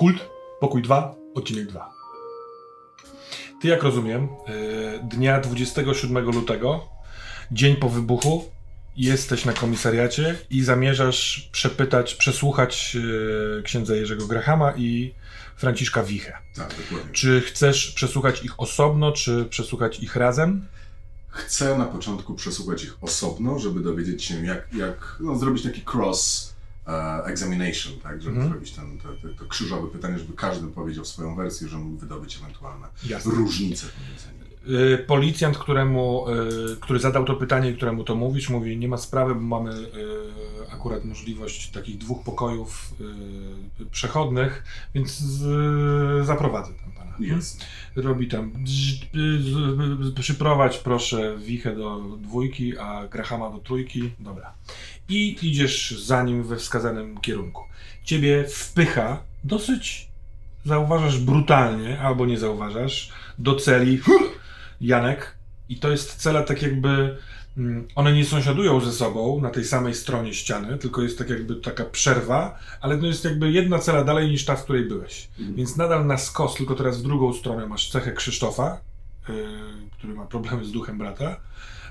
Kult, pokój 2, odcinek 2. Ty, jak rozumiem, y, dnia 27 lutego, dzień po wybuchu, jesteś na komisariacie i zamierzasz przepytać, przesłuchać y, księdza Jerzego Grahama i Franciszka Wichę. Tak, dokładnie. Czy chcesz przesłuchać ich osobno, czy przesłuchać ich razem? Chcę na początku przesłuchać ich osobno, żeby dowiedzieć się, jak, jak no, zrobić taki cross e, examination, tak? Żeby Mhm. zrobić ten, to, to, to krzyżowe pytanie, żeby każdy powiedział swoją wersję, żeby mógł wydobyć ewentualne Jasne. różnice pomiędzy nimi. Y, Policjant, któremu, y, który zadał to pytanie i któremu to mówisz, mówi, nie ma sprawy, bo mamy akurat możliwość takich dwóch pokojów przechodnych, więc z, zaprowadzę tam pana. Jest. Robi tam, przyprowadź proszę Wichę do dwójki, a Grahama do trójki. Dobra. I idziesz za nim we wskazanym kierunku. Ciebie wpycha dosyć, zauważasz brutalnie, albo nie zauważasz, do celi Janek. I to jest cela tak jakby, mm, one nie sąsiadują ze sobą na tej samej stronie ściany, tylko jest tak jakby taka przerwa, ale to jest jakby jedna cela dalej niż ta, w której byłeś. Mhm. Więc nadal na skos, tylko teraz w drugą stronę masz cechę Krzysztofa, yy, który ma problemy z duchem brata,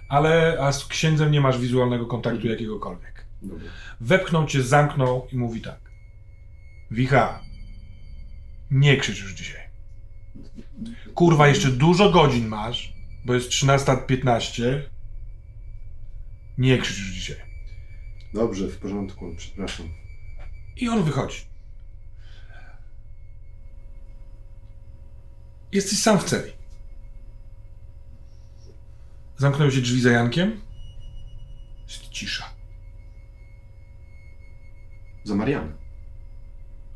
ale a z księdzem nie masz wizualnego kontaktu jakiegokolwiek. Dobra. Wepchnął cię, zamknął i mówi tak. Wicha, nie krzycz już dzisiaj. Kurwa, jeszcze dużo godzin masz, bo jest 13.15. Nie krzycz już dzisiaj. Dobrze, w porządku, przepraszam. I on wychodzi. Jesteś sam w celi. Zamknęły się drzwi za Jankiem. Jest cisza. Za Marianę.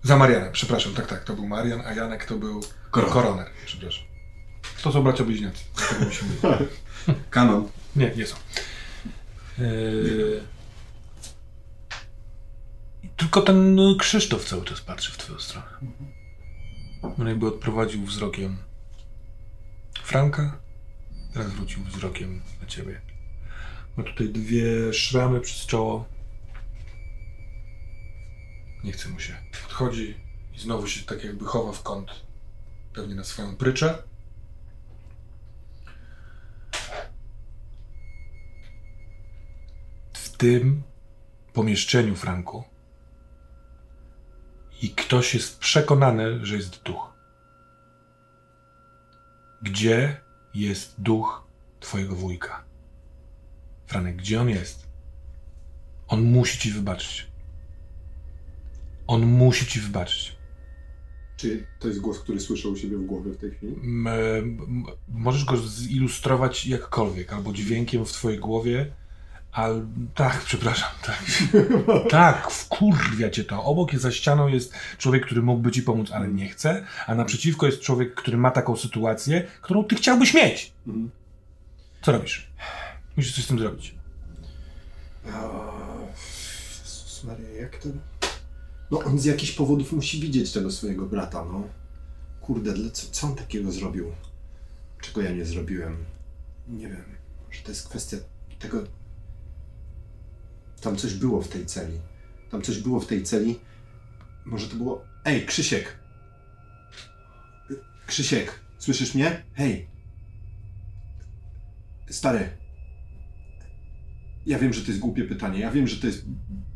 Za Marianem, przepraszam, tak, tak, to był Marian, a Janek to był Koroner. koroner, przepraszam. To są bracia bliźniacy. Kanon. Nie, nie są. Yy... Tylko ten no, Krzysztof cały czas patrzy w twoją stronę. On jakby odprowadził wzrokiem Franka, teraz wrócił wzrokiem na ciebie. Ma tutaj dwie szramy przez czoło. Nie chce mu się. Odchodzi i znowu się tak jakby chowa w kąt. Pewnie na swoją pryczę. w tym pomieszczeniu, Franku, i ktoś jest przekonany, że jest duch. Gdzie jest duch twojego wujka? Franek, gdzie on jest? On musi ci wybaczyć. On musi ci wybaczyć. Czy to jest głos, który słyszę u siebie w głowie w tej chwili? M- możesz go zilustrować jakkolwiek, albo dźwiękiem w twojej głowie, al... Tak, przepraszam, tak. tak, wkurwia cię to. Obok jest za ścianą jest człowiek, który mógłby ci pomóc, ale nie chce, a naprzeciwko jest człowiek, który ma taką sytuację, którą ty chciałbyś mieć. Mhm. Co robisz? Musisz coś z tym zrobić. Jezus Maria, jak to... No on z jakichś powodów musi widzieć tego swojego brata, no. Kurde, co, co on takiego zrobił? Czego ja nie zrobiłem? Nie wiem. Może to jest kwestia tego... Tam coś było w tej celi. Tam coś było w tej celi. Może to było... Ej, Krzysiek! Krzysiek, słyszysz mnie? Hej! Stary, ja wiem, że to jest głupie pytanie, ja wiem, że to jest,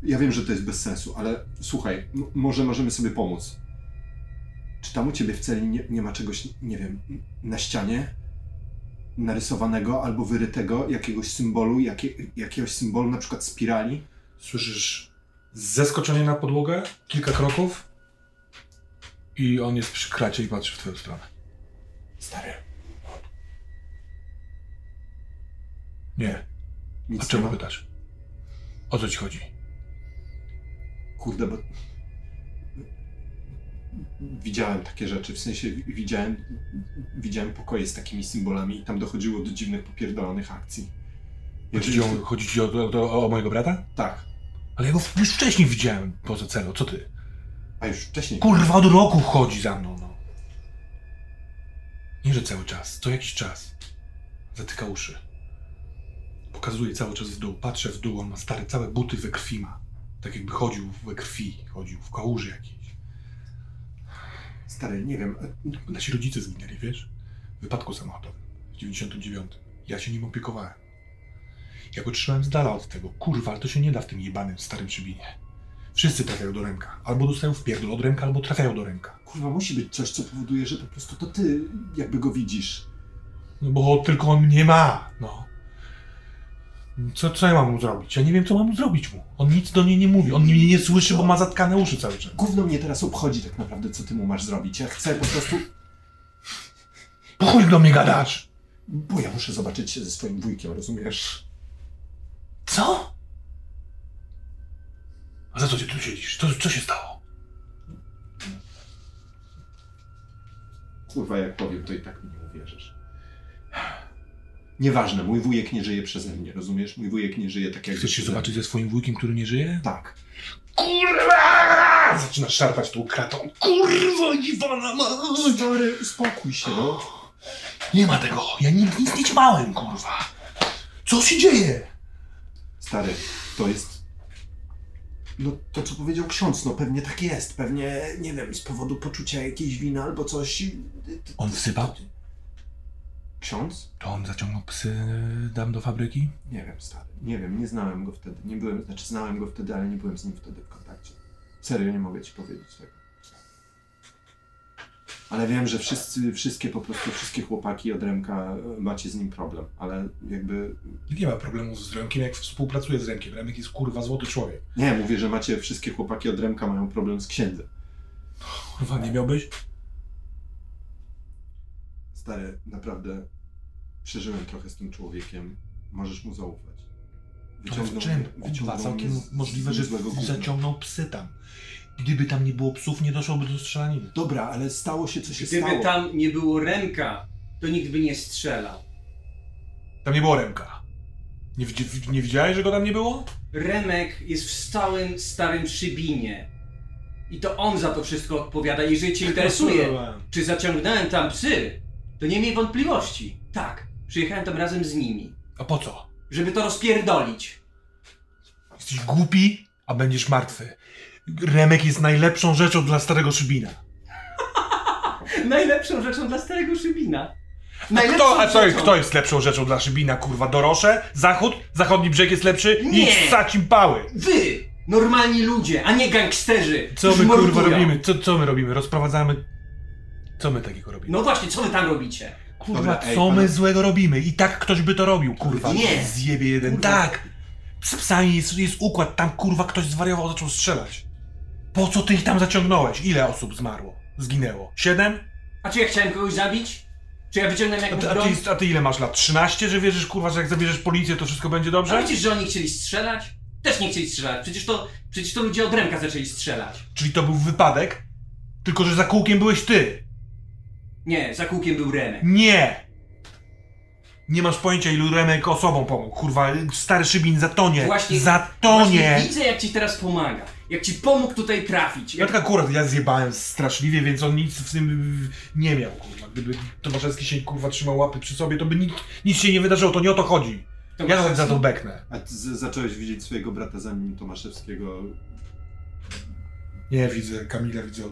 ja wiem, że to jest bez sensu, ale słuchaj, może możemy sobie pomóc. Czy tam u ciebie w celi nie, nie ma czegoś, nie wiem, na ścianie narysowanego albo wyrytego jakiegoś symbolu, jakie, jakiegoś symbolu, na przykład spirali? Słyszysz zeskoczenie na podłogę, kilka kroków i on jest przy kracie i patrzy w twoją stronę. Stary, Nie. nic A czemu pytasz? O co ci chodzi? Kurde, bo widziałem takie rzeczy, w sensie wi- widziałem, widziałem pokoje z takimi symbolami i tam dochodziło do dziwnych, popierdolonych akcji. Chodzi ci o, chodzi ci o, o, o mojego brata? Tak, Ale ja go już wcześniej widziałem poza celą, co ty? a już wcześniej. Kurwa, od roku chodzi za mną, no. Nie, że cały czas, co jakiś czas. Zatyka uszy. Pokazuje cały czas w dół, patrzę w dół, on ma stare, całe buty we krwi ma. Tak jakby chodził we krwi, chodził w kałuży jakiejś. Stary, nie wiem. Nasi rodzice zginęli, wiesz? W wypadku samochodowym w 99. Ja się nim opiekowałem. Ja go trzymałem z dala od tego. Kurwa, ale to się nie da w tym jebanym starym szybinie. Wszyscy trafiają do ręka. Albo dostają w pierdol od ręka, albo trafiają do ręka. Kurwa, musi być coś, co powoduje, że po prostu to ty jakby go widzisz. No bo tylko on mnie ma, no. Co, co ja mam mu zrobić? Ja nie wiem, co mam zrobić mu. On nic do niej nie mówi. On mnie nie słyszy, bo ma zatkane uszy cały czas. Gówno mnie teraz obchodzi tak naprawdę, co ty mu masz zrobić. Ja chcę po prostu... Po chuj do mnie gadasz? Bo ja muszę zobaczyć się ze swoim wujkiem, rozumiesz? Co? A za co ty tu siedzisz? Co, co się stało? Kurwa, jak powiem, to i tak mi nie uwierzysz. Nieważne, mój wujek nie żyje przeze mnie, rozumiesz? Mój wujek nie żyje tak jak... Chcesz się zobaczyć ze swoim wujkiem, który nie żyje? Tak. Kurwa! Zaczyna szarpać tą kratą. Kurwa, Iwana ma! Stary, uspokój się, no. Nie ma tego. Ja nic, nic nie ćmałem, kurwa. Co się dzieje? Stary, to jest... No to, co powiedział ksiądz, no pewnie tak jest. Pewnie, nie wiem, z powodu poczucia jakiejś winy albo coś. On wsypał? Ksiądz? To on zaciągnął psy dam do fabryki? Nie wiem, stary. Nie wiem, nie znałem go wtedy. Nie byłem, znaczy znałem go wtedy, ale nie byłem z nim wtedy w kontakcie. Serio, nie mogę ci powiedzieć tego. Ale wiem, że wszyscy, wszystkie po prostu, wszystkie chłopaki od Remka e, macie z nim problem, ale jakby... Nie ma problemu z Remkiem, jak współpracuje z Remkiem. Remek jest kurwa złoty człowiek. Nie, mówię, że macie, wszystkie chłopaki od Remka mają problem z księdzem. Kurwa, nie miałbyś? Stary, naprawdę przeżyłem trochę z tym człowiekiem. Możesz mu zaufać. Ale w czym? Kurwa, całkiem możliwe, że zaciągnął psy tam. Gdyby tam nie było psów, nie doszłoby do strzelaniny. Dobra, ale stało się, co się Gdyby stało. tam nie było Remka, to nikt by nie strzelał. Tam nie było Remka. Nie, nie widziałeś, że go tam nie było? Remek jest w stałym starym szybinie. I to on za to wszystko odpowiada. Jeżeli cię interesuje, czy zaciągnąłem tam psy, to nie miej wątpliwości. Tak, przyjechałem tam razem z nimi, A po co? żeby to rozpierdolić. Jesteś głupi, a będziesz martwy. Remek jest najlepszą rzeczą dla starego Szybina. Najlepszą rzeczą dla starego szybina. A Najlepszą kto, a co, rzeczą. kto jest lepszą rzeczą dla Szybina, kurwa? Dorosze? Zachód? Zachodni brzeg jest lepszy? Nie. Idź ssać im pały! Wy! Normalni ludzie, a nie gangsterzy. Co którzy my kurwa mordują. robimy? Co, co my robimy? Rozprowadzamy... Co my takiego robimy? No właśnie, co wy tam robicie? kurwa, Dobra, ej, co my złego robimy? I tak ktoś by to robił, kurwa. Nie. Zjebie jeden. Kurwa. Tak! Z psami jest, jest układ, tam kurwa ktoś zwariował, zaczął strzelać. Po co ty ich tam zaciągnąłeś? Ile osób zmarło? Zginęło? Siedem? A czy ja chciałem kogoś zabić? Czy ja wyciągnąłem A jakąś ty, a, broń? ty, a ty ile masz lat? 13? Że wierzysz kurwa, że jak zabierzesz policję, to wszystko będzie A dobrze? widzisz, że oni chcieli strzelać? Też nie chcieli strzelać. Przecież to, przecież to ludzie od Remka zaczęli strzelać. Czyli to był wypadek? Tylko, że za kółkiem byłeś ty. Nie, za kółkiem był Remek. Nie! Nie masz pojęcia, ilu Remek osobom pomógł. Kurwa, stary Szybin zatonie. Właśnie- Zatonie! Właśnie widzę, jak ci teraz pomaga. Jak ci pomógł tutaj trafić. Ja Jak... tak akurat ja zjebałem straszliwie, więc on nic w tym nie miał, kurwa. Gdyby Tomaszewski się kurwa trzymał łapy przy sobie, to by nic, nic się nie wydarzyło, to nie o to chodzi. Ja nawet za to beknę. A ty z- zacząłeś widzieć swojego brata zanim Tomaszewskiego. Nie, widzę, Kamila widzę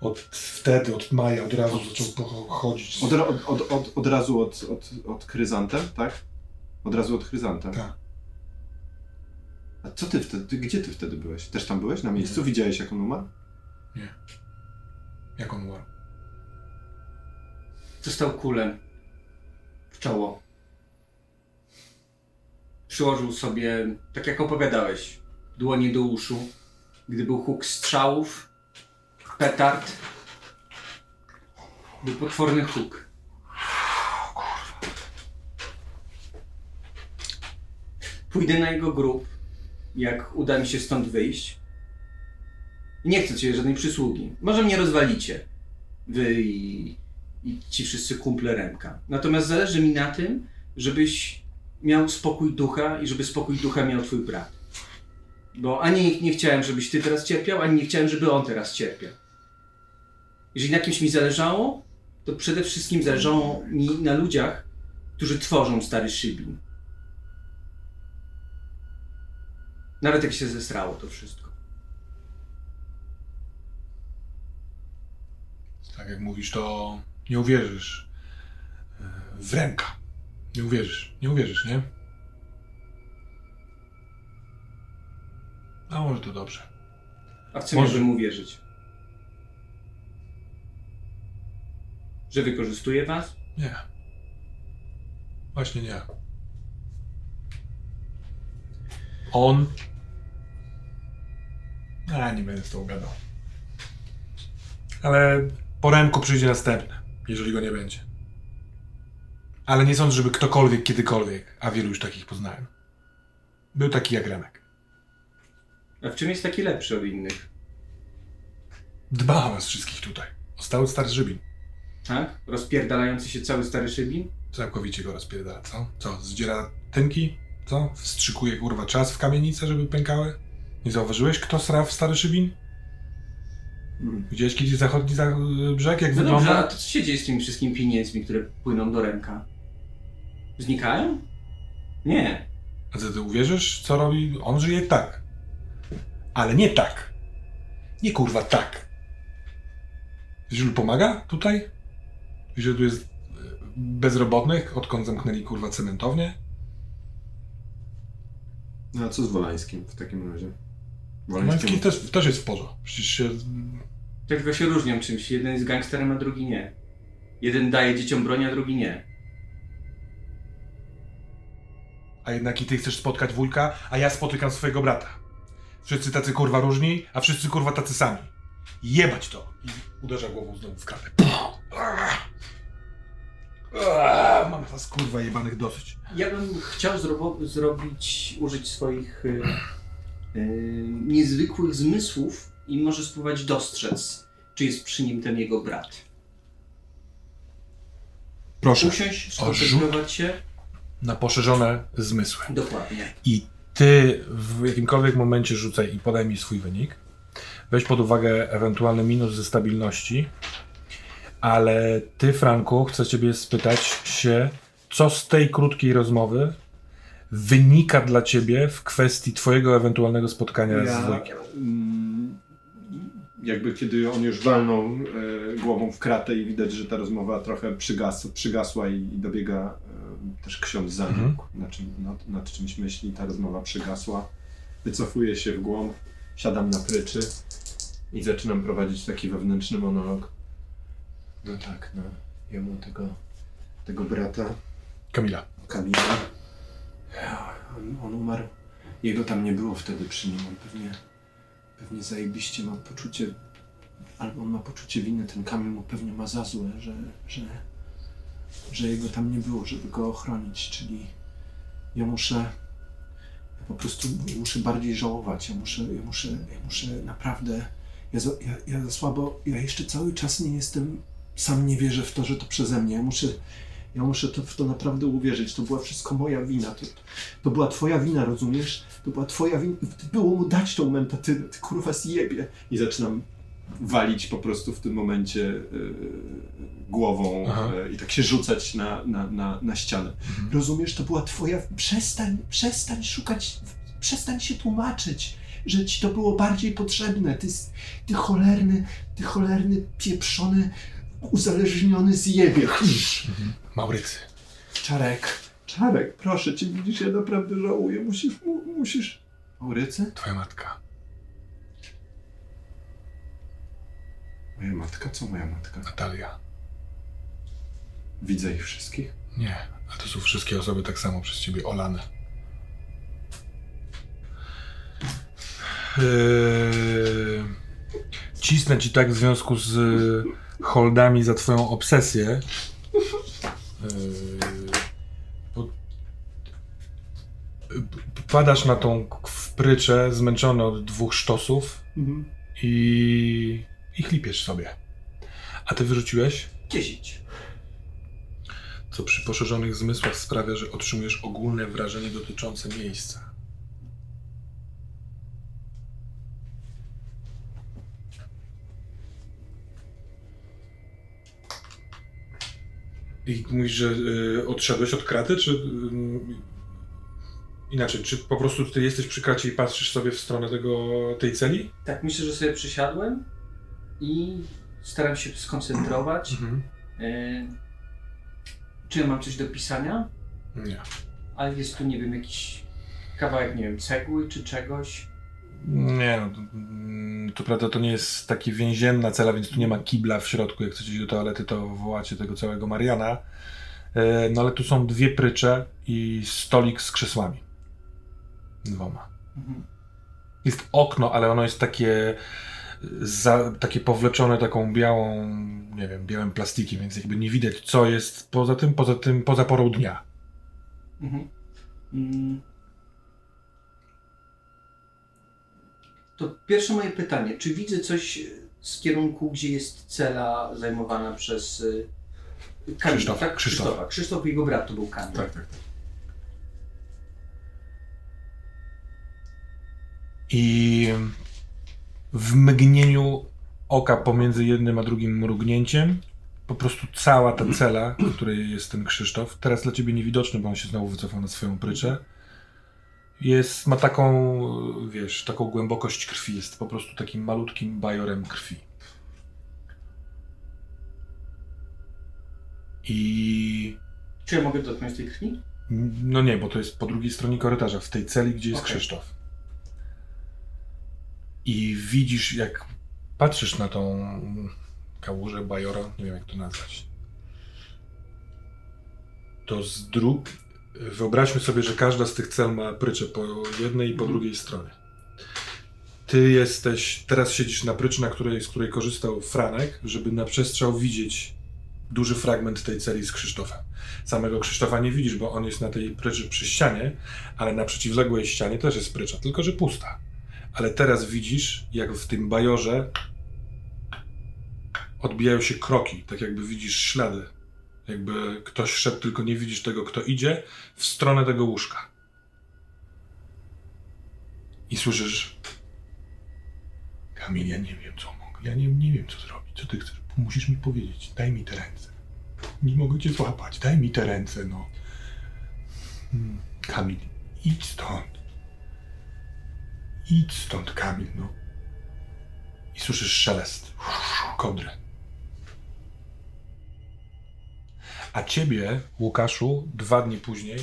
od, wtedy, od maja, od razu zaczął chodzić. Od, od, od, od, od razu od, od, od chryzantem, tak? Od razu od chryzantem. Tak. A co ty wtedy, gdzie ty wtedy byłeś? Też tam byłeś na miejscu? Nie. Widziałeś jak on umarł? Jak on umarł? Dostał kulę w czoło. Przyłożył sobie, tak jak opowiadałeś, dłonie do uszu. Gdy był huk strzałów, petard, był potworny huk. Pójdę na jego grób, jak uda mi się stąd wyjść. Nie chcę cię żadnej przysługi. Może mnie rozwalicie. Wy i, i ci wszyscy kumple Remka. Natomiast zależy mi na tym, żebyś miał spokój ducha i żeby spokój ducha miał twój brat. Bo ani nie chciałem, żebyś ty teraz cierpiał, ani nie chciałem, żeby on teraz cierpiał. Jeżeli na kimś mi zależało, to przede wszystkim zależało mi na ludziach, którzy tworzą stary Szybin. Nawet jak się zesrało to wszystko. tak jak mówisz, to nie uwierzysz e, w ręka. Nie uwierzysz, nie uwierzysz, nie? A może to dobrze. A w co Może. miałbym uwierzyć? Że wykorzystuje was? Nie. Właśnie nie. On. A, nie będę z tą gadał. Ale po ręku przyjdzie następny, jeżeli go nie będzie. Ale nie sądzę, żeby ktokolwiek kiedykolwiek, a wielu już takich poznałem. Był taki jak Remek. A w czym jest taki lepszy od innych? Dba o nas wszystkich tutaj. O stały stary żybin. Tak? Rozpierdalający się cały stary szybin? Całkowicie go rozpierdala, co? Co, zdziera tynki? Co? Wstrzykuje kurwa czas w kamienice, żeby pękały? Nie zauważyłeś, kto sra w stary szybin? Mm. Widziałeś kiedyś zachodni za brzeg, jak No dobrze, a wygląda? to co się dzieje z tymi wszystkimi pieniędzmi, które płyną do ręka? Znikają? Nie. A ty, ty uwierzysz, co robi? On żyje tak. Ale nie tak. Nie kurwa tak. Wiesz, pomaga tutaj? Że tu jest e, bezrobotnych, odkąd zamknęli kurwa cementownię? No a co z Wolańskim w takim razie? Mański też, też jest w porze. Przecież się Tak tylko się różnią czymś. Jeden jest gangsterem, a drugi nie. Jeden daje dzieciom broń, a drugi nie. A jednak i ty chcesz spotkać wujka, a ja spotykam swojego brata. Wszyscy tacy kurwa różni, a wszyscy kurwa tacy sami. Jebać to! I uderza głową znowu w kratę. Mam was kurwa jebanych dosyć. Ja bym chciał zrobo- zrobić, użyć swoich y, y, niezwykłych zmysłów i może spróbować dostrzec, czy jest przy nim ten jego brat. Proszę, Usiąść, O, rzut. skoncentrować się. na poszerzone zmysły. Dokładnie. I ty w jakimkolwiek momencie rzucaj i podaj mi swój wynik. Weź pod uwagę ewentualny minus ze stabilności. Ale ty, Franku, chcę ciebie spytać się, co z tej krótkiej rozmowy wynika dla ciebie w kwestii twojego ewentualnego spotkania z wujkiem. mm, jakby kiedy on już walnął e, głową w kratę i widać, że ta rozmowa trochę przygas, przygasła i, i dobiega e, też ksiądz za nim, Mhm. nad, czym, nad, nad czymś myśli, ta rozmowa przygasła. Wycofuję się w głąb, siadam na pryczy i zaczynam prowadzić taki wewnętrzny monolog. No tak, no, jemu tego, tego brata Kamila. Kamila. On, on umarł. Jego tam nie było wtedy przy nim. On pewnie, pewnie zajebiście ma poczucie, albo on ma poczucie winy. Ten Kamil mu pewnie ma za złe, że, że, że jego tam nie było, żeby go ochronić. Czyli ja muszę, po prostu muszę bardziej żałować. Ja muszę, ja muszę, ja muszę naprawdę, ja za, ja, ja za słabo, ja jeszcze cały czas nie jestem, sam nie wierzę w to, że to przeze mnie. Ja muszę, ja muszę to, w to naprawdę uwierzyć. To była wszystko moja wina. To, to była twoja wina, rozumiesz? To była twoja wina. Było mu dać tą mentatynę. Ty kurwa zjebie. I zaczynam walić po prostu w tym momencie yy, głową yy, i tak się rzucać na, na, na, na ścianę. Rozumiesz? To była twoja... Przestań, przestań szukać, przestań się tłumaczyć, że ci to było bardziej potrzebne. Ty, ty cholerny, ty cholerny, pieprzony, uzależniony zjebie. Maurycy. Czarek. Czarek, proszę cię, widzisz, ja naprawdę żałuję. Musisz, mu, musisz. Maurycy? Twoja matka. Moja matka? Co moja matka? Natalia. Widzę ich wszystkich. Nie, a to są wszystkie osoby tak samo przez ciebie olane. Eee, cisnę ci tak w związku z holdami za twoją obsesję. Eee, Padasz na tą wpryczę, zmęczony od dwóch sztosów Mhm. i, i chlipiesz sobie. A ty wyrzuciłeś? 10. co przy poszerzonych zmysłach sprawia, że otrzymujesz ogólne wrażenie dotyczące miejsca. I mówisz, że y, odszedłeś od kraty, czy y, inaczej, czy po prostu ty jesteś przy kracie i patrzysz sobie w stronę tego, tej celi? Tak, myślę, że sobie przysiadłem i staram się skoncentrować. Mhm. E, czy ja mam coś do pisania? Nie. Ale jest tu, nie wiem, jakiś kawałek, nie wiem, cegły czy czegoś. Nie, no, to, mm, to prawda, to nie jest taki więzienna cela, więc tu nie ma kibla w środku. Jak chcecie iść do toalety, to wołacie tego całego Mariana. E, No ale tu są dwie prycze i stolik z krzesłami. Dwoma. Mhm. Jest okno, ale ono jest takie za, takie powleczone taką białą, nie wiem, białym plastikiem, więc jakby nie widać co jest poza tym, poza tym, poza porą dnia. Mhm. Mm. To pierwsze moje pytanie. Czy widzę coś z kierunku, gdzie jest cela zajmowana przez y, Kamila, Krzysztofa, tak? Krzysztofa. Krzysztofa. Krzysztof i jego brat to był Kamil. Tak, tak, tak. I w mgnieniu oka pomiędzy jednym a drugim mrugnięciem po prostu cała ta cela, w której jest ten Krzysztof, teraz dla ciebie niewidoczny, bo on się znowu wycofał na swoją pryczę, jest, ma taką, wiesz, taką głębokość krwi, jest po prostu takim malutkim bajorem krwi. I Czy ja mogę dotknąć tej krwi? no nie, bo to jest po drugiej stronie korytarza, w tej celi, gdzie jest Okej. Krzysztof. I widzisz, jak patrzysz na tą kałużę Bajora, nie wiem jak to nazwać. To z dróg. Wyobraźmy sobie, że każda z tych cel ma prycze po jednej i po drugiej stronie. Ty jesteś, teraz siedzisz na pryczy, na której, z której korzystał Franek, żeby na przestrzał widzieć duży fragment tej celi z Krzysztofem. Samego Krzysztofa nie widzisz, bo on jest na tej pryczy przy ścianie, ale na przeciwległej ścianie też jest prycza, tylko że pusta. Ale teraz widzisz, jak w tym bajorze odbijają się kroki, tak jakby widzisz ślady. Jakby ktoś szedł, tylko nie widzisz tego, kto idzie, w stronę tego łóżka. I słyszysz. Kamil, ja nie wiem, co mogę. Ja nie, nie wiem, co zrobić. Co ty chcesz? Musisz mi powiedzieć. Daj mi te ręce. Nie mogę cię złapać. Daj mi te ręce, no. Hmm, Kamil, idź stąd. Idź stąd, Kamil, no. I słyszysz szelest. Kodry. A ciebie, Łukaszu, dwa dni później,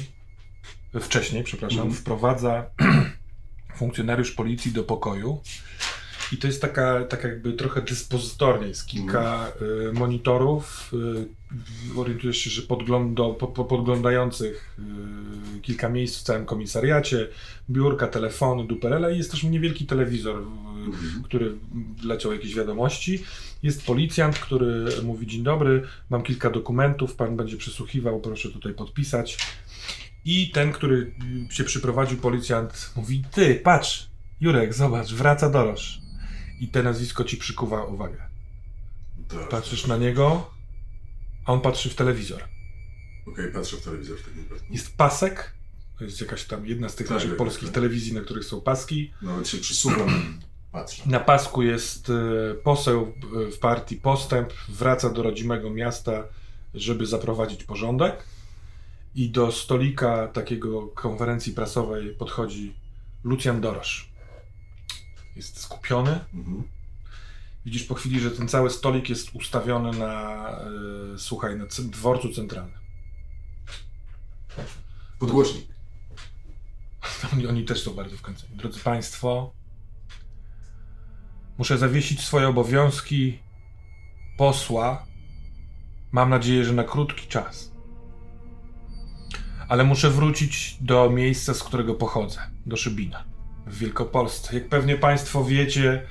wcześniej, przepraszam, Mhm. wprowadza funkcjonariusz policji do pokoju. I to jest taka, taka jakby trochę dyspozytornia. Jest kilka y, monitorów. Y, orientujesz się, że podglądo, po, po, podglądających y, kilka miejsc w całym komisariacie, biurka, telefony, duperele i jest też niewielki telewizor, y, który leciał jakieś wiadomości. Jest policjant, który mówi: Dzień dobry, mam kilka dokumentów, pan będzie przesłuchiwał, proszę tutaj podpisać. I ten, który się przyprowadził, policjant, mówi: Ty, patrz, Jurek, zobacz, wraca Dorosz. I te nazwisko ci przykuwa uwagę. To- Patrzysz na niego, a on patrzy w telewizor. Okej, patrzę w telewizor w takim wypadku. Jest pasek, to jest jakaś tam jedna z tych Tak, naszych tak, polskich tak. telewizji, na których są paski. Nawet się przysuwam. Na pasku jest e, poseł e, w partii Postęp, wraca do rodzimego miasta, żeby zaprowadzić porządek. I do stolika takiego konferencji prasowej podchodzi Lucjan Dorosz. Jest skupiony. Mhm. Widzisz po chwili, że ten cały stolik jest ustawiony na, e, słuchaj, na dworcu centralnym. Podgłośnik. Oni, oni też są bardzo wkręceni. Drodzy Państwo, muszę zawiesić swoje obowiązki posła. Mam nadzieję, że na krótki czas. Ale muszę wrócić do miejsca, z którego pochodzę, do Szybina, w Wielkopolsce. Jak pewnie Państwo wiecie,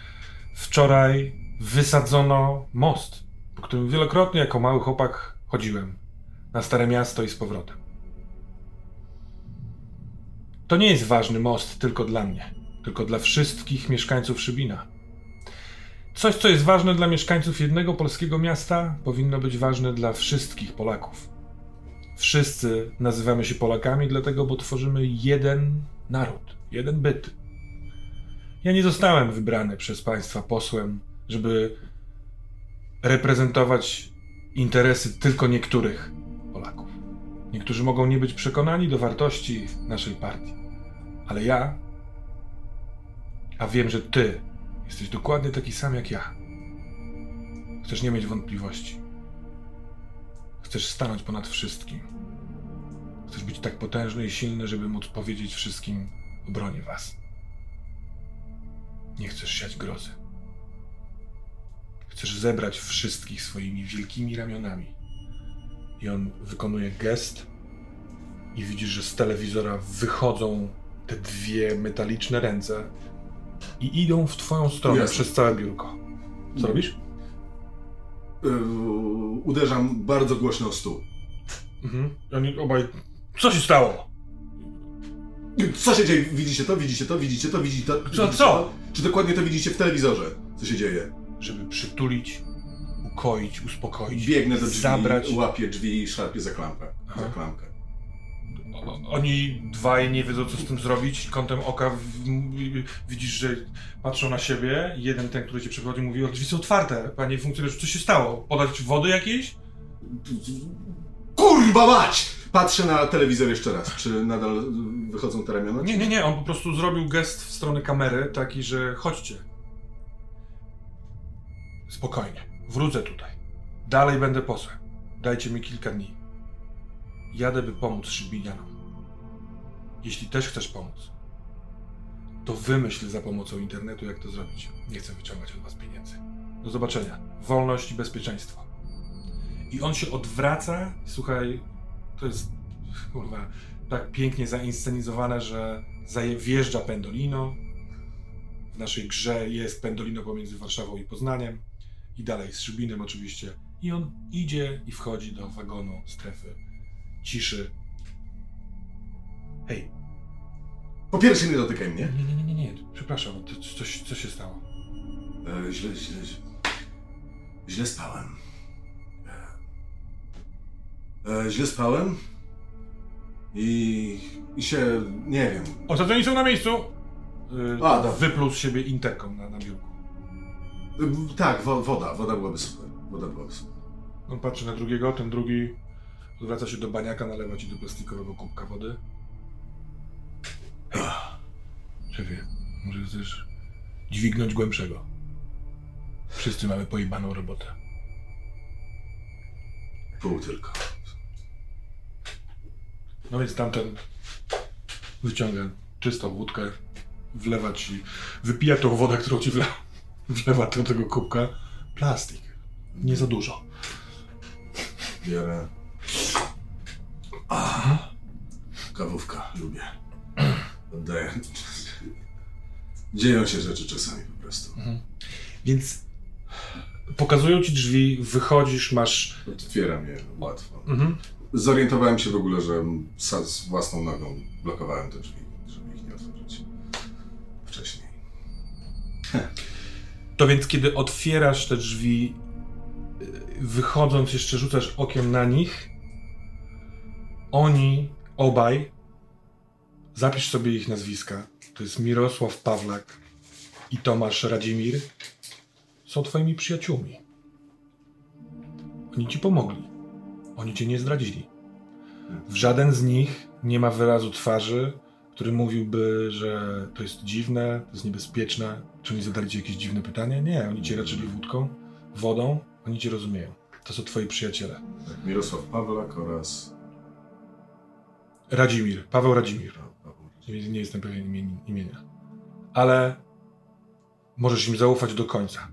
wczoraj wysadzono most, po którym wielokrotnie jako mały chłopak chodziłem na Stare Miasto i z powrotem. To nie jest ważny most tylko dla mnie, tylko dla wszystkich mieszkańców Szybina. Coś, co jest ważne dla mieszkańców jednego polskiego miasta, powinno być ważne dla wszystkich Polaków. Wszyscy nazywamy się Polakami, dlatego, bo tworzymy jeden naród, jeden byt. Ja nie zostałem wybrany przez państwa posłem, żeby reprezentować interesy tylko niektórych Polaków. Niektórzy mogą nie być przekonani do wartości naszej partii, ale ja, a wiem, że ty jesteś dokładnie taki sam jak ja. Chcesz nie mieć wątpliwości. Chcesz stanąć ponad wszystkim. Chcesz być tak potężny i silny, żeby móc powiedzieć wszystkim: obronię was. Nie chcesz siać grozy. Chcesz zebrać wszystkich swoimi wielkimi ramionami. I on wykonuje gest, i widzisz, że z telewizora wychodzą te dwie metaliczne ręce i idą w twoją stronę Jasne. przez całe biurko. Co robisz? Yy, uderzam bardzo głośno o stół. Mhm. Oni obaj. Co się stało? Co się dzieje? Widzicie to? Widzicie to? Widzicie to? Widzicie to? Widzicie co? To? Czy dokładnie to widzicie w telewizorze? Co się dzieje? Żeby przytulić, ukoić, uspokoić. Biegnę do drzwi, Zabrać. łapię drzwi i szarpię za klamkę. Aha. Za klamkę. O- Oni dwaj nie wiedzą, co z tym zrobić. Kątem oka w, widzisz, że patrzą na siebie. Jeden, ten, który cię przeprowadził, mówi: O, drzwi są otwarte, panie funkcjonariusz, co się stało? Podać wody jakiejś? Kurwa mać! Patrzę na telewizor jeszcze raz. Czy nadal wychodzą te ramiona? Nie, nie, nie, on po prostu zrobił gest w stronę kamery, taki, że chodźcie. Spokojnie, wrócę tutaj. Dalej będę posłem. Dajcie mi kilka dni. Jadę, by pomóc Szybinianom. Jeśli też chcesz pomóc, to wymyśl za pomocą internetu, jak to zrobić. Nie chcę wyciągać od was pieniędzy. Do zobaczenia. Wolność i bezpieczeństwo. I on się odwraca. Słuchaj, to jest kurwa tak pięknie zainscenizowane, że zaje- wjeżdża Pendolino. W naszej grze jest Pendolino pomiędzy Warszawą i Poznaniem. I dalej z Szybinem oczywiście. I on idzie i wchodzi do wagonu strefy ciszy. Hej, Po pierwsze nie dotykaj mnie. nie, nie, nie, nie, nie. przepraszam, to, coś, co się stało? E, źle, źle, źle. Źle spałem. E, źle spałem. I, I się, nie wiem, Osadzeni są na miejscu! Yy, A, dobra. wypluł z siebie interkom na, na biurku. Y, Tak, wo, woda, woda byłaby super. Woda byłaby super. On patrzy na drugiego, ten drugi odwraca się do baniaka, nalewa ci do plastikowego kubka wody. Hej, szefie, może chcesz dźwignąć głębszego? Wszyscy mamy pojebaną robotę. Pół tylko. No więc tamten wyciąga czystą wódkę, wlewa ci, wypija tą wodę, którą ci wle, wlewa do tego kubka. Plastik. Nie za dużo. Biorę. Ah, kawówka, lubię. Oddaję. Dzieją się rzeczy czasami po prostu. Więc pokazują ci drzwi, wychodzisz, masz... Otwieram je łatwo. Mhm. Zorientowałem się w ogóle, że z własną nogą blokowałem te drzwi, żeby ich nie otworzyć wcześniej. To więc, kiedy otwierasz te drzwi, y, wychodząc, jeszcze rzucasz okiem na nich, oni obaj, zapisz sobie ich nazwiska, to jest Mirosław Pawlak i Tomasz Radzimir, są twoimi przyjaciółmi. Oni ci pomogli. Oni cię nie zdradzili. W żaden z nich nie ma wyrazu twarzy, który mówiłby, że to jest dziwne, to jest niebezpieczne, czy oni zadali ci jakieś dziwne pytanie? Nie, oni cię raczyli wódką, wodą, oni cię rozumieją. To są twoi przyjaciele. Tak, Mirosław Pawlak oraz... Radzimir, Paweł Radzimir. Nie, nie jestem pewien imie- imienia. Ale możesz im zaufać do końca.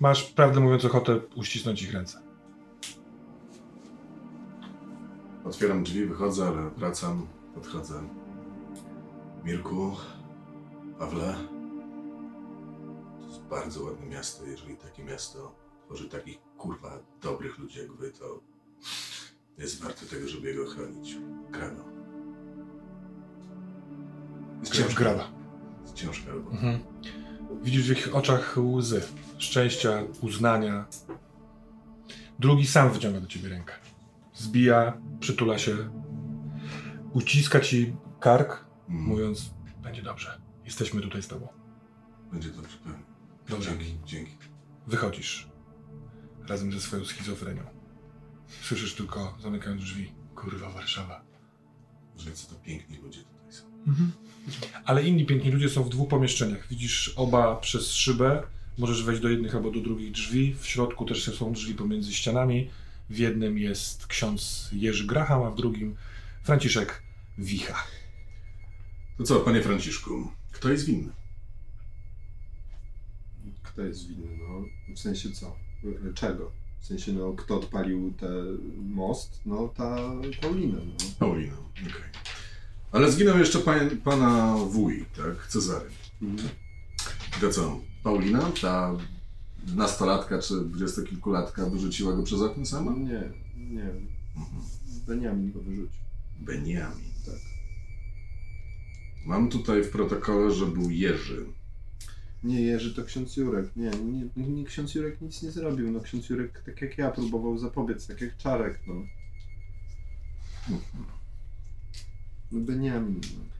Masz, prawdę mówiąc, ochotę uścisnąć ich ręce. Otwieram drzwi, wychodzę, ale wracam, podchodzę. Mirku, Pawle, to jest bardzo ładne miasto. Jeżeli takie miasto tworzy takich kurwa dobrych ludzi jak wy, to jest warte tego, żeby jego chronić. Grano. Jest ciężka, Graba. jest ciężka robota. Mhm. Widzisz w ich oczach łzy, szczęścia, uznania. Drugi sam wyciąga do ciebie rękę. Zbija, przytula się, uciska ci kark, Mm, mówiąc: Będzie dobrze, jesteśmy tutaj z tobą. Będzie dobrze, pewnie. Dobrze. Dzięki, dzięki. Wychodzisz razem ze swoją schizofrenią. Słyszysz tylko, zamykając drzwi, kurwa Warszawa. Że co to piękni ludzie tutaj są. Ale inni piękni ludzie są w dwóch pomieszczeniach. Widzisz oba przez szybę, Możesz wejść do jednych albo do drugich drzwi. W środku też są drzwi pomiędzy ścianami. W jednym jest ksiądz Jerzy Graham, a w drugim Franciszek Wicha. To co, panie Franciszku, kto jest winny? Kto jest winny? No, w sensie co? Czego? W sensie, no, kto odpalił ten most? No, ta Paulina, no. Paulina, okej. Ale zginął jeszcze pan, pana wuj, tak? Cezary. Mhm. To co, Paulina, ta nastolatka czy dwudziestokilkulatka wyrzuciła go przez okno sama? Nie, nie. Mhm. Beniamin go wyrzucił. Beniamin. Tak. Mam tutaj w protokole, że był Jerzy. Nie, Jerzy to ksiądz Jurek. Nie, nie, nie, ksiądz Jurek nic nie zrobił. No, ksiądz Jurek, tak jak ja, próbował zapobiec, tak jak Czarek, no. No, Beniamin, no.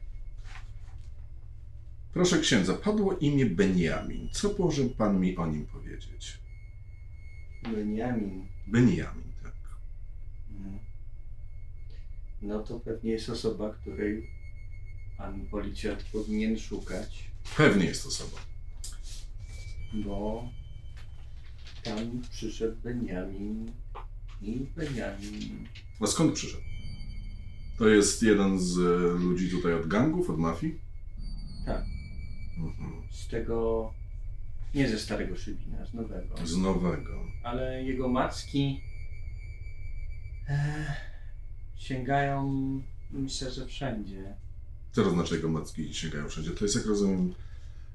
Proszę księdza, padło imię Beniamin. Co może pan mi o nim powiedzieć? Beniamin. Beniamin, tak. No. No to pewnie jest osoba, której pan policjant powinien szukać, Pewnie jest osoba. bo tam przyszedł Beniamin i Beniamin. A skąd przyszedł? To jest jeden z e, ludzi tutaj od gangów, od mafii? Tak, Mhm. z tego, nie ze starego Szybina, z nowego. Z nowego. ale jego macki e, sięgają, myślę, że wszędzie. Co to znaczy jego macki sięgają wszędzie? To jest, jak rozumiem,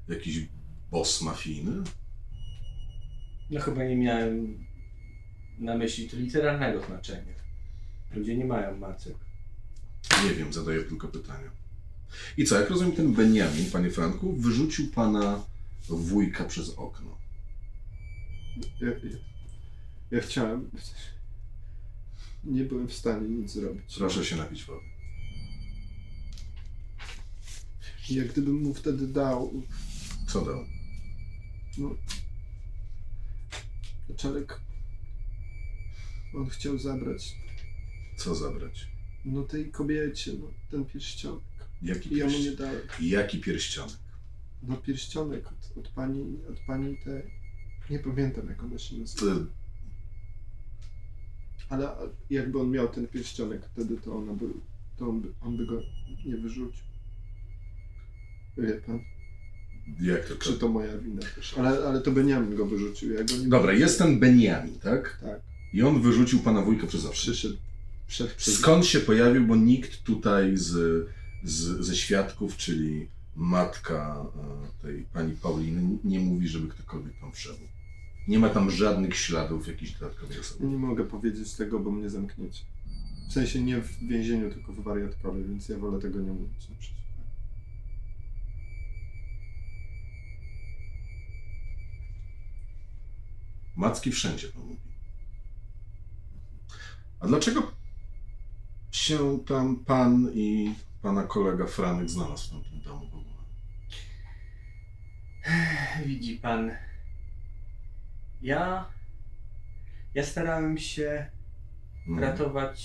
jakiś boss mafijny? No chyba nie miałem na myśli to literalnego znaczenia. Ludzie nie mają macek. Nie wiem, zadaję tylko pytania. I co, jak rozumiem, ten Beniamin, panie Franku, wyrzucił pana wujka przez okno. Ja, ja, ja chciałem... Nie byłem w stanie nic zrobić. Proszę się napić wody. Jak gdybym mu wtedy dał... Co dał? No... Czarek... On chciał zabrać... Co zabrać? No tej kobiecie, no, ten pierścionek. Jaki, ja. Jaki pierścionek? No pierścionek od, od pani, od pani tej... Nie pamiętam jak ona się nazywa. To, Ale jakby on miał ten pierścionek wtedy, to ona by, to on by, on by go nie wyrzucił. Wie pan? jak to? Czy to moja wina też? Ale, ale to Beniamin go wyrzucił, ja go nie Dobra, wyrzuciłem. jest ten Beniamin, tak? Tak, I on wyrzucił pana wujka przez okno. przyszedł. Przed, przez... Skąd się pojawił, bo nikt tutaj z, z, ze świadków, czyli matka e, tej pani Pauliny, nie mówi, żeby ktokolwiek tam wszedł. Nie ma tam żadnych śladów jakiejś dodatkowej osoby. Nie mogę powiedzieć tego, bo mnie zamkniecie. W sensie nie w więzieniu, tylko w wariatkowie, więc ja wolę tego nie mówić na. Macki wszędzie pan mówi. A dlaczego się tam pan i pana kolega Franek znalazł w tamtym domu w ogóle? Widzi pan, ja, ja starałem się No, ratować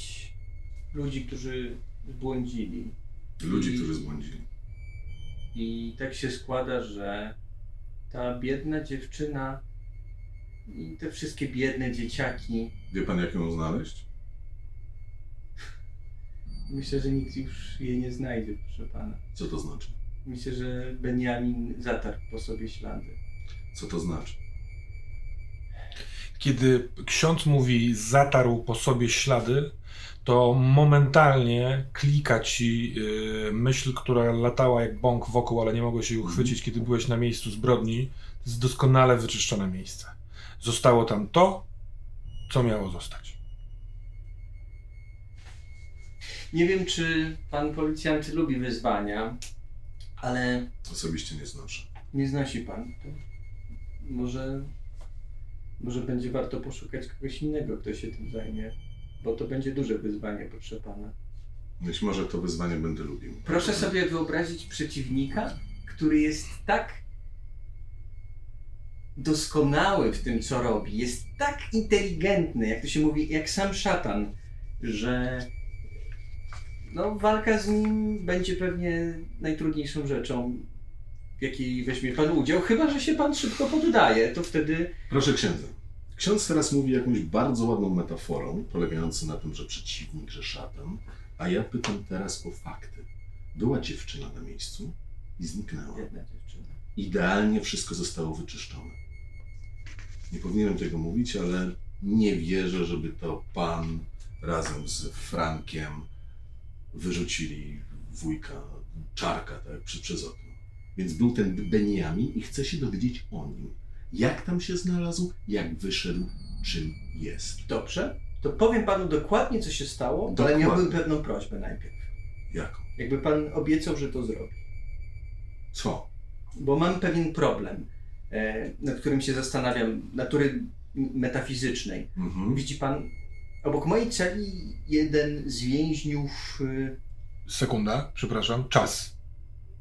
ludzi, którzy zbłądzili. ludzi, którzy zbłądzili. I tak się składa, że ta biedna dziewczyna i te wszystkie biedne dzieciaki, Wie pan, jak ją znaleźć? Myślę, że nikt już jej nie znajdzie, proszę pana. Co to znaczy? Myślę, że Beniamin zatarł po sobie ślady. Co to znaczy? Kiedy ksiądz mówi zatarł po sobie ślady, to momentalnie klika ci y, myśl, która latała jak bąk wokół, ale nie mogłeś jej uchwycić, kiedy byłeś na miejscu zbrodni. To jest doskonale wyczyszczone miejsce. Zostało tam to, co miało zostać. Nie wiem, czy pan policjant lubi wyzwania, ale Osobiście nie znoszę. nie znosi pan. To może, może będzie warto poszukać kogoś innego, kto się tym zajmie, bo to będzie duże wyzwanie, proszę pana. Być może to wyzwanie będę lubił. Proszę sobie wyobrazić przeciwnika, który jest tak doskonały w tym, co robi, jest tak inteligentny, jak to się mówi, jak sam szatan, że no, walka z nim będzie pewnie najtrudniejszą rzeczą w jakiej weźmie pan udział, chyba że się pan szybko poddaje, to wtedy. Proszę księdza. Ksiądz teraz mówi jakąś bardzo ładną metaforą, polegającą na tym, że przeciwnik, że szatan, a ja pytam teraz o fakty. Była dziewczyna na miejscu i zniknęła. Jedna dziewczyna. Idealnie wszystko zostało wyczyszczone. Nie powinienem tego mówić, ale nie wierzę, żeby to pan razem z Frankiem wyrzucili wujka, czarka, tak, przy, przez okno. Więc był ten Beniamin i chcę się dowiedzieć o nim. Jak tam się znalazł, jak wyszedł, czym jest. Dobrze, to powiem panu dokładnie, co się stało, ale Dokładnie. miałbym pewną prośbę najpierw. Jaką? Jakby pan obiecał, że to zrobi. Co? Bo mam pewien problem, e, nad którym się zastanawiam, natury metafizycznej. Mhm. Widzi pan, obok mojej celi jeden z więźniów. e, Sekunda, przepraszam, czas.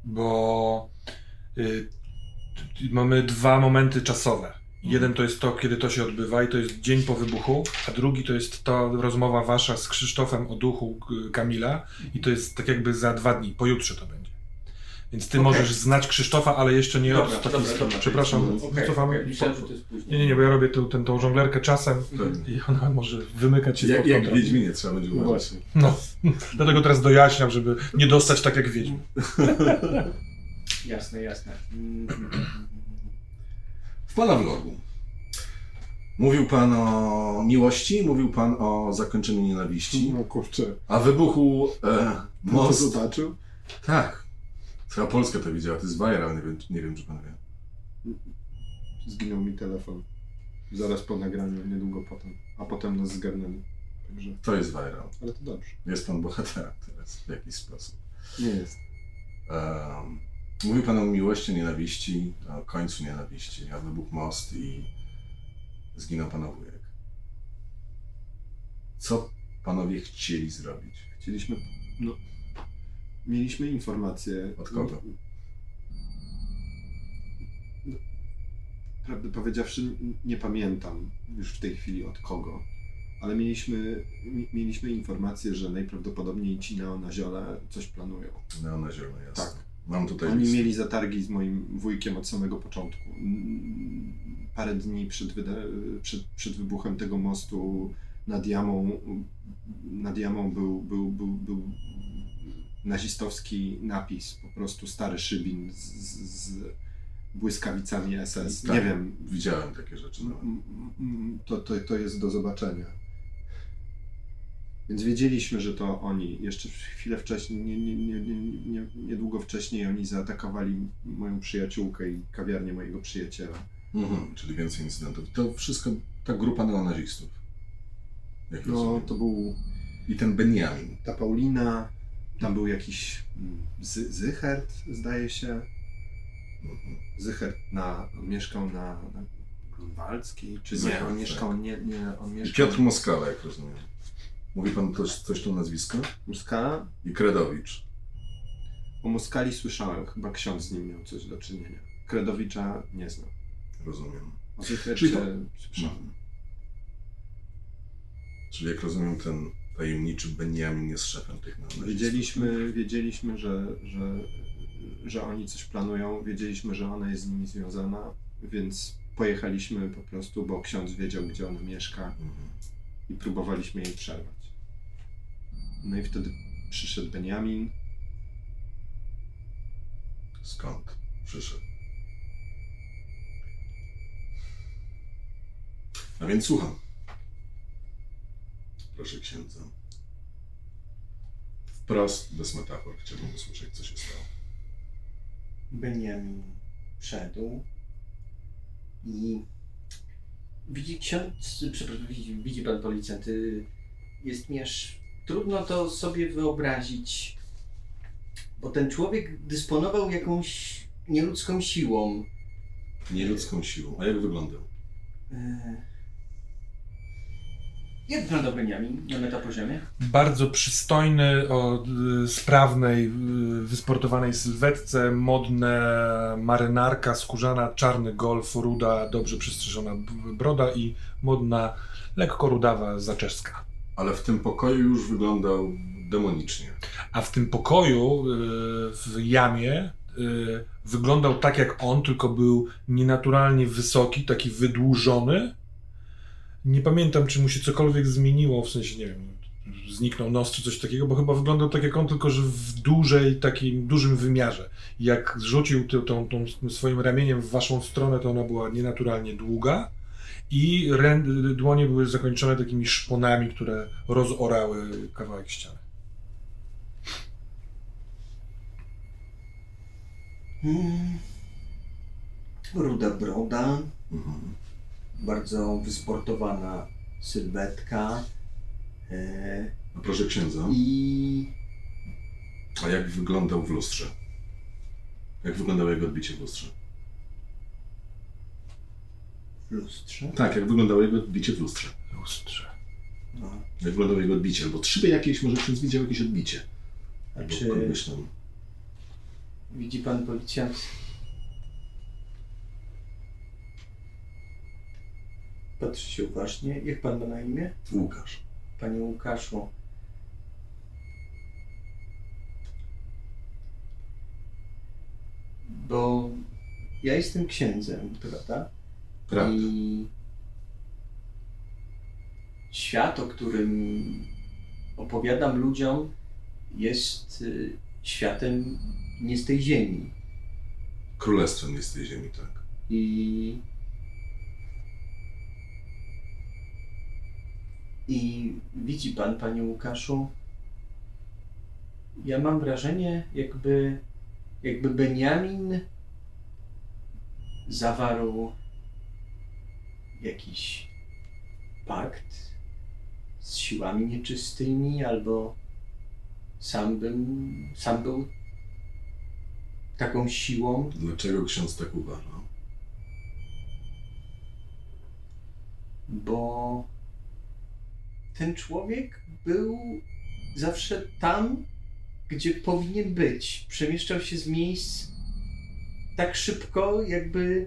Bo y, mamy dwa momenty czasowe. Jeden to jest to, kiedy to się odbywa i to jest dzień po wybuchu, a drugi to jest to rozmowa wasza z Krzysztofem o duchu y, Kamila i to jest tak jakby za dwa dni, pojutrze to będzie. Więc ty Okej. możesz znać Krzysztofa, ale jeszcze nie Dobra, od dobra, dobra. Przepraszam, Okej, wycofamy. okej, myślałem, że to jest później. Nie, nie, nie, bo ja robię tę, tę, tą żonglerkę czasem i ona może wymykać się Jak, spod jak w kontroli. Wiedźminie trzeba będzie No uważać. właśnie. No, dlatego teraz dojaśniam, żeby nie dostać tak jak wiedźmy. Jasne, jasne. W pana vlogu. Mówił pan o miłości, mówił pan o zakończeniu nienawiści, No kurczę, a wybuchu e, to most. zobaczył? Tak. Cała Polska to widziała, to jest viral, nie wiem, nie wiem czy pan wie. Zginął mi telefon. Zaraz po nagraniu, niedługo potem. A potem nas zgarnęli. Także, To jest viral. ale to dobrze. Jest pan bohaterem teraz w jakiś sposób. Nie jest. Um, mówił pan o miłości, nienawiści, o końcu nienawiści, a wybuchł most i zginął pana wujek. Co panowie chcieli zrobić? Chcieliśmy, no, mieliśmy informacje. Od kogo? No, prawdę powiedziawszy, nie pamiętam już w tej chwili od kogo, ale mieliśmy, mi- mieliśmy informację, że najprawdopodobniej ci neonaziole coś planują. Neona zielone, jasne. Tak. Mam tutaj Oni listę. mieli zatargi z moim wujkiem od samego początku. Parę dni przed, przed, przed wybuchem tego mostu nad Jamą, nad Jamą był, był, był, był nazistowski napis, po prostu stary szybin z, z, błyskawicami SS. Tak, Nie wiem, Widziałem takie rzeczy. m- to, to, to jest do zobaczenia. Więc wiedzieliśmy, że to oni. Jeszcze chwilę wcześniej, nie, nie, nie, nie, nie, niedługo wcześniej oni zaatakowali moją przyjaciółkę i kawiarnię mojego przyjaciela. Mhm, czyli więcej incydentów. To wszystko ta grupa neonazistów. Jak No, rozumiem. to był I ten Benjamin. ta Paulina, tam był jakiś mm, Zy- Zychert, zdaje się. Zychert na, mieszkał na, na Grunwaldzkiej, czy nie? On mieszkał, tak. nie, nie, on mieszkał... Piotr Moskala, jak rozumiem. Mówi pan coś, coś to nazwisko? Muskala? I Kredowicz. O Moskali słyszałem, chyba ksiądz z nim miał coś do czynienia. Kredowicza nie znam. Rozumiem. O Zychercie Czyli to- słyszałem. Mhm. Czyli jak rozumiem, ten tajemniczy Benjamin jest szefem tych neonazistów. Wiedzieliśmy, wiedzieliśmy że, że, że oni coś planują, wiedzieliśmy, że ona jest z nimi związana, więc pojechaliśmy po prostu, bo ksiądz wiedział, gdzie ona mieszka Mhm. i próbowaliśmy jej przerwać. No i wtedy przyszedł Benjamin. Skąd przyszedł? A więc słucham. Proszę księdza. Wprost, bez metafor, chciałbym usłyszeć, co się stało. Benjamin wszedł i widzi ksiądz, przepraszam, widzi, widzi pan policjant, jest mi aż trudno to sobie wyobrazić, bo ten człowiek dysponował jakąś nieludzką siłą. Nieludzką siłą. A jak wyglądał? Y, Jak wygląda Benjamin na metapoziomie? Bardzo przystojny, o y, sprawnej, y, wysportowanej sylwetce, modne marynarka skórzana, czarny golf, ruda, dobrze przystrzyżona broda i modna, lekko rudawa zaczeska. Ale w tym pokoju już wyglądał demonicznie. A w tym pokoju, y, w jamie, wyglądał tak jak on, tylko był nienaturalnie wysoki, taki wydłużony. Nie pamiętam, czy mu się cokolwiek zmieniło, w sensie, nie wiem, zniknął nos czy coś takiego, bo chyba wyglądał tak jak on, tylko że w dużej, takim dużym wymiarze. Jak zrzucił ty, tą, tą swoim ramieniem w waszą stronę, to ona była nienaturalnie długa i rę, dłonie były zakończone takimi szponami, które rozorały kawałek ściany. Hmm. Ruda broda, Mhm. Bardzo wysportowana sylwetka e, A proszę księdza, i a jak wyglądał w lustrze? Jak wyglądało jego odbicie w lustrze? w lustrze. Tak, jak wyglądało jego odbicie w lustrze? Lustrze. No. Jak wyglądało jego odbicie? Albo szyby jakieś, może ksiądz widział jakieś odbicie. A Albo czy kogoś tam. widzi pan policjant? Patrzy się uważnie. Jak pan ma na imię? Łukasz. Panie Łukaszu. Bo ja jestem księdzem, prawda? Prawda. I świat, o którym opowiadam ludziom, jest y, światem nie z tej ziemi. Królestwem jest tej ziemi, tak. I. I widzi pan, panie Łukaszu, ja mam wrażenie, jakby, jakby Beniamin zawarł jakiś pakt z siłami nieczystymi, albo sam bym, sam był taką siłą, Dlaczego ksiądz tak uważa? bo ten człowiek był zawsze tam, gdzie powinien być. Przemieszczał się z miejsc tak szybko, jakby,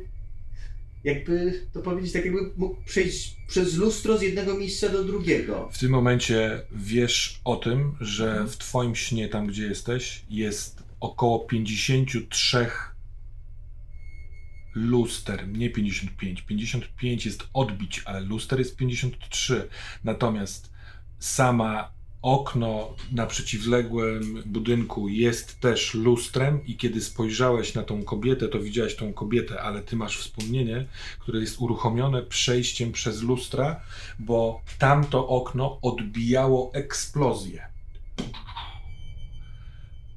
jakby to powiedzieć, tak jakby mógł przejść przez lustro z jednego miejsca do drugiego. W tym momencie wiesz o tym, że w twoim śnie, tam gdzie jesteś, jest około 53 luster, nie 55. 55 jest odbić, ale luster jest 53. Natomiast sama okno na przeciwległym budynku jest też lustrem i kiedy spojrzałeś na tą kobietę, to widziałeś tą kobietę, ale ty masz wspomnienie, które jest uruchomione przejściem przez lustra, bo tamto okno odbijało eksplozję.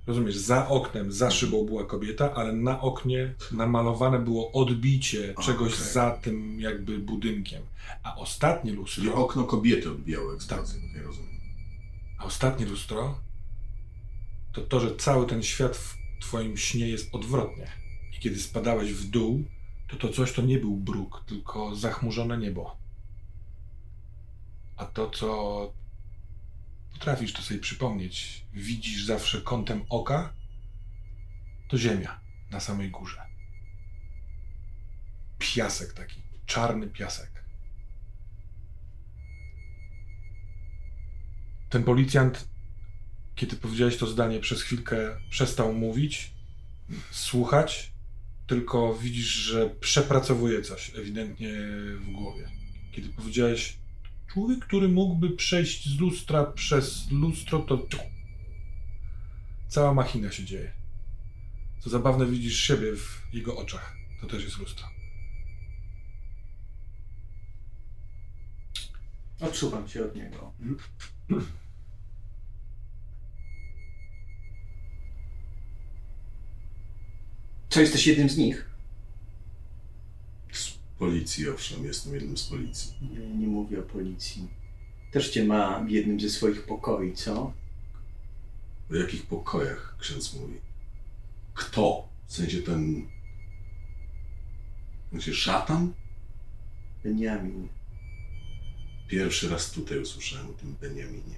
Rozumiesz, za oknem, za szybą była kobieta, ale na oknie namalowane było odbicie czegoś okej. za tym jakby budynkiem. A ostatnie Czyli lustro, okno kobiety odbijało eksplozję, Tak. rozumiem. a ostatnie lustro to to, że cały ten świat w twoim śnie jest odwrotnie. I kiedy spadałeś w dół, to to coś to nie był bruk, tylko zachmurzone niebo. A to, co potrafisz to sobie przypomnieć, widzisz zawsze kątem oka, to ziemia na samej górze. Piasek taki, czarny piasek. Ten policjant, kiedy powiedziałeś to zdanie, przez chwilkę przestał mówić, słuchać, tylko widzisz, że przepracowuje coś ewidentnie w głowie. Kiedy powiedziałeś, człowiek, który mógłby przejść z lustra przez lustro, to cała machina się dzieje. Co zabawne, widzisz siebie w jego oczach. To też jest lustro. Odsuwam się od niego. Co, jesteś jednym z nich? Policji, owszem, jestem jednym z policji. Nie, nie mówię o policji. Też cię ma w jednym ze swoich pokoi, co? O jakich pokojach ksiądz mówi? Kto? W sensie ten... W sensie szatan? Beniamin. Pierwszy raz tutaj usłyszałem o tym Beniaminie.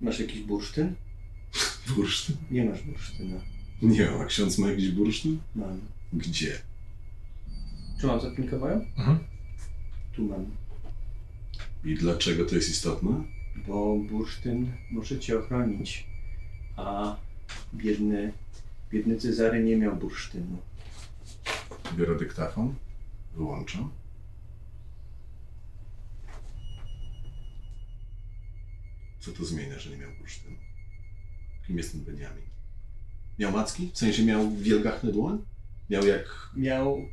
Masz jakiś bursztyn? Bursztyn? Nie masz bursztyna. Nie, a ksiądz ma jakiś bursztyn? Mam. Gdzie? Czy mam zapinkę moją? Mhm. Tu mam. I dlaczego to jest istotne? Bo bursztyn może cię ochronić, a biedny Biedny Cezary nie miał bursztynu. Biorę dyktafon, wyłączam. Co to zmienia, że nie miał bursztynu? Kim jest ten Benjamin? Miał macki? W sensie miał wielgachny dłoń? Miał jak... Miał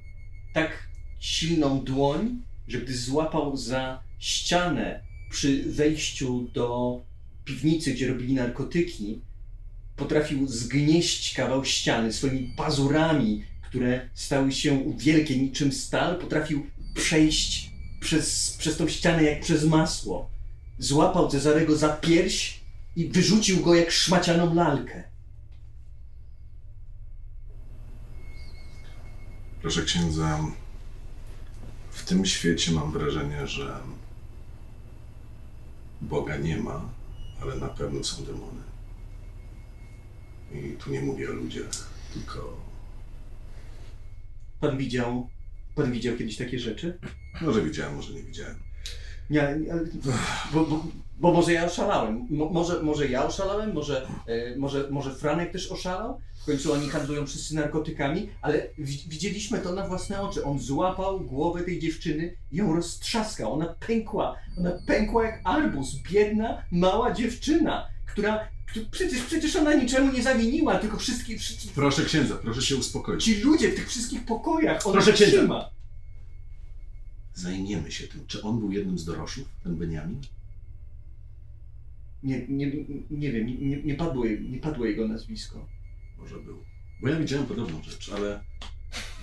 tak silną dłoń, że gdy złapał za ścianę przy wejściu do piwnicy, gdzie robili narkotyki, potrafił zgnieść kawał ściany swoimi pazurami, które stały się wielkie niczym stal, potrafił przejść przez, przez tą ścianę jak przez masło. Złapał Cezarego za pierś i wyrzucił go jak szmacianą lalkę. Proszę księdza, w tym świecie mam wrażenie, że Boga nie ma, ale na pewno są demony. I tu nie mówię o ludziach, tylko Pan widział, pan widział kiedyś takie rzeczy? może widziałem, może nie widziałem. Nie, ale- ale- bo, bo, bo może ja oszalałem. Mo, może, może ja oszalałem, może, e, może, może Franek też oszalał. Końcu oni handlują wszyscy narkotykami, ale wi- widzieliśmy to na własne oczy. On złapał głowę tej dziewczyny i ją roztrzaskał. Ona pękła. Ona pękła jak arbuz. Biedna, mała dziewczyna, która... któ- Przecież, przecież ona niczemu nie zawiniła, tylko wszystkie, wszyscy, Proszę księdza, proszę się uspokoić. ci ludzie w tych wszystkich pokojach. Ona Proszę księdza. trzyma. Zajmiemy się tym. Czy on był jednym z doroślów, ten Beniamin? Nie, nie, nie wiem, nie, nie, padło, nie padło jego nazwisko. Może był. Bo ja widziałem podobną rzecz, ale...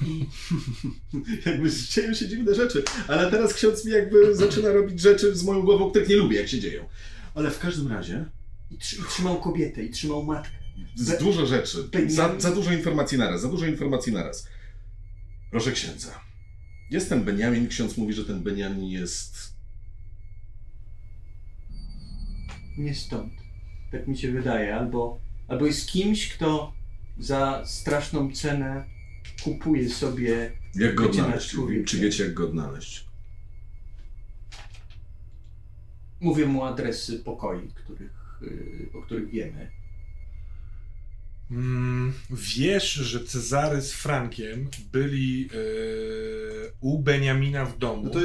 jakby dzieją się dziwne rzeczy. Ale teraz ksiądz mi jakby zaczyna robić rzeczy z moją głową, których nie lubię, jak się dzieją. Ale w każdym razie I, trzy, I trzymał kobietę, i trzymał matkę. z dużo rzeczy. Za, za dużo informacji naraz, za dużo informacji naraz. Proszę księdza. Jest ten Beniamin, ksiądz mówi, że ten Beniamin jest... Nie stąd. Tak mi się wydaje. Albo, albo jest kimś, kto za straszną cenę kupuje sobie. Jak go odnaleźć? Czy wiecie, jak go odnaleźć? Mówię mu adresy pokoi, których, yy, o których wiemy. Mm, wiesz, że Cezary z Frankiem byli yy, u Beniamina w domu. No to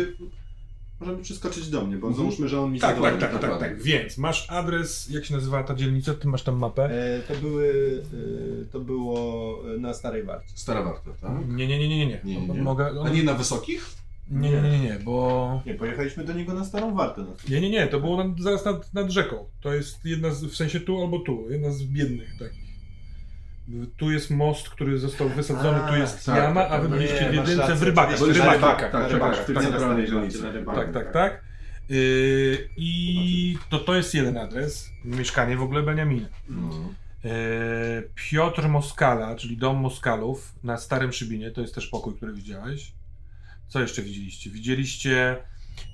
możemy przeskoczyć do mnie, bo Mhm. załóżmy, że on mi tak, tak, tak, tak, dokładnie. tak. Więc masz adres, jak się nazywa ta dzielnica? Ty masz tam mapę? E, to były, e, to było na Starej Warcie. Stara warta, tak? Nie, nie, nie, nie, nie. Nie, nie, nie. Mogę, A nie na wysokich? nie, nie, nie, nie, bo... Nie, pojechaliśmy do niego na Starą Wartę. No. Nie, nie, nie, to było nad, zaraz nad, nad rzeką. To jest jedna z, w sensie tu albo tu, jedna z biednych takich. Tu jest most, który został wysadzony, A, tu jest tak, jama, tak, a wy tak. byliście w jedynce w rybakach. to jest na rybakach. tak, na tak, rybakach, tak, tak, tak, tak, tak. Tak, tak, tak. Yy, I to, to jest jeden adres, mieszkanie w ogóle Beniamina. No. Yy, Piotr Moskala, czyli dom Moskalów na Starym Szybinie, to jest też pokój, który widziałeś. Co jeszcze widzieliście? Widzieliście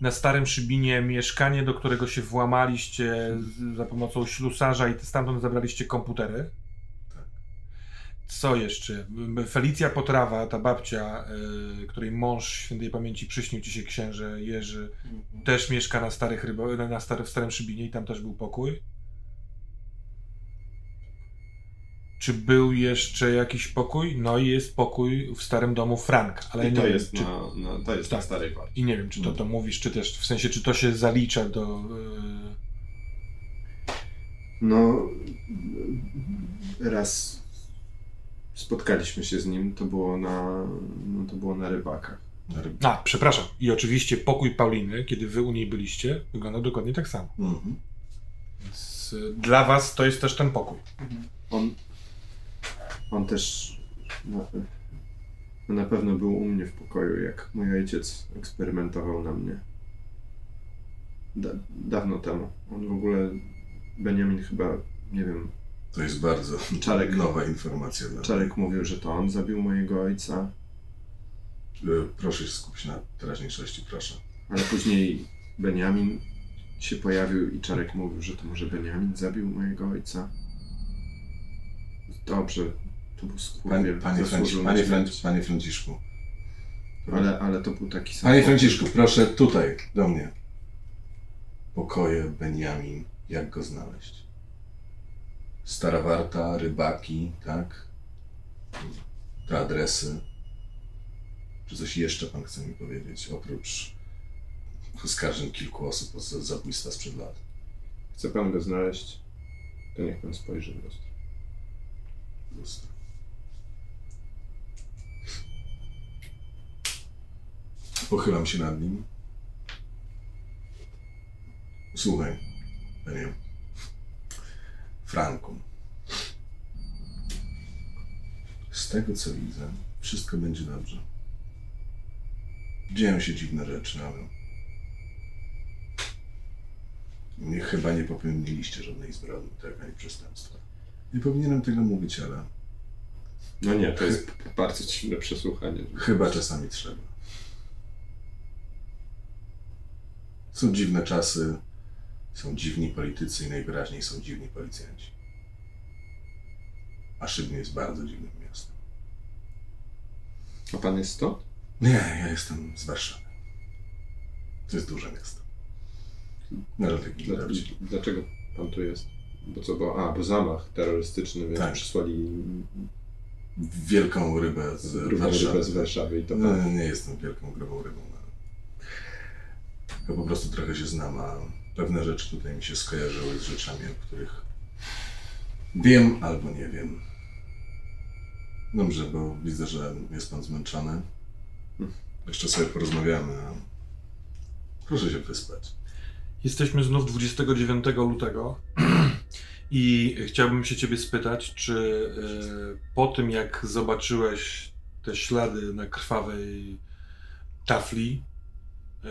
na Starym Szybinie mieszkanie, do którego się włamaliście za pomocą ślusarza i stamtąd zabraliście komputery. Co jeszcze? Felicja Potrawa, ta babcia, yy, której mąż świętej pamięci przyśnił ci się księże Jerzy, też mieszka na Starych Rybo, na stary, w Starym Szybinie i tam też był pokój. Czy był jeszcze jakiś pokój? No i jest pokój w starym domu Frank, ale I nie to wiem, jest, czy, na, na, to jest Tak. na Starej Warcie. i nie wiem, czy to, to mówisz, czy też w sensie, czy to się zalicza do. Yy, No, raz spotkaliśmy się z nim, to było na, no, to było na rybakach. Na ryb- A, przepraszam. I oczywiście pokój Pauliny, kiedy wy u niej byliście, wygląda dokładnie tak samo. Mhm. Więc y, dla was to jest też ten pokój. On, on też na, na pewno był u mnie w pokoju, jak mój ojciec eksperymentował na mnie. Da, dawno temu. On w ogóle, Benjamin chyba, nie wiem, To jest bardzo Czarek. nowa informacja. Dla Czarek mówił, że to on zabił mojego ojca. Y, Proszę się skupić na teraźniejszości, proszę. ale później Benjamin się pojawił i Czarek mówił, że to może Benjamin zabił mojego ojca. Dobrze, to był skurwiel. panie, panie. Franci, panie Franciszku. Ale, ale to był taki sam. Panie Franciszku, proszę tutaj, do mnie. Pokoje, Benjamin, jak go znaleźć? Stara Warta, rybaki, tak? te adresy. Czy coś jeszcze pan chce mi powiedzieć, oprócz oskarżeń kilku osób o za- zabójstwa sprzed lat? Chce pan go znaleźć? To niech pan spojrzy w lustro. Lustro. Pochylam się nad nim. Słuchaj, panie Franku. Z tego co widzę, wszystko będzie dobrze. Dzieją się dziwne rzeczy, ale nie, chyba nie popełniliście żadnej zbrodni, tak, ani przestępstwa. Nie powinienem tego mówić, ale No nie, to jest bardzo dziwne przesłuchanie. Chyba czasami trzeba. Są dziwne czasy, są dziwni politycy i najwyraźniej są dziwni policjanci. A Szybnie jest bardzo dziwnym miastem. A pan jest stąd? Nie, ja jestem z Warszawy. To jest duże miasto. Taki Dla, dlaczego pan tu jest? Bo co, bo, a, bo zamach terrorystyczny, więc Tak. przysłali wielką rybę z grubą Warszawy. rybę z Warszawy i to No, pan... nie jestem wielką, grubą rybą. No. Ja po prostu trochę się znam, a pewne rzeczy tutaj mi się skojarzyły z rzeczami, o których wiem albo nie wiem. Dobrze, bo widzę, że jest pan zmęczony. Jeszcze sobie porozmawiamy, proszę się wyspać. Jesteśmy znów 29 lutego i chciałbym się ciebie spytać, czy e, po tym jak zobaczyłeś te ślady na krwawej tafli, e,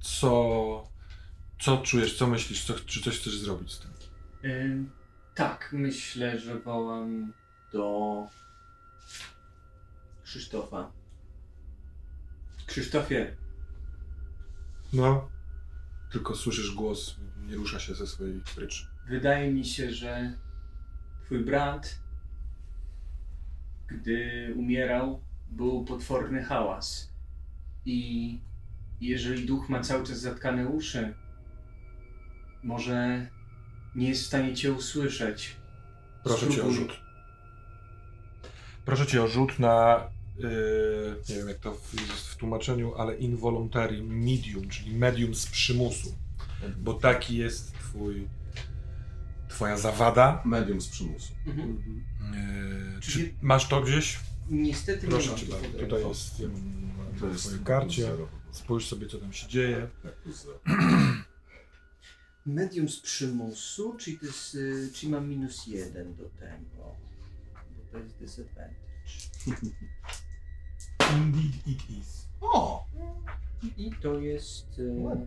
co, co czujesz, co myślisz, co, czy coś chcesz zrobić z tym? Ym, tak, myślę, że wołam do Krzysztofa. Krzysztofie, No, tylko słyszysz głos, nie rusza się ze swojej pryczy. wydaje mi się, że twój brat, gdy umierał, był potworny hałas. I jeżeli duch ma cały czas zatkane uszy, może nie jest w stanie cię usłyszeć. Proszę cię o Spróbuj- rzut. Proszę cię o rzut na, yy, nie wiem jak to w, jest w tłumaczeniu, ale involuntary medium, czyli medium z przymusu. Bo taki jest twój, twoja zawada. Medium z przymusu. Mhm. Yy, czy Czyli- masz to gdzieś? Niestety Proszę nie cię mam. bardzo. Tutaj jest To jest twojej karcie. Spójrz sobie co tam się dzieje. Tak. Medium z przymusu, czyli, to jest, y, czyli mam minus jeden do tego. Bo to jest disadvantage. Indeed it is. O! I to jest. y, Ładnie.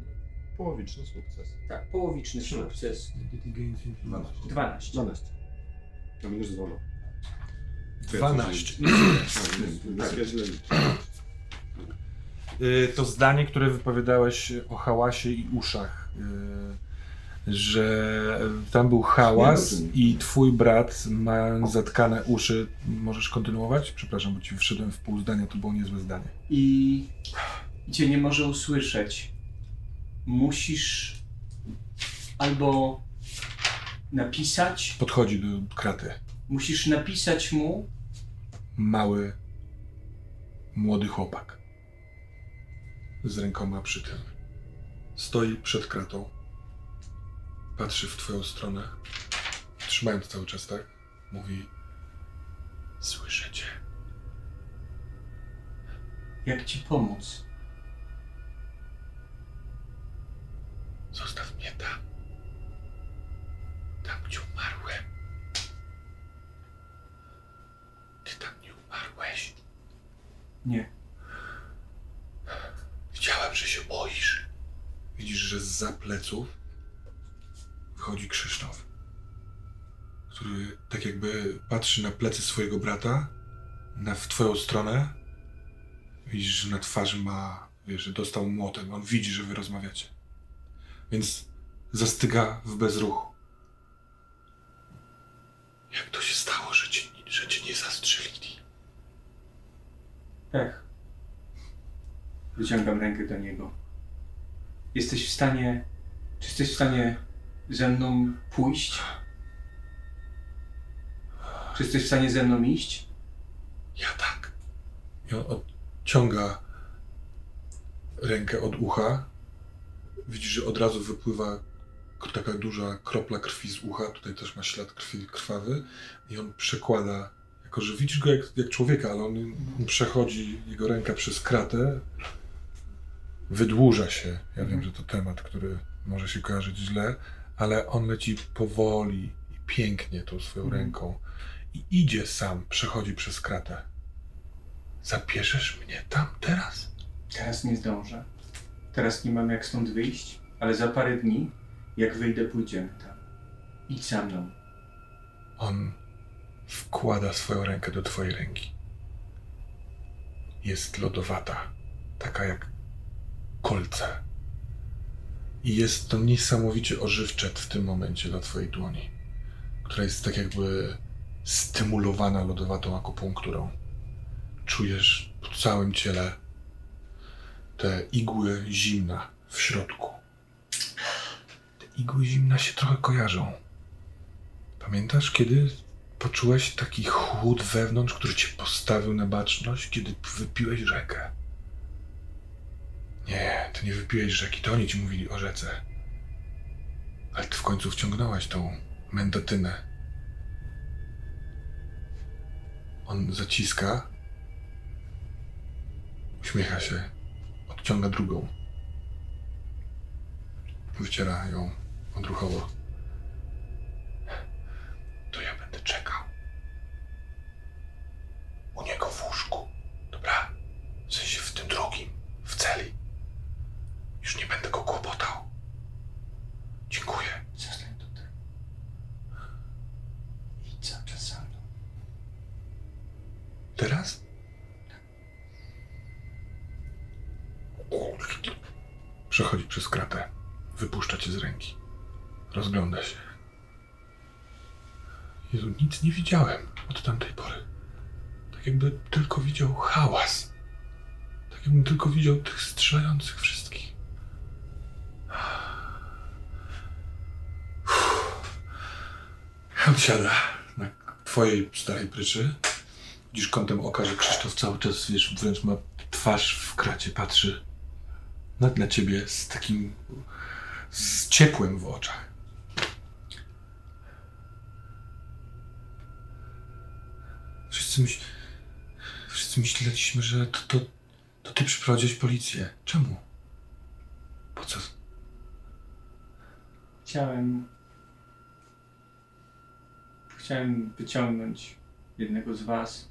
Połowiczny sukces. tak, połowiczny sukces. 12. 12. 12. A minus 2. 12. Tak, ja źle liczę. Y, to zdanie, które wypowiadałeś o hałasie i uszach, y, że tam był hałas i twój brat ma zatkane uszy. Możesz kontynuować? Przepraszam, bo ci wszedłem w pół zdania, to było niezłe zdanie. I, I cię nie może usłyszeć. Musisz albo napisać, Podchodzi do kraty. musisz napisać mu, Mały, młody chłopak. Z rękoma przy tym. Stoi przed kratą. Patrzy w twoją stronę. Trzymając cały czas, tak? Mówi... Słyszę cię. jak ci pomóc. Zostaw mnie tam. Tam, gdzie umarłem. Ty tam nie umarłeś. Nie. Widziałem, że się boisz. Widzisz, że za pleców wychodzi Krzysztof, który tak jakby patrzy na plecy swojego brata, na, w twoją stronę. Widzisz, że na twarzy ma, wiesz, że dostał młotem. On widzi, że wy rozmawiacie. Więc zastyga w bezruchu. Jak to się stało, że cię, że cię nie zastrzelili? Pech. Wyciągam rękę do niego. Jesteś w stanie. Czy jesteś w stanie ze mną pójść? Czy jesteś w stanie ze mną iść? Ja tak. I on odciąga rękę od ucha. Widzisz, że od razu wypływa taka duża kropla krwi z ucha. Tutaj też ma ślad krwi krwawy. I on przekłada, jako że widzisz go jak, jak człowieka, ale on, on przechodzi, jego ręka przez kratę. Wydłuża się. Ja wiem, że to temat, który może się kojarzyć źle, ale on leci powoli i pięknie tą swoją Mhm. ręką. I idzie sam, przechodzi przez kratę. Zabierzesz mnie tam teraz? Teraz nie zdążę. Teraz nie mam jak stąd wyjść, ale za parę dni, jak wyjdę, pójdziemy tam. Idź za mną. On wkłada swoją rękę do twojej ręki. Jest lodowata, taka jak kolce. I jest to niesamowicie ożywcze w tym momencie dla twojej dłoni, która jest tak jakby stymulowana lodowatą akupunkturą. Czujesz po całym ciele te igły zimna w środku. Te igły zimna się trochę kojarzą. Pamiętasz, kiedy poczułeś taki chłód wewnątrz, który cię postawił na baczność, kiedy wypiłeś rzekę? Nie, ty nie wypiłeś rzeki, to oni ci mówili o rzece. Ale ty w końcu wciągnąłeś tą mendotynę. On zaciska, uśmiecha się, odciąga drugą. Wyciera ją odruchowo. To ja będę czekał. U niego w łóżku. Dobra? W sensie w tym drugim, w celi. Już nie będę go kłopotał. Dziękuję. Zostań tutaj. Idź cały czas za mną. Teraz? Przechodzi przez kratę. Wypuszcza cię z ręki. Rozgląda się. Jezu, nic nie widziałem od tamtej pory. Tak jakby tylko widział hałas. Tak jakbym tylko widział tych strzelających wszystkich. On siada na twojej starej pryczy. Widzisz kątem oka, że Krzysztof cały czas, wiesz, wręcz ma twarz w kracie, patrzy na, na ciebie z takim, z ciepłem w oczach. Wszyscy, myśl, wszyscy myśleliśmy, że to, to, to ty przyprowadziłeś policję. Czemu? Po co? Chciałem. Chciałem wyciągnąć jednego z was.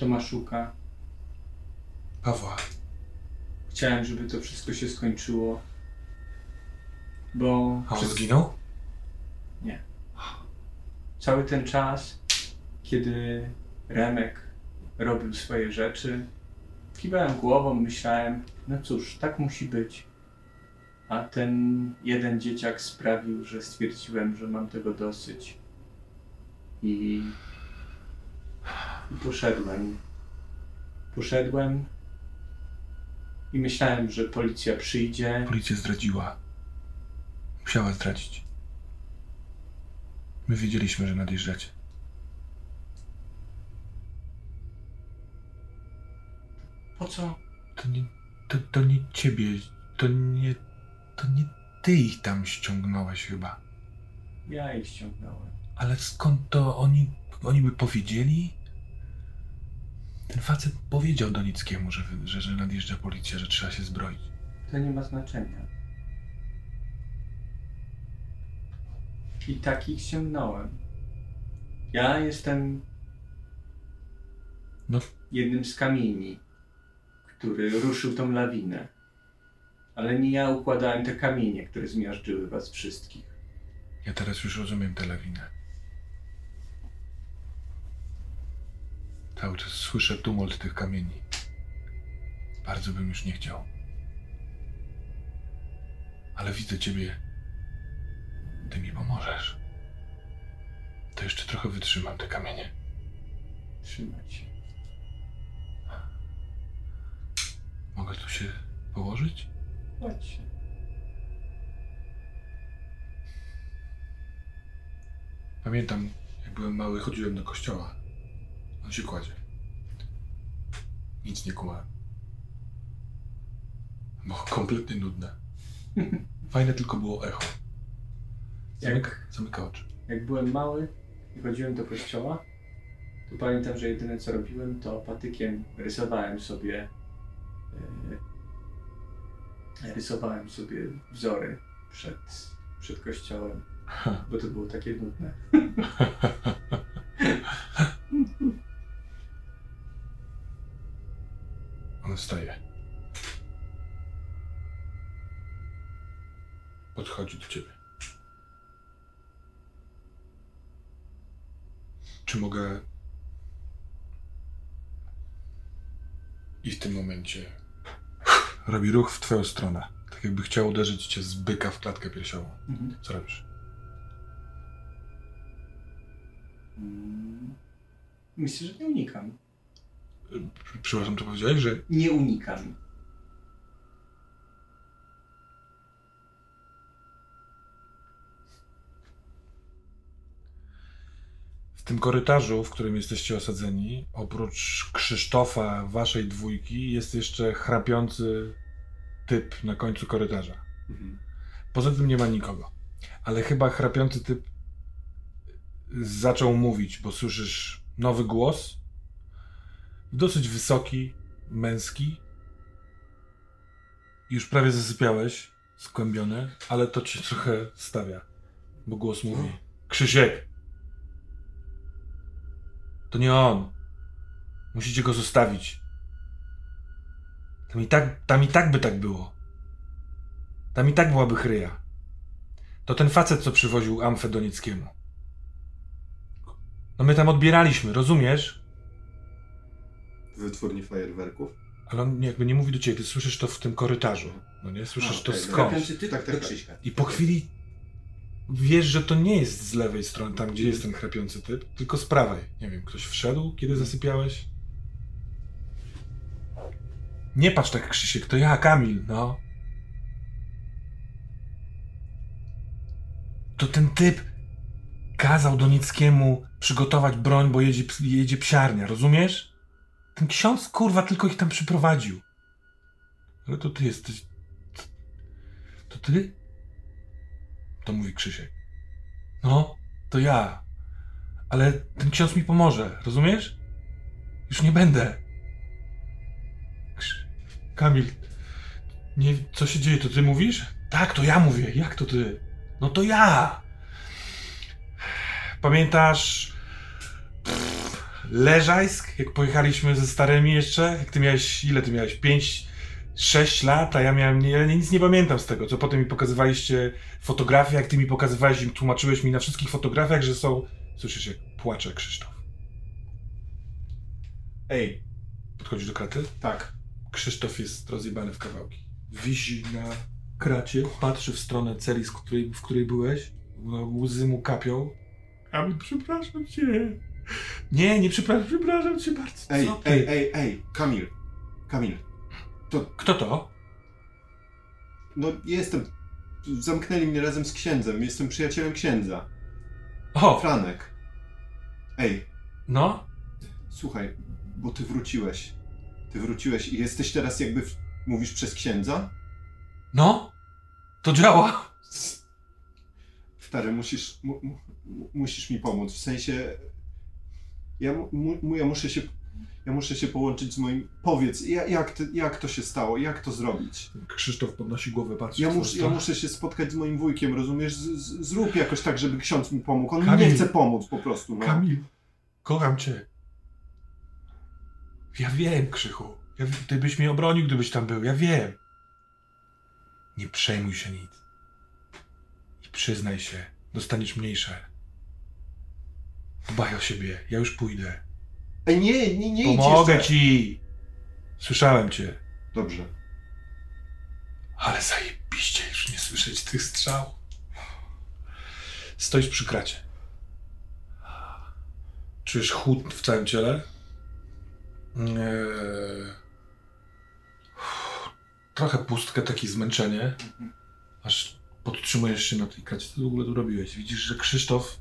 Tomaszuka. Pawła. Chciałem, żeby to wszystko się skończyło. Bo A on przez zginął? cały ten czas, kiedy Remek robił swoje rzeczy, kiwałem głową, myślałem, no cóż, tak musi być. A ten jeden dzieciak sprawił, że stwierdziłem, że mam tego dosyć. I, poszedłem. Poszedłem i myślałem, że policja przyjdzie. Policja zdradziła. Musiała zdradzić. My wiedzieliśmy, że nadjeżdżacie. Po co? To nie, to, to nie ciebie, to nie, to nie ty ich tam ściągnąłeś chyba. Ja ich ściągnąłem. Ale skąd to oni, oni by powiedzieli? Ten facet powiedział Donickiemu, że, że, że nadjeżdża policja, że trzeba się zbroić. To nie ma znaczenia. I takich ściągnąłem. Ja jestem No, jednym z kamieni, który ruszył tą lawinę. Ale nie ja układałem te kamienie, które zmiażdżyły was wszystkich. ja teraz już rozumiem tę lawinę. Cały czas słyszę tumult tych kamieni. Bardzo bym już nie chciał. Ale widzę ciebie. Ty mi pomożesz. To jeszcze trochę wytrzymam te kamienie. Trzymaj się. Mogę tu się położyć? Chodź. Pamiętam, Jak byłem mały, chodziłem do kościoła. On się kładzie. Nic nie kumałem. Było kompletnie nudne. Fajne tylko było echo. Zamyka, Jak, zamyka oczy. jak byłem mały i chodziłem do kościoła, to pamiętam, że jedyne co robiłem, to patykiem rysowałem sobie e, rysowałem sobie wzory przed, przed kościołem, bo to było takie nudne. On wstaje. Podchodzi do ciebie. Czy mogę. I w tym momencie robi ruch w twoją stronę. Tak jakby chciał uderzyć cię z byka w klatkę piersiową. Mhm. Co robisz? Mm. Myślę, że nie unikam. Przepraszam, to powiedziałeś, że Nie unikam. Tym korytarzu, w którym jesteście osadzeni, oprócz Krzysztofa, waszej dwójki, jest jeszcze chrapiący typ na końcu korytarza. Mhm. Poza tym nie ma nikogo. Ale chyba chrapiący typ zaczął mówić, bo słyszysz nowy głos. Dosyć wysoki, męski. Już prawie zasypiałeś, skłębiony, ale to ci trochę stawia, bo głos mówi: Krzysiek! To nie on. Musicie go zostawić. Tam i tak, tam i tak by tak było. Tam i tak byłaby chryja. To ten facet, co przywoził Amfę Donieckiemu. No my tam odbieraliśmy, rozumiesz? W wytwórni fajerwerków. Ale on jakby nie mówi do ciebie, ty słyszysz to w tym korytarzu. No nie? Słyszysz A, to skądś. Chrapiący typ Tak, tak, tak. I po chwili wiesz, że to nie jest z lewej strony, tam gdzie jest ten chrapiący typ, tylko z prawej. Nie wiem, ktoś wszedł, kiedy zasypiałeś? Nie patrz tak, Krzysiek, to ja, Kamil, no. To ten typ kazał Donickiemu przygotować broń, bo jedzie, jedzie psiarnia, rozumiesz? Ten ksiądz, kurwa, tylko ich tam przyprowadził. Ale to ty jesteś... To ty? To mówi Krzysiek. No, to ja. Ale ten ksiądz mi pomoże, rozumiesz? Już nie będę. Krz- Kamil, nie, co się dzieje, to ty mówisz? Tak, to ja mówię. Jak to ty? No to ja. Pamiętasz pff, Leżajsk, jak pojechaliśmy ze starymi jeszcze? Jak ty miałeś, ile ty miałeś? Pięć, sześć lat, a ja miałem, nie, ja nic nie pamiętam z tego, co potem mi pokazywaliście fotografie, jak ty mi pokazywałeś i tłumaczyłeś mi na wszystkich fotografiach, że są... Słyszysz, jak płacze Krzysztof. Ej, Podchodzi do kraty? tak. Krzysztof jest rozjebany w kawałki. Wisi na kracie, patrzy w stronę celi, z której, w której byłeś. No, Łzy mu kapią. A przepraszam cię. Nie, nie przepraszam, przepraszam cię bardzo. Ej, ej, ej, ej, Kamil. Kamil. Kto to? No jestem. Zamknęli mnie razem z księdzem. Jestem przyjacielem księdza. O, Franek. Ej, no. słuchaj, bo ty wróciłeś. Ty wróciłeś i jesteś teraz jakby. W... Mówisz przez księdza? No. To działa. Stary, musisz, mu, mu, musisz mi pomóc. W sensie. Ja, mu, ja muszę się. Ja muszę się połączyć z moim. Powiedz, ja, jak, ty, jak to się stało? Jak to zrobić? Krzysztof podnosi głowę, patrzy Ja, mus, ja stronę. muszę się spotkać z moim wujkiem, rozumiesz? Z, z, zrób jakoś tak, żeby ksiądz mi pomógł. On mi Kamil. nie chce pomóc po prostu. No. Kamil, kocham cię. Ja wiem, Krzychu. Ja, ty byś mnie obronił, gdybyś tam był. Ja wiem. Nie przejmuj się nic. I przyznaj się. Dostaniesz mniejsze. Dbaj o siebie. Ja już pójdę. Ej, nie, nie, nie idź Pomogę jeszcze. ci. Słyszałem cię. Dobrze. Ale zajebiście już nie słyszeć tych strzał. Stoisz przy kracie. Czujesz chłód w całym ciele? Eee... Trochę pustkę, takie zmęczenie. Aż podtrzymujesz się na tej kracie. Co ty w ogóle tu robiłeś? Widzisz, że Krzysztof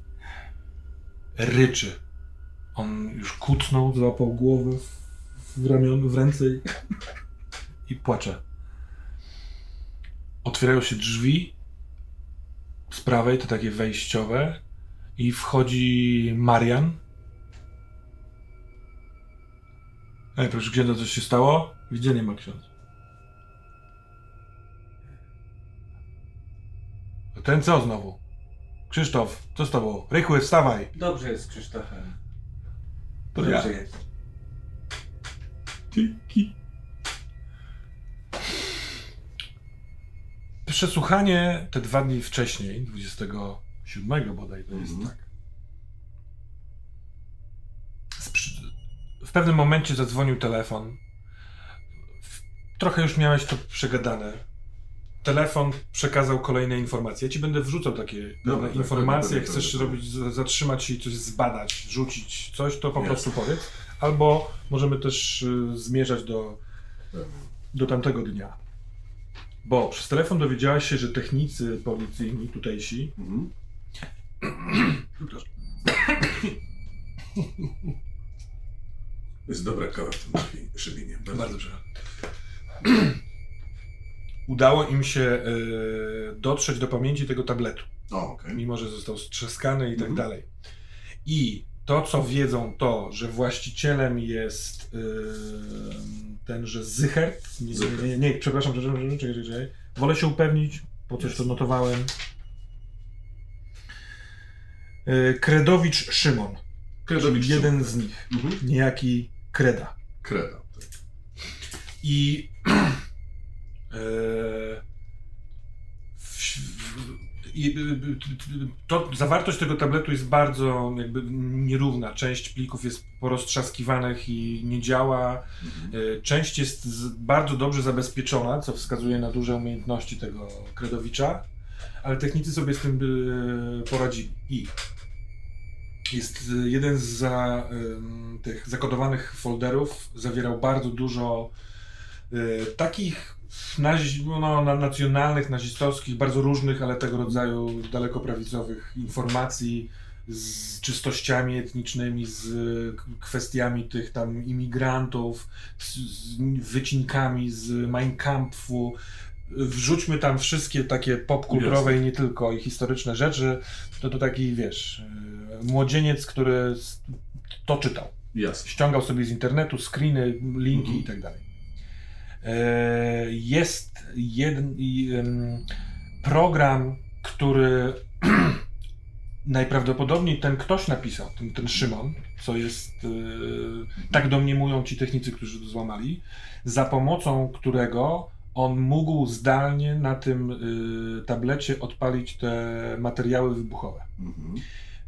ryczy. On już kucnął, złapał głowę w, ramion, w ręce i, płacze. Otwierają się drzwi z prawej, te takie wejściowe i wchodzi Marian. Ej, proszę księdza, coś się stało? Widzę, nie ma ksiądz. Ten co znowu? Krzysztof, co z tobą? Rychły, wstawaj! Dobrze jest z Krzysztofem. To Dobrze ja. jest. Dzięki. Przesłuchanie te dwa dni wcześniej, 27 bodaj to jest Mhm. tak. W pewnym momencie zadzwonił telefon. Trochę już miałeś to przegadane. Telefon przekazał kolejne informacje. Ja ci będę wrzucał takie Dobra, pewne tak, informacje. tak, Jak tak, chcesz tak. robić, z- zatrzymać się i coś zbadać, rzucić coś, to po Jasne. prostu powiedz. Albo możemy też y, zmierzać do, do tamtego dnia. Bo przez telefon dowiedziałaś się, że technicy policyjni tutejsi Mhm. Przepraszam. Jest dobra kawa w tym szybi- szybinie. Bardzo dobrze. Udało im się e, dotrzeć do pamięci tego tabletu, O, okej. mimo że został strzaskany i tak Mhm. dalej. I to, co wiedzą, to, że właścicielem jest e, tenże Zychert. Nie, nie, nie, nie, przepraszam, przepraszam, czekaj. Wolę się upewnić, po coś to notowałem. E, Kredowicz Szymon. Kredowicz jeden Szymon. z nich. Mhm. Niejaki Kreda. Kreda. Tak. I i, y, y, to, zawartość tego tabletu jest bardzo jakby nierówna. Część plików jest poroztrzaskiwanych i nie działa. Mhm. E, Część jest bardzo dobrze zabezpieczona, co wskazuje na duże umiejętności tego Kredowicza, ale technicy sobie z tym e, poradzili. I jest jeden z za, tych zakodowanych folderów, zawierał bardzo dużo takich nazi, no, na, nacjonalnych, nazistowskich, bardzo różnych, ale tego rodzaju daleko prawicowych informacji z czystościami etnicznymi, z kwestiami tych tam imigrantów, z, z wycinkami z Mein Kampfu. Wrzućmy tam wszystkie takie popkulturowe i nie tylko, i historyczne rzeczy. To to taki, wiesz, e, młodzieniec, który to czytał Jasne. ściągał sobie z internetu screeny, linki Mhm. i tak dalej. E, Jest jeden program, który najprawdopodobniej ten ktoś napisał, ten, ten Szymon, co jest, e, tak domniemują ci technicy, którzy to złamali, za pomocą którego on mógł zdalnie na tym e, tablecie odpalić te materiały wybuchowe Mhm.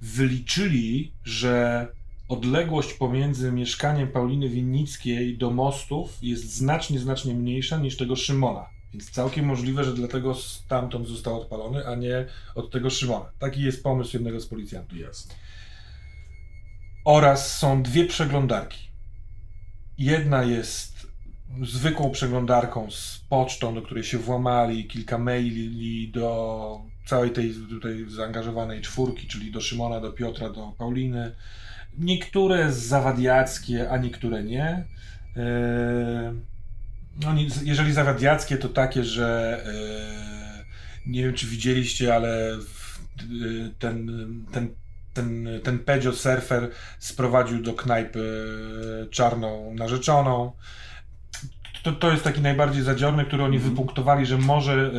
wyliczyli, że odległość pomiędzy mieszkaniem Pauliny Winnickiej do mostów jest znacznie, znacznie mniejsza niż tego Szymona. Więc całkiem możliwe, że dlatego stamtąd został odpalony, a nie od tego Szymona. Taki jest pomysł jednego z policjantów. Jasne. Oraz są dwie przeglądarki. Jedna jest zwykłą przeglądarką z pocztą, do której się włamali, kilka maili do całej tej tutaj zaangażowanej czwórki, czyli do Szymona, do Piotra, do Pauliny. Niektóre zawadiackie, a niektóre nie. Eee, No, jeżeli zawadiackie, to takie, że eee, nie wiem, czy widzieliście, ale y, ten, ten, ten, ten Pedzio Surfer sprowadził do knajpy czarną narzeczoną. To, to jest taki najbardziej zadziorny, który oni Mhm. wypunktowali, że może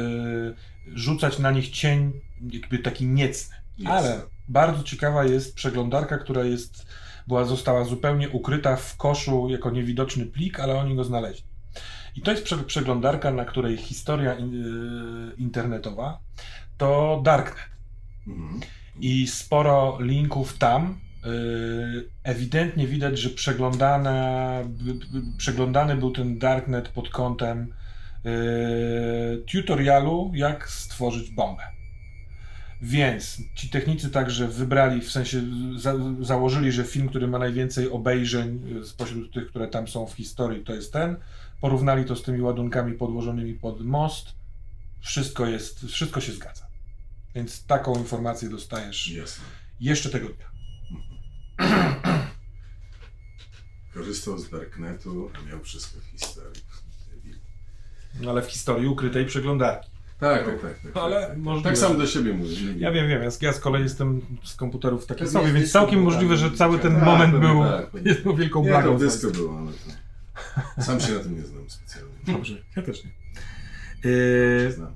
rzucać na nich cień jakby taki niecny. Jasne. Ale bardzo ciekawa jest przeglądarka, która jest, była, została zupełnie ukryta w koszu jako niewidoczny plik, ale oni go znaleźli. I to jest prze, przeglądarka, na której historia y, internetowa to Darknet. Mhm. I sporo linków tam. y, Ewidentnie widać, że przeglądane, przeglądany był ten Darknet pod kątem y, tutorialu, jak stworzyć bombę. Więc ci technicy także wybrali, w sensie za, założyli, że film, który ma najwięcej obejrzeń y, spośród tych, które tam są w historii, to jest ten. Porównali to z tymi ładunkami podłożonymi pod most. Wszystko jest, wszystko się zgadza. Więc taką informację dostajesz Jasne. jeszcze tego dnia. Korzystał z Darknetu, a miał wszystko w historii. No ale w historii ukrytej przeglądarki. Tak, tak, tak. tak, Ale tak, możliwe. tak sam do siebie mówię. Ja wiem, wiem. Ja, z kolei jestem z komputerów taki Pewnie sobie, więc całkiem możliwe, że tak, cały ten tak, moment był tak, jedną wielką Nie, blagą. to dysko było, ale to... Sam się na tym nie znam specjalnie. Dobrze, ja też nie. Yy, znam.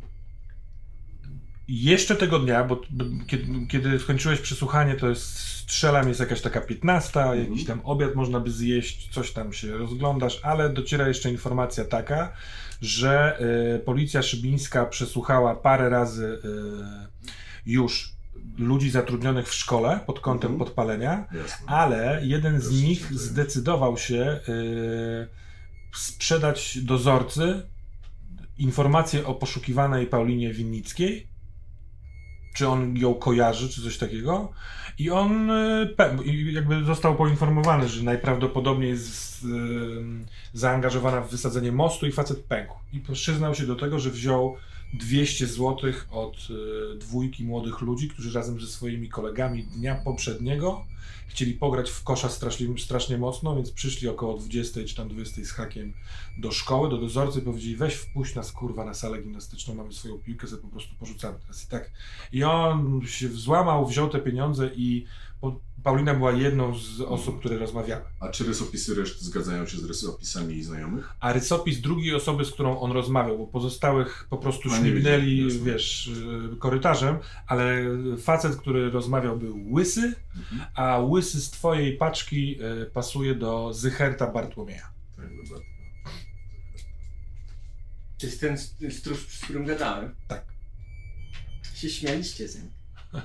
jeszcze tego dnia, bo bo kiedy, kiedy skończyłeś przesłuchanie, to jest strzelam, jest jakaś taka 15, Mhm. jakiś tam obiad można by zjeść, coś tam się rozglądasz, ale dociera jeszcze informacja taka, że y, policja szybińska przesłuchała parę razy y, już ludzi zatrudnionych w szkole pod kątem Mhm. podpalenia, Jasne. ale jeden z Proszę nich zdecydował się y, sprzedać dozorcy informację o poszukiwanej Paulinie Winnickiej. Czy on ją kojarzy, czy coś takiego. I on i jakby został poinformowany, że najprawdopodobniej jest y, zaangażowana w wysadzenie mostu i facet pękł. I przyznał się do tego, że wziął 200 zł od y, dwójki młodych ludzi, którzy razem ze swoimi kolegami dnia poprzedniego chcieli pograć w kosza strasznie, strasznie mocno, więc przyszli około 20 czy tam 20 z hakiem do szkoły, do dozorcy i powiedzieli weź wpuść nas kurwa na salę gimnastyczną, mamy swoją piłkę, sobie po prostu porzucamy teraz i tak. I on się złamał, wziął te pieniądze i Paulina była jedną z osób, które rozmawiały. A czy rysopisy reszty zgadzają się z rysopisami znajomych? A rysopis drugiej osoby, z którą on rozmawiał, bo pozostałych po prostu śmignęli, wiesz, y, korytarzem, ale facet, który rozmawiał był łysy, Mhm. a łysy z twojej paczki y, pasuje do Zycherta Bartłomieja. Tak, dobra. To jest ten stróż, z którym gadałem. Tak. Się śmialiście ze mnie.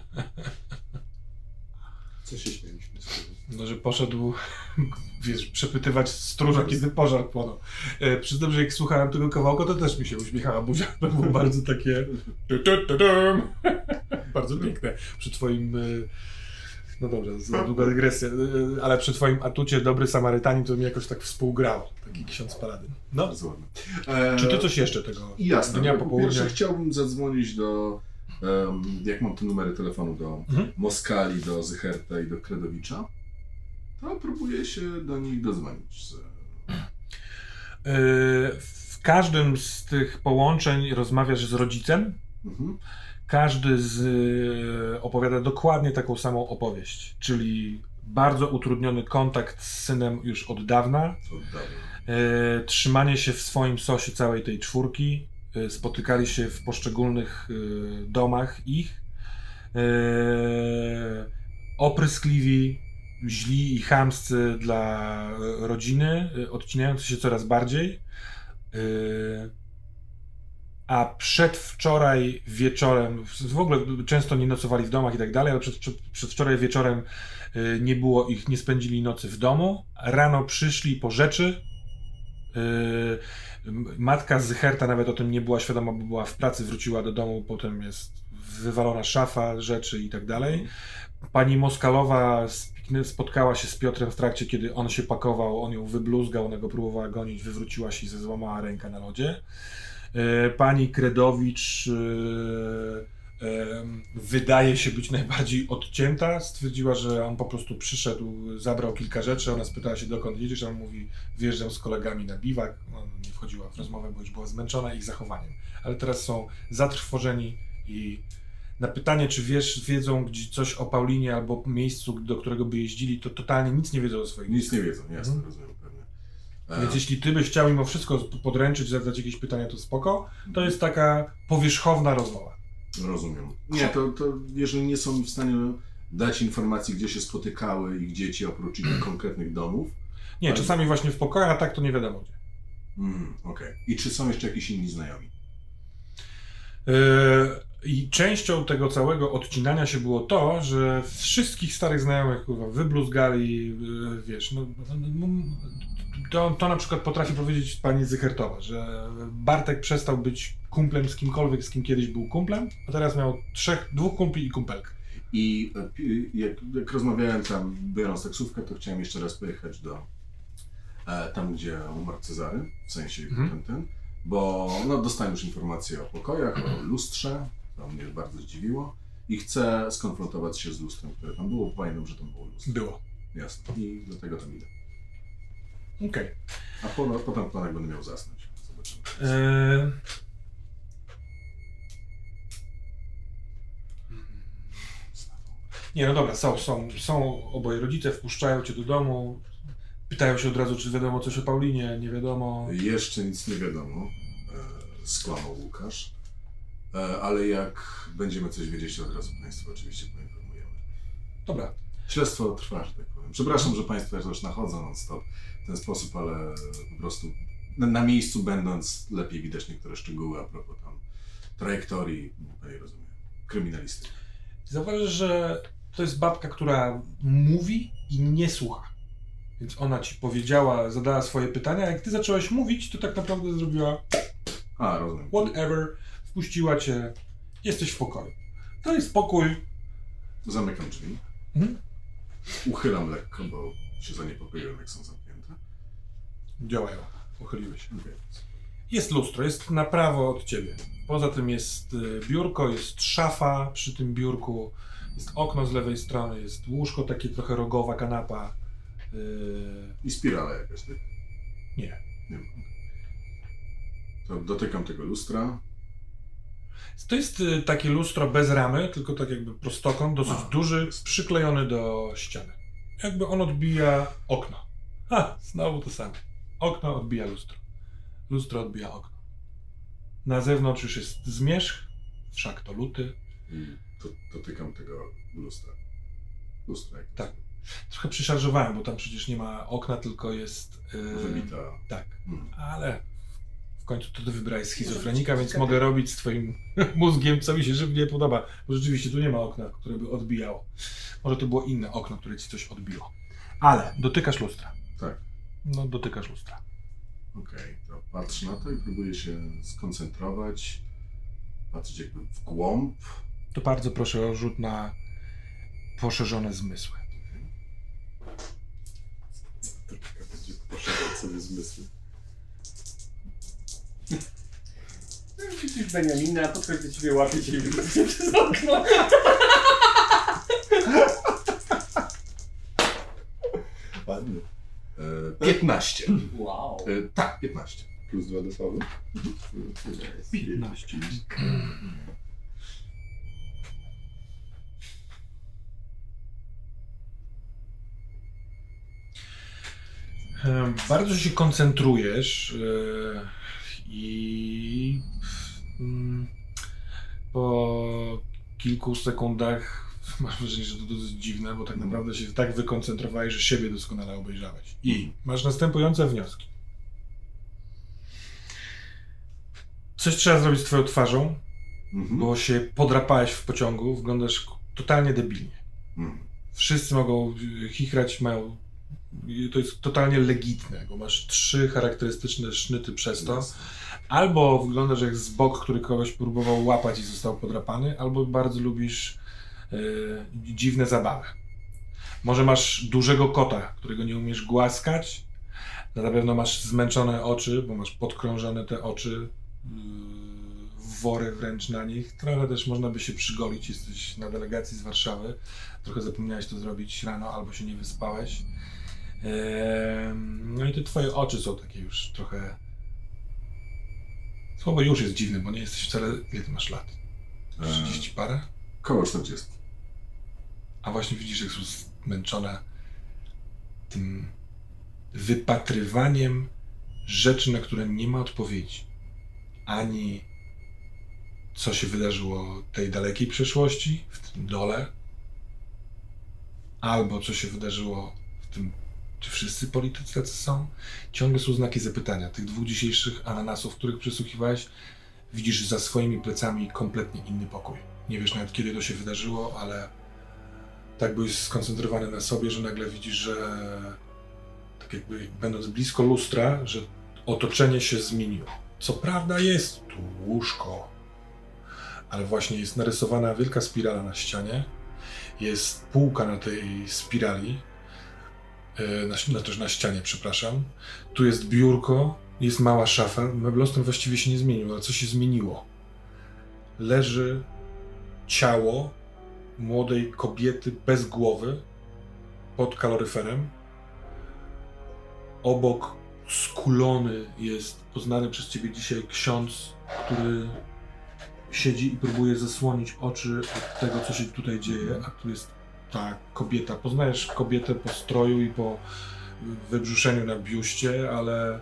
Co się śmieliśmy z tego? No, że poszedł, wiesz, przepytywać stróża, kiedy pożar płonął. E, przyznam, że jak słuchałem tego kawałka, to też mi się uśmiechała buzia. To było bardzo takie... tu, tu, tu, tum. bardzo piękne. Przy twoim... e, No dobrze, za długa dygresja, e, ale przy twoim atucie Dobry Samarytanin to mi jakoś tak współgrał. Taki ksiądz Paladyn. No. E, czy ty coś jeszcze tego Jasne. dnia po popołudnia? pierwsze chciałbym zadzwonić do, em, jak mam te numery telefonu, do Mhm. Moskali, do Zycherta i do Kredowicza, to próbuję się do nich dodzwonić. Z, E, W każdym z tych połączeń rozmawiasz z rodzicem, mhm. Każdy z y, opowiada dokładnie taką samą opowieść, czyli bardzo utrudniony kontakt z synem już od dawna, To oddawna. y, trzymanie się w swoim sosie całej tej czwórki, spotykali się w poszczególnych y, domach ich, y, opryskliwi, źli i chamscy dla y, rodziny, y, odcinający się coraz bardziej. Y, a przedwczoraj wieczorem, w ogóle często nie nocowali w domach i tak dalej, ale przed, przed, przedwczoraj wieczorem y, nie było ich, nie spędzili nocy w domu. Rano przyszli po rzeczy. Matka Zycherta nawet o tym nie była świadoma, bo była w pracy, wróciła do domu, potem jest wywalona szafa, rzeczy i tak dalej. Pani Moskalowa spotkała się z Piotrem w trakcie, kiedy on się pakował, on ją wybluzgał, ona go próbowała gonić, wywróciła się i złamała rękę na lodzie. E, Pani Kredowicz e, wydaje się być najbardziej odcięta. Stwierdziła, że on po prostu przyszedł, zabrał kilka rzeczy. Ona spytała się, dokąd jedziesz. On mówi, wjeżdżam z kolegami na biwak. Ona nie wchodziła w rozmowę, bo już była zmęczona ich zachowaniem. Ale teraz są zatrwożeni i na pytanie, czy wiesz, wiedzą gdzie coś o Paulinie albo miejscu, do którego by jeździli, to totalnie nic nie wiedzą o swoich Nic nie wiedzą, jasne, Mhm. rozumiem pewnie. Więc jeśli ty byś chciał mimo wszystko podręczyć, zadać jakieś pytania, to spoko. To jest taka powierzchowna rozmowa. Rozumiem. Nie, to, to jeżeli nie są w stanie dać informacji, gdzie się spotykały ich dzieci, oprócz ich konkretnych domów. Nie, Ale- czasami właśnie w pokojach, a tak to nie wiadomo gdzie. Mm, Okej. I czy są jeszcze jakieś inni znajomi? Yy, I częścią tego całego odcinania się było to, że wszystkich starych znajomych kurwa, wybluzgali, yy, wiesz, no, no, no, to, to na przykład potrafi powiedzieć pani Zychertowa, że Bartek przestał być kumplem z kimkolwiek, z kim kiedyś był kumplem, a teraz miał trzech, dwóch kumpli i kumpelkę. I e, pi- jak, jak rozmawiałem tam, biorąc taksówkę, to chciałem jeszcze raz pojechać do e, tam, gdzie umarł Cezary, w sensie Mhm. ten, ten, bo no, dostałem już informacje o pokojach, o lustrze, to mnie bardzo zdziwiło i chcę skonfrontować się z lustrem, które tam było, bo pamiętam, że tam było lustro. Było. Jasne. I do tego tam idę. Okej. A po, potem w planach będę miał zasnąć. Zobaczymy. Eee... Nie, no dobra, są, są, są oboje rodzice, wpuszczają cię do domu, pytają się od razu, czy wiadomo coś o Paulinie, nie wiadomo. Jeszcze nic nie wiadomo, e, skłamał Łukasz, e, ale jak będziemy coś wiedzieć, to od razu Państwa oczywiście poinformujemy. Dobra, Śledztwo trwa, że tak powiem. Przepraszam, że Państwo też nachodzą non-stop w ten sposób, ale po prostu na, na miejscu będąc lepiej widać niektóre szczegóły a propos tam trajektorii, no, ja rozumiem, kryminalistyki. zauważysz, że to jest babka, która mówi i nie słucha. Więc ona ci powiedziała, zadała swoje pytania, a jak ty zacząłeś mówić, to tak naprawdę zrobiła A, rozumiem. whatever, wpuściła cię, jesteś w pokoju. To jest pokój. Zamykam drzwi. Mhm. Uchylam lekko, bo się zaniepokoiłem, jak są zamknięte. Działają, uchyliły się. Jest lustro, jest na prawo od ciebie. Poza tym jest y, biurko, jest szafa przy tym biurku, jest okno z lewej strony, jest łóżko, takie trochę rogowa kanapa. Yy, I spirala jakaś, tak? nie. Nie wiem. To dotykam tego lustra. To jest y, takie lustro bez ramy, tylko tak jakby prostokąt, dosyć A. duży, przyklejony do ściany. Jakby on odbija okno. Ha, znowu to samo. Okno odbija lustro. Lustro odbija okno. Na zewnątrz już jest zmierzch, wszak to luty. I to, dotykam tego lustra. Lustra, jak Tak. Trochę przeszarżowałem, bo tam przecież nie ma okna, tylko jest... Yy, Wybita. Tak, Mm. ale w końcu to ty wybrałeś schizofrenika, więc mogę robić z twoim mózgiem, co mi się żywnie podoba. Bo rzeczywiście tu nie ma okna, które by odbijało. Może to było inne okno, które ci coś odbiło. Ale dotykasz lustra. Tak. No, dotykasz lustra. Okej, to patrzę na to i próbuję się skoncentrować. Patrzeć jakby w głąb. To bardzo proszę o rzut na poszerzone zmysły. To taka będzie poszerzać sobie zmysły. Widzisz Beniamina, podchodzi do ciebie, łapie cię i wrzuca przez okno. Ładnie. E, 15. Wow. E, tak, 15. Plus dwa do sławy. 15. Em, Bardzo się koncentrujesz e, i mm, po kilku sekundach masz wrażenie, że to dosyć dziwne, bo tak naprawdę się tak wykoncentrowałeś, że siebie doskonale obejrzałeś. I masz następujące wnioski. Coś trzeba zrobić z twoją twarzą, Mhm. bo się podrapałeś w pociągu, wyglądasz totalnie debilnie. Mhm. Wszyscy mogą y, chichrać, mają. To jest totalnie legitne, bo masz trzy charakterystyczne sznyty przez to. Jasne. Albo wyglądasz jak z bok, który kogoś próbował łapać i został podrapany, albo bardzo lubisz dziwne zabawy. Może masz dużego kota, którego nie umiesz głaskać. Na pewno masz zmęczone oczy, bo masz podkrążone te oczy, yy, worek wręcz na nich. Trochę też można by się przygolić, jesteś na delegacji z Warszawy. Trochę zapomniałeś to zrobić rano, albo się nie wyspałeś. No i te twoje oczy są takie już trochę... Słowo już jest dziwne, bo nie jesteś wcale... Ile ty masz lat? 30 parę? Koło 40. A właśnie widzisz, jak są zmęczone tym wypatrywaniem rzeczy, na które nie ma odpowiedzi. Ani co się wydarzyło tej dalekiej przeszłości, w tym dole, albo co się wydarzyło w tym, czy wszyscy politycy tacy są. Ciągle są znaki zapytania. Tych dwóch dzisiejszych ananasów, których przesłuchiwałeś, widzisz za swoimi plecami kompletnie inny pokój. Nie wiesz nawet kiedy to się wydarzyło, ale tak byłeś skoncentrowany na sobie, że nagle widzisz, że tak jakby będąc blisko lustra, że otoczenie się zmieniło. Co prawda jest tu łóżko, ale właśnie jest narysowana wielka spirala na ścianie, jest półka na tej spirali, e, na, na, też na ścianie, przepraszam. Tu jest biurko, jest mała szafa, meblostron właściwie się nie zmienił, ale co się zmieniło? Leży ciało młodej kobiety bez głowy, pod kaloryferem. Obok skulony jest poznany przez ciebie dzisiaj ksiądz, który siedzi i próbuje zasłonić oczy od tego, co się tutaj dzieje, a tu jest ta kobieta. Poznajesz kobietę po stroju i po wybrzuszeniu na biuście, ale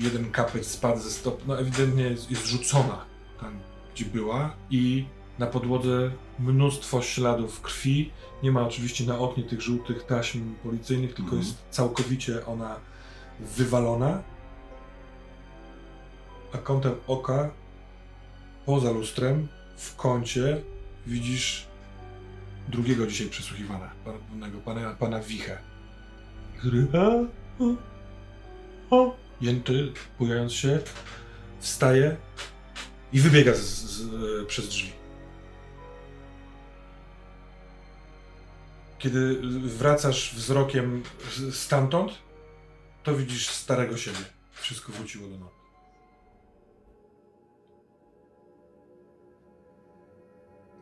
jeden kapeć spadł ze stop, no ewidentnie jest, jest rzucona tam, gdzie była i na podłodze mnóstwo śladów krwi. Nie ma oczywiście na oknie tych żółtych taśm policyjnych, tylko Mhm. jest całkowicie ona wywalona. A kątem oka, poza lustrem, w kącie widzisz drugiego dzisiaj przesłuchiwana, pana, pana, pana Wichę, który jęty, bujając się, wstaje i wybiega z, z, przez drzwi. Kiedy wracasz wzrokiem stamtąd, to widzisz starego siebie. Wszystko wróciło do normy.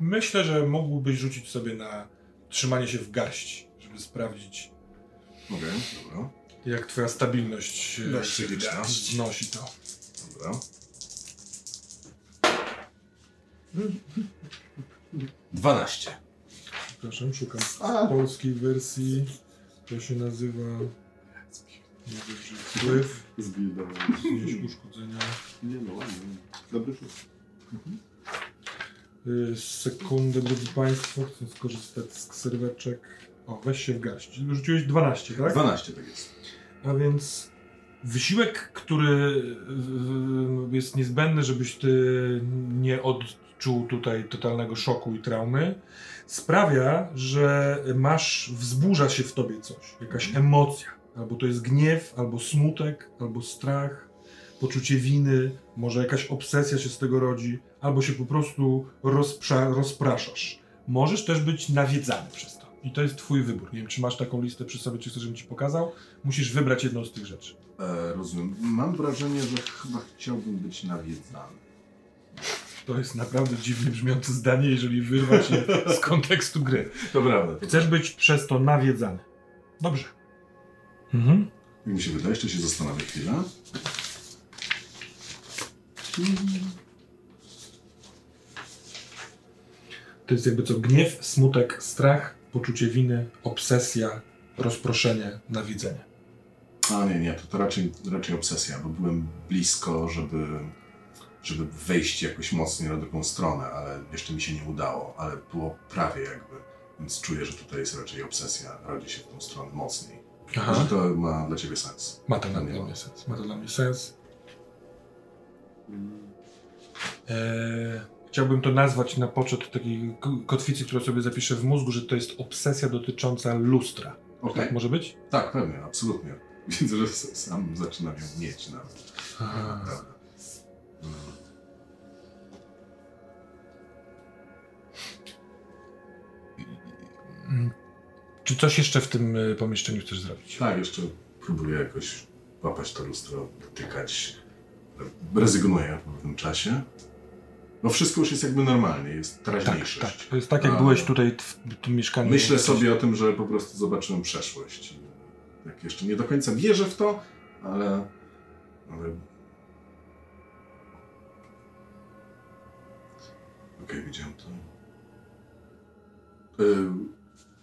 Myślę, że mógłbyś rzucić sobie na trzymanie się w garści, żeby sprawdzić, Okej, dobra. jak twoja stabilność psychiczna. znosi to. Dobra. Dwanaście. Przepraszam, szukam A. polskiej wersji. To się nazywa... Nie wiem, że wpływ, Zbildowałem. znieść uszkodzenia. Nie no, ładnie. Dobry rzut. Y, Sekundę, drodzy Państwo, chcę skorzystać z serweczek. O, weź się w garść. Rzuciłeś 12, tak? Dwanaście tak jest. A więc wysiłek, który y, jest niezbędny, żebyś ty nie odczuł tutaj totalnego szoku i traumy, sprawia, że masz, wzburza się w tobie coś, jakaś emocja. Albo to jest gniew, albo smutek, albo strach, poczucie winy, może jakaś obsesja się z tego rodzi, albo się po prostu rozpraszasz. Możesz też być nawiedzany przez to. I to jest twój wybór. Nie wiem, czy masz taką listę przy sobie, czy chcesz, żebym ci pokazał. Musisz wybrać jedną z tych rzeczy. E, rozumiem. Mam wrażenie, że chyba chciałbym być nawiedzany. To jest naprawdę dziwnie brzmiące zdanie, jeżeli wyrwać je z kontekstu gry. To prawda. To Chcesz być przez to nawiedzany. Dobrze. Mhm. Jak mi się wydaje, jeszcze się zastanowię chwilę. To jest jakby co gniew, smutek, strach, poczucie winy, obsesja, rozproszenie, nawiedzenie. A nie, nie, to, to raczej, raczej obsesja, bo byłem blisko, żeby, żeby wejść jakoś mocniej na drugą stronę, ale jeszcze mi się nie udało, ale było prawie jakby, więc czuję, że tutaj jest raczej obsesja, rodzi się w tą stronę mocniej. Że to ma dla ciebie sens. Ma to dla Nie mnie ma. sens. Ma to dla mnie sens. Eee, chciałbym to nazwać na poczet takiej kotwicy, którą sobie zapiszę w mózgu, że to jest obsesja dotycząca lustra. Okej, Tak może być? tak, pewnie, absolutnie. Widzę, że sam zaczynam ją mieć nawet. Aha. Naprawdę. Czy coś jeszcze w tym y, pomieszczeniu chcesz zrobić? Tak, jeszcze próbuję jakoś łapać to lustro, dotykać. Rezygnuję po pewnym czasie. No wszystko już jest jakby normalnie, jest tak, teraźniejszość. tak. To jest tak, jak A. byłeś tutaj w, w tym mieszkaniu. Myślę sobie o tym, że po prostu zobaczyłem przeszłość. Jak jeszcze nie do końca wierzę w to, ale. ale... Okej, widziałem to. Yy,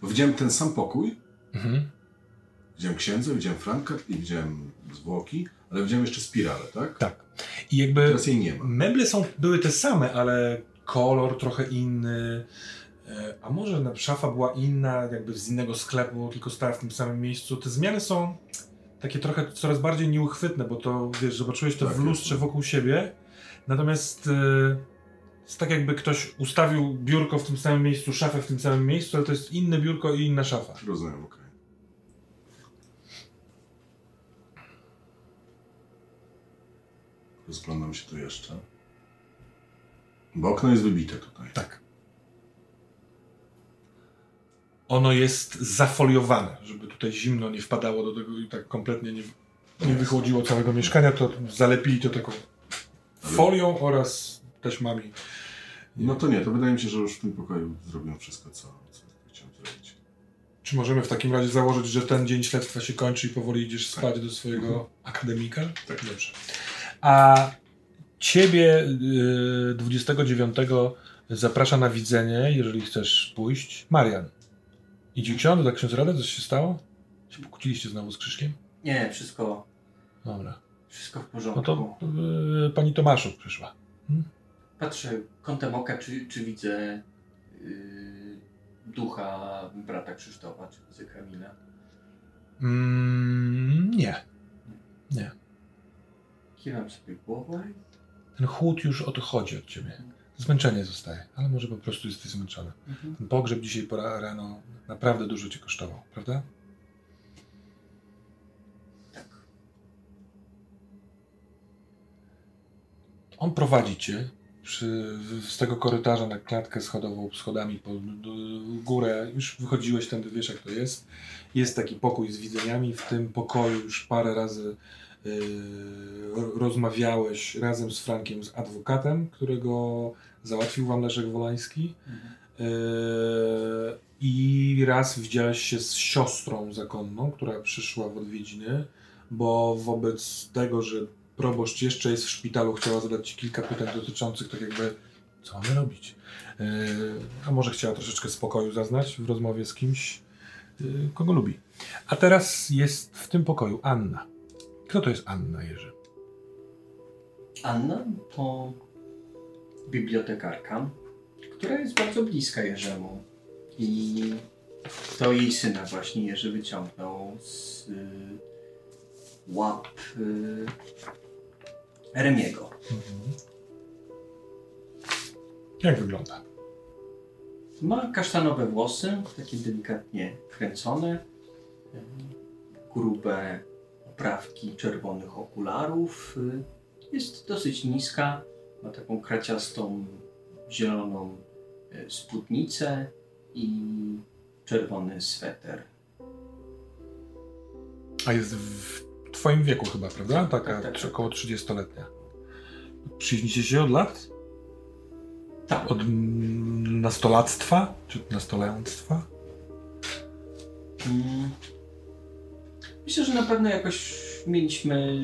widziałem ten sam pokój. Mhm. Widziałem księdza, widziałem Franka i widziałem zwłoki, ale widziałem jeszcze spiralę, tak? Tak. I jakby Teraz jej nie ma. meble są, były te same, ale kolor trochę inny. E, A może szafa była inna, jakby z innego sklepu, tylko stała w tym samym miejscu. Te zmiany są takie trochę coraz bardziej nieuchwytne, bo to wiesz, zobaczyłeś to Tak, w lustrze wokół siebie. Natomiast e, jest tak jakby ktoś ustawił biurko w tym samym miejscu, szafę w tym samym miejscu, ale to jest inne biurko i inna szafa. Rozumiem, okej. Rozglądam się tu jeszcze. Bo okno jest wybite tutaj. Tak. Ono jest zafoliowane, żeby tutaj zimno nie wpadało do tego i tak kompletnie nie, nie wychłodziło całego mieszkania, to zalepili to taką folią oraz taśmami. No to nie, to wydaje mi się, że już w tym pokoju zrobiłem wszystko, co, co chciałem zrobić. Czy możemy w takim razie założyć, że ten dzień śledztwa się kończy i powoli idziesz spać do swojego akademika? Tak, dobrze. A ciebie y, 29 zaprasza na widzenie, jeżeli chcesz pójść, Marian. Idzie ksiądz, tak ksiądz Radę, coś się stało? Się pokłóciliście znowu z Krzyszkiem? Nie, wszystko, Dobra. wszystko w No porządku. to y, pani Tomaszów przyszła. Patrzę kątem oka, czy, czy widzę yy, ducha brata Krzysztofa, czy widzę Kamila. Mm, nie. Nie. Kiwam sobie głową. Ten chłód już odchodzi od ciebie. Zmęczenie zostaje, ale może po prostu jesteś zmęczony. Mhm. Ten pogrzeb dzisiaj pora rano naprawdę dużo cię kosztował, prawda? Tak. On prowadzi cię przy, z tego korytarza na klatkę schodową, schodami po górę. Już wychodziłeś tędy, wiesz jak to jest. Jest taki pokój z widzeniami. W tym pokoju już parę razy yy, ro- rozmawiałeś razem z Frankiem, z adwokatem, którego załatwił wam Leszek Wolański. Mhm. Yy, I raz widziałeś się z siostrą zakonną, która przyszła w odwiedziny, bo wobec tego, że proboszcz jeszcze jest w szpitalu, chciała zadać ci kilka pytań dotyczących tak jakby, co mamy robić. Yy, a może chciała troszeczkę spokoju zaznać w rozmowie z kimś, yy, kogo lubi. A teraz jest w tym pokoju Anna. Kto to jest Anna, Jerzy? Anna to bibliotekarka, która jest bardzo bliska Jerzemu. I to jej syna właśnie Jerzy wyciągnął z y, łap y, Remiego. Jak wygląda? Ma kasztanowe włosy, takie delikatnie kręcone, grube oprawki czerwonych okularów. Jest dosyć niska, ma taką kraciastą, zieloną y, spódnicę i czerwony sweter. A jest w twoim wieku chyba, prawda? Taka Tak, tak, tak. około 30-letnia. Przyjaźnicie się od lat? Tak, Od mm, nastolactwa? Czy nastolenstwa? Mm. Myślę, że na pewno jakoś mieliśmy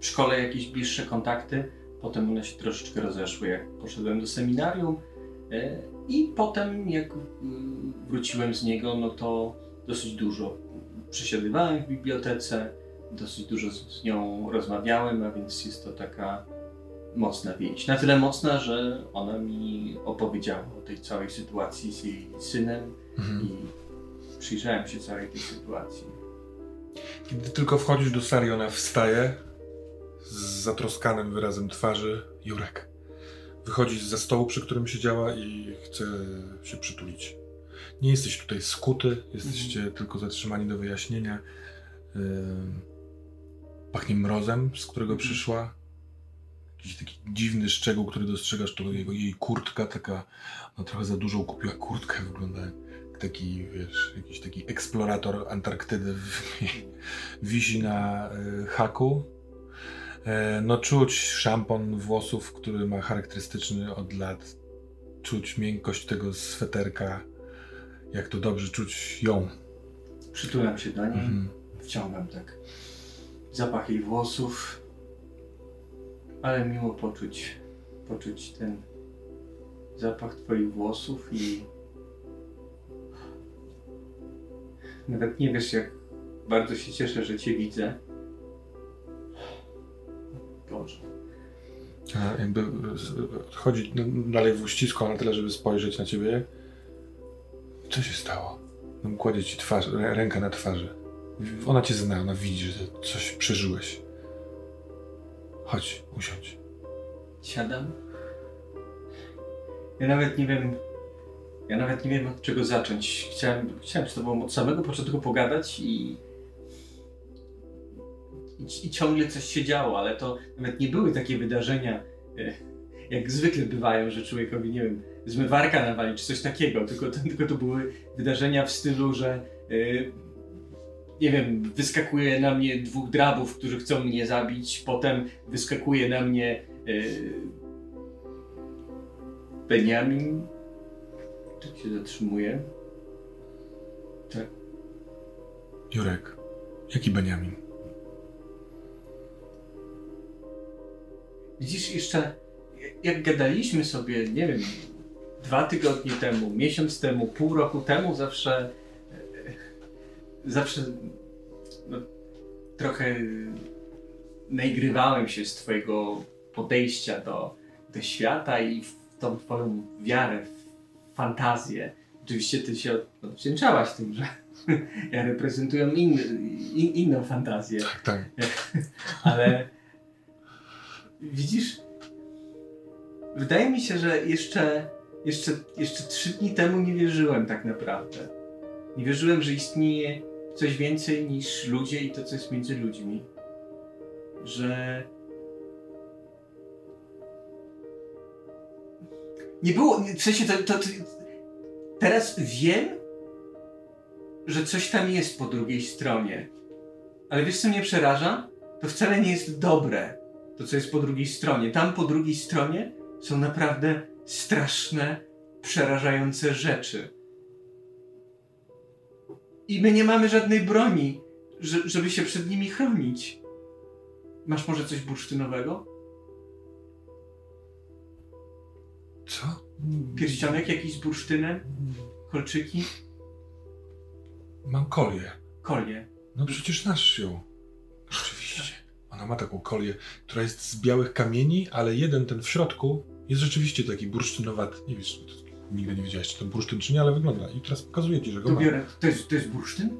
w szkole jakieś bliższe kontakty. Potem one się troszeczkę rozeszły, jak poszedłem do seminarium. E, I potem, jak y, wróciłem z niego, no to dosyć dużo przesiadywałem w bibliotece, dosyć dużo z nią rozmawiałem, a więc jest to taka mocna więź. Na tyle mocna, że ona mi opowiedziała o tej całej sytuacji z jej synem Mhm. i przyjrzałem się całej tej sytuacji. Kiedy tylko wchodzisz do sali, ona wstaje z zatroskanym wyrazem twarzy. Jurek. Wychodzi za stołu, przy którym siedziała i chce się przytulić. Nie jesteś tutaj skuty, jesteście tylko zatrzymani do wyjaśnienia. Ym, Pachnie mrozem, z którego Mhm. przyszła. Jakiś taki dziwny szczegół, który dostrzegasz, to jego, jej kurtka, taka, no trochę za dużą kupiła kurtkę, wygląda jak taki, wiesz, jakiś taki eksplorator Antarktydy w, wisi na y, haku. E, no czuć szampon włosów, który ma charakterystyczny od lat. Czuć miękkość tego sweterka. Jak to dobrze czuć ją. Przytulam się do niej, Mhm. wciągam tak zapach jej włosów, ale miło poczuć, poczuć ten zapach twoich włosów i nawet nie wiesz jak bardzo się cieszę, że cię widzę. Boże. Jakby z- chodzi dalej w uścisku na tyle, żeby spojrzeć na ciebie. Co się stało? No, kładzie ci twarz, rę- rękę na twarzy. Ona cię zna, ona widzi, że coś przeżyłeś. Chodź, usiądź. Siadam. Ja nawet nie wiem. Ja nawet nie wiem od czego zacząć. Chciałem, chciałem z tobą od samego początku pogadać i, i. I ciągle coś się działo, ale to nawet nie były takie wydarzenia, e, jak zwykle bywają, że człowiekowi, nie wiem, zmywarka nawali czy coś takiego. Tylko tylko to były wydarzenia w stylu, że. E, nie wiem, wyskakuje na mnie dwóch drabów, którzy chcą mnie zabić, potem wyskakuje na mnie Yy, Benjamin tak się zatrzymuje. Tak. Jurek, jaki Beniamin? Widzisz, jeszcze jak gadaliśmy sobie, nie wiem, dwa tygodnie temu, miesiąc temu, pół roku temu, zawsze e, zawsze no, trochę naigrywałem się z twojego podejścia do, do świata i w tą twoją wiarę, w fantazję. Oczywiście ty się odwdzięczałaś tym, że ja reprezentuję inny, in, inną fantazję. Tak, tak. Ale widzisz, wydaje mi się, że jeszcze, jeszcze, jeszcze trzy dni temu nie wierzyłem tak naprawdę. Nie wierzyłem, że istnieje coś więcej niż ludzie i to, co jest między ludźmi. Że. Nie było. W sensie to, to, to. Teraz wiem, że coś tam jest po drugiej stronie. Ale wiesz, co mnie przeraża? To wcale nie jest dobre, to co jest po drugiej stronie. Tam po drugiej stronie są naprawdę straszne, przerażające rzeczy. I my nie mamy żadnej broni, że, żeby się przed nimi chronić. Masz może coś bursztynowego? Co? Pierścionek jakiś z bursztynem? Kolczyki? Mam kolię. Kolie. No przecież znasz ją. Rzeczywiście. Ona ma taką kolię, która jest z białych kamieni, ale jeden ten w środku jest rzeczywiście taki bursztynowaty. Nie wiesz, to- nigdy nie wiedziałeś, czy to bursztyn, czy nie, ale wygląda. I teraz pokazuję ci, że go To biorę. To jest, to jest bursztyn?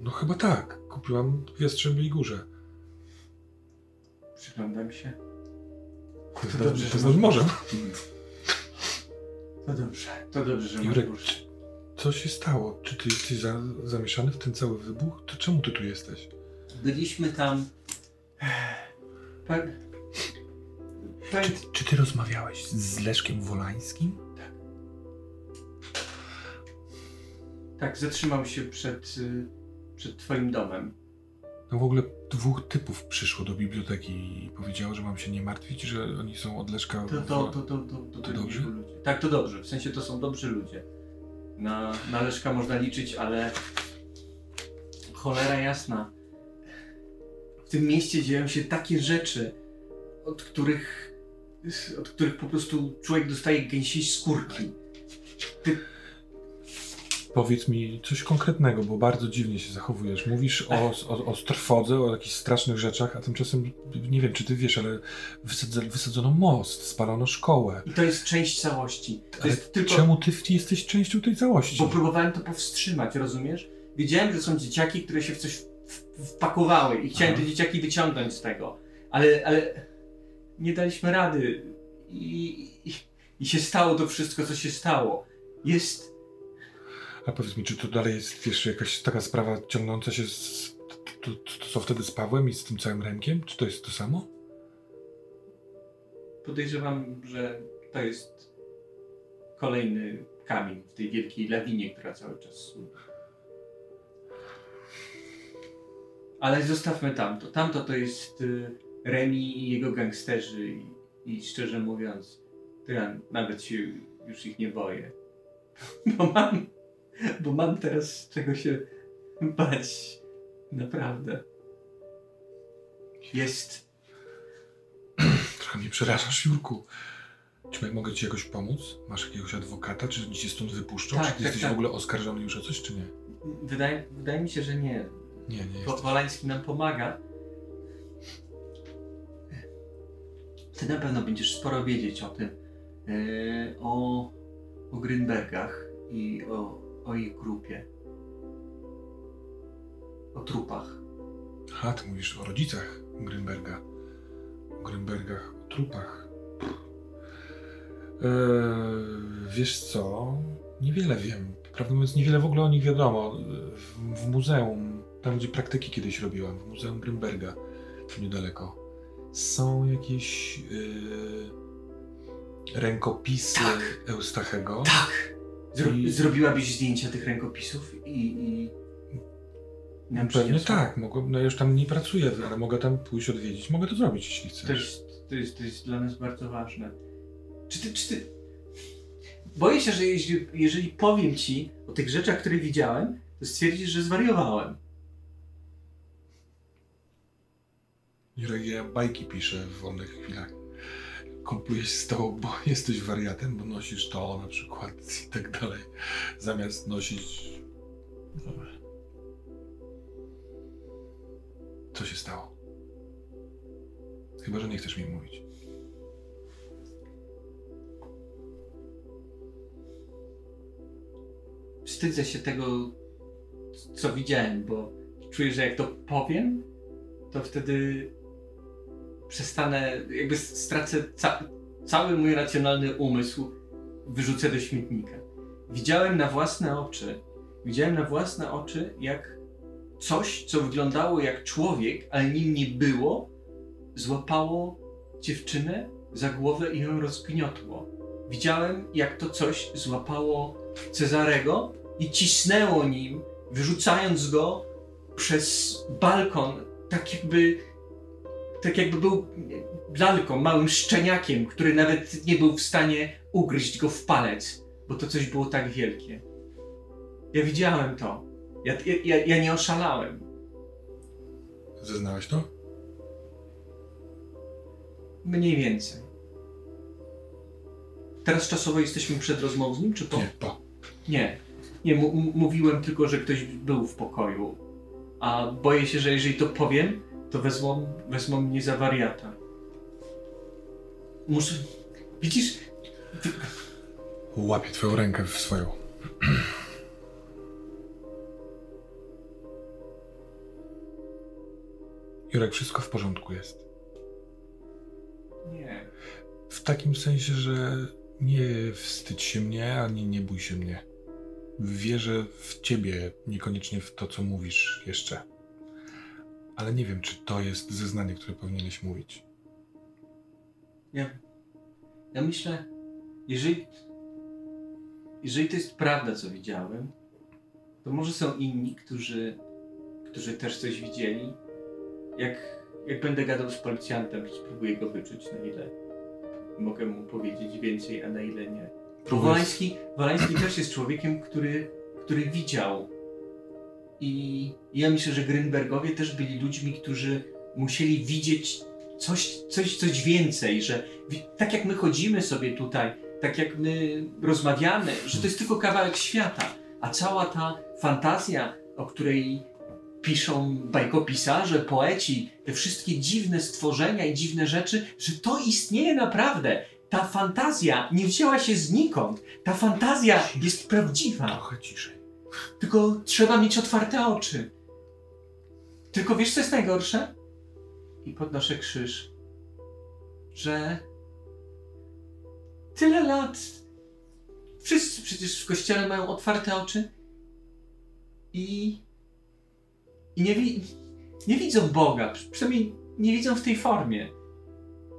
No chyba tak. Kupiłam w Jastrzębiej Górze. Przyglądam się. To dobrze, dobrze, że to masz może. To dobrze. To dobrze, że masz Jurek, bursztyn. Co się stało? Czy ty jesteś za, zamieszany w ten cały wybuch? To czemu ty tu jesteś? Byliśmy tam. Pa... Pa... Czy, czy ty rozmawiałeś z Leszkiem Wolańskim? Tak, zatrzymał się przed, y, przed twoim domem. No w ogóle dwóch typów przyszło do biblioteki i powiedziało, że mam się nie martwić, że oni są od Leszka To, to, to, to, to, to, dobrze? ludzie. Tak, to dobrze. W sensie to są dobrzy ludzie. Na, na Leszka można liczyć, ale cholera jasna. W tym mieście dzieją się takie rzeczy, od których, od których po prostu człowiek dostaje gęsiej skórki. Powiedz mi coś konkretnego, bo bardzo dziwnie się zachowujesz. Mówisz o, o, o trwodze, o jakichś strasznych rzeczach, a tymczasem nie wiem, czy ty wiesz, ale wysadza, wysadzono most, spalono szkołę. I to jest część całości. Tylko... czemu ty jesteś częścią tej całości? Bo próbowałem to powstrzymać, rozumiesz? Wiedziałem, że są dzieciaki, które się w coś wpakowały i chciałem Aha. te dzieciaki wyciągnąć z tego. Ale, ale nie daliśmy rady. I, i, I się stało to wszystko, co się stało. Jest. A powiedz mi, czy to dalej jest, wiesz, jakaś taka sprawa ciągnąca się z... To, to, co wtedy z Pawłem i z tym całym Remkiem? Czy to jest to samo? Podejrzewam, że to jest kolejny kamień w tej wielkiej lawinie, która cały czas. Ale zostawmy tamto. Tamto to jest y, Remi i jego gangsterzy i, i szczerze mówiąc, ja nawet się już ich nie boję. Bo mam, bo mam teraz czego się bać. Naprawdę. Jest Trochę mnie przerażasz, Jurku. Czy mogę ci jakoś pomóc? Masz jakiegoś adwokata? Czy cię stąd wypuszczą? Tak, czy tak, jesteś tak. w ogóle oskarżony już o coś, czy nie? Wydaje, wydaje mi się, że nie. Nie, nie jest. Wolański nam pomaga. Ty na pewno będziesz sporo wiedzieć o tym. e, o, o Grünbergach i o, o ich grupie. O trupach. Aha, ty mówisz o rodzicach Grünberga. O Grünbergach, o trupach. Eee, wiesz co? Niewiele wiem. Prawdę mówiąc, niewiele w ogóle o nich wiadomo. W, w muzeum, tam gdzie praktyki kiedyś robiłam, w Muzeum Grünberga, tu niedaleko, są jakieś eee, rękopisy Tak. Eustachego. Tak! Zro, I- zrobiłabyś zdjęcia tych rękopisów i, i nam Pewnie tak, mogę, no już tam nie pracuję, ale mogę tam pójść odwiedzić. Mogę to zrobić, jeśli chcesz. To jest, to, jest, to jest dla nas bardzo ważne. Czy ty, czy ty... Boję się, że jeśli, jeżeli powiem ci o tych rzeczach, które widziałem, to stwierdzisz, że zwariowałem. Jurek, ja bajki piszę w wolnych chwilach. Kumpluję się z tobą, bo jesteś wariatem, bo nosisz to na przykład i tak dalej. Zamiast nosić... Dobra. Co się stało? Chyba, że nie chcesz mi mówić. Wstydzę się tego, co widziałem, bo czuję, że jak to powiem, to wtedy przestanę, jakby stracę ca cały mój racjonalny umysł, wyrzucę do śmietnika. Widziałem na własne oczy, widziałem na własne oczy, jak coś, co wyglądało jak człowiek, ale nim nie było, złapało dziewczynę za głowę i ją rozgniotło. Widziałem, jak to coś złapało Cezarego i cisnęło nim, wyrzucając go przez balkon, tak jakby, tak jakby był lalką, małym szczeniakiem, który nawet nie był w stanie ugryźć go w palec, bo to coś było tak wielkie. Ja widziałem to. Ja, ja, ja nie oszalałem. Zeznałeś to? Mniej więcej. Teraz czasowo jesteśmy przed rozmową z nim, czy po? Nie, po. Nie. Nie, mówiłem tylko, że ktoś był w pokoju. A boję się, że jeżeli to powiem, to wezmą, wezmą mnie za wariata. Muszę. Widzisz? Łapię twoją rękę w swoją. Jurek, wszystko w porządku jest. Nie. W takim sensie, że nie wstydź się mnie, ani nie bój się mnie. Wierzę w ciebie, niekoniecznie w to, co mówisz jeszcze. Ale nie wiem, czy to jest zeznanie, które powinieneś mówić. Ja, ja myślę, jeżeli, jeżeli to jest prawda, co widziałem, to może są inni, którzy, którzy też coś widzieli. Jak, jak będę gadał z policjantem, spróbuję go wyczuć, na ile mogę mu powiedzieć więcej, a na ile nie. Bo Wolański, Wolański też jest człowiekiem, który, który widział. I ja myślę, że Grynbergowie też byli ludźmi, którzy musieli widzieć coś, coś, coś więcej, że tak jak my chodzimy sobie tutaj, tak jak my rozmawiamy, że to jest tylko kawałek świata, a cała ta fantazja, o której piszą bajkopisarze, poeci, te wszystkie dziwne stworzenia i dziwne rzeczy, że to istnieje naprawdę. Ta fantazja nie wzięła się znikąd. Ta fantazja jest prawdziwa. Trochę ciszej. Tylko trzeba mieć otwarte oczy. Tylko wiesz, co jest najgorsze? I podnoszę krzyż. Że tyle lat. Wszyscy przecież w kościele mają otwarte oczy. I. I nie, wi- nie widzą Boga. Przy- Przynajmniej nie widzą w tej formie.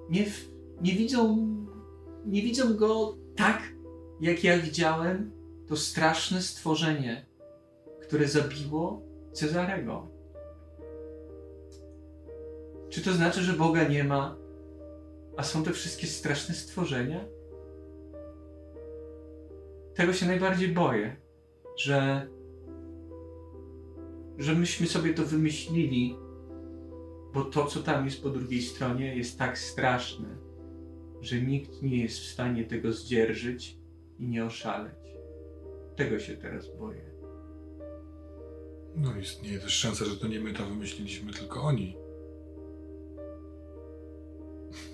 Nie, w- nie widzą. Nie widzą go tak, jak ja widziałem to straszne stworzenie, które zabiło Cezarego. Czy to znaczy, że Boga nie ma, a są te wszystkie straszne stworzenia? Tego się najbardziej boję, że, że myśmy sobie to wymyślili, bo to, co tam jest po drugiej stronie, jest tak straszne, że nikt nie jest w stanie tego zdzierżyć i nie oszaleć. Tego się teraz boję. No istnieje też szansa, że to nie my to wymyśliliśmy, tylko oni.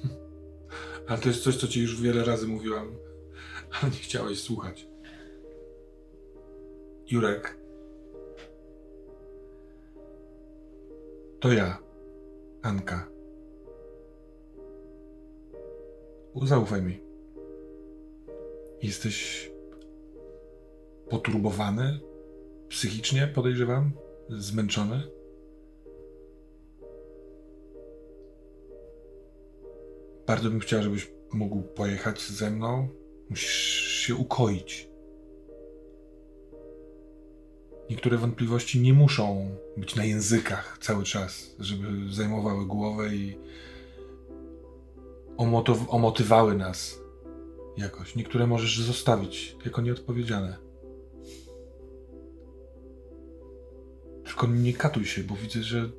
Ale to jest coś, co ci już wiele razy mówiłam, ale nie chciałeś słuchać. Jurek. To ja, Anka. Zaufaj mi. Jesteś poturbowany, psychicznie, podejrzewam, zmęczony. Bardzo bym chciał, żebyś mógł pojechać ze mną. Musisz się ukoić. Niektóre wątpliwości nie muszą być na językach cały czas, żeby zajmowały głowę i omotywały nas jakoś. Niektóre możesz zostawić jako nieodpowiedziane. Tylko nie katuj się, bo widzę, że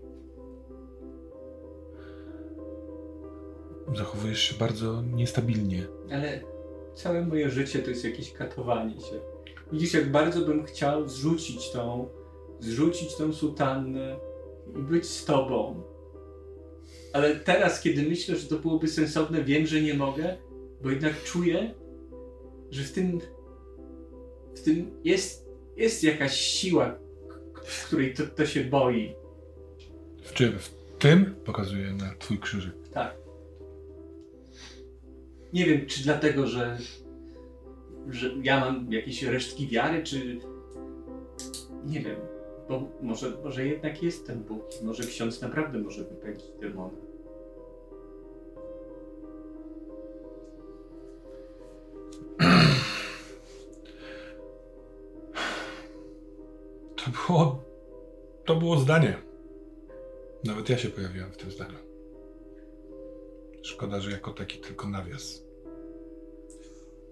zachowujesz się bardzo niestabilnie. Ale całe moje życie to jest jakieś katowanie się. Widzisz, jak bardzo bym chciał zrzucić tą, zrzucić tą sutannę i być z tobą. Ale teraz, kiedy myślę, że to byłoby sensowne, wiem, że nie mogę, bo jednak czuję, że w tym, w tym jest, jest jakaś siła, w której to, to się boi. W czym? W tym? Pokazuję na twój krzyżyk. Tak. Nie wiem, czy dlatego, że, że ja mam jakieś resztki wiary, czy. Nie wiem. Bo może, może jednak jest ten Bóg. Może ksiądz naprawdę może wypędzić demona. To było... To było zdanie. Nawet ja się pojawiłem w tym zdaniu. Szkoda, że jako taki tylko nawias.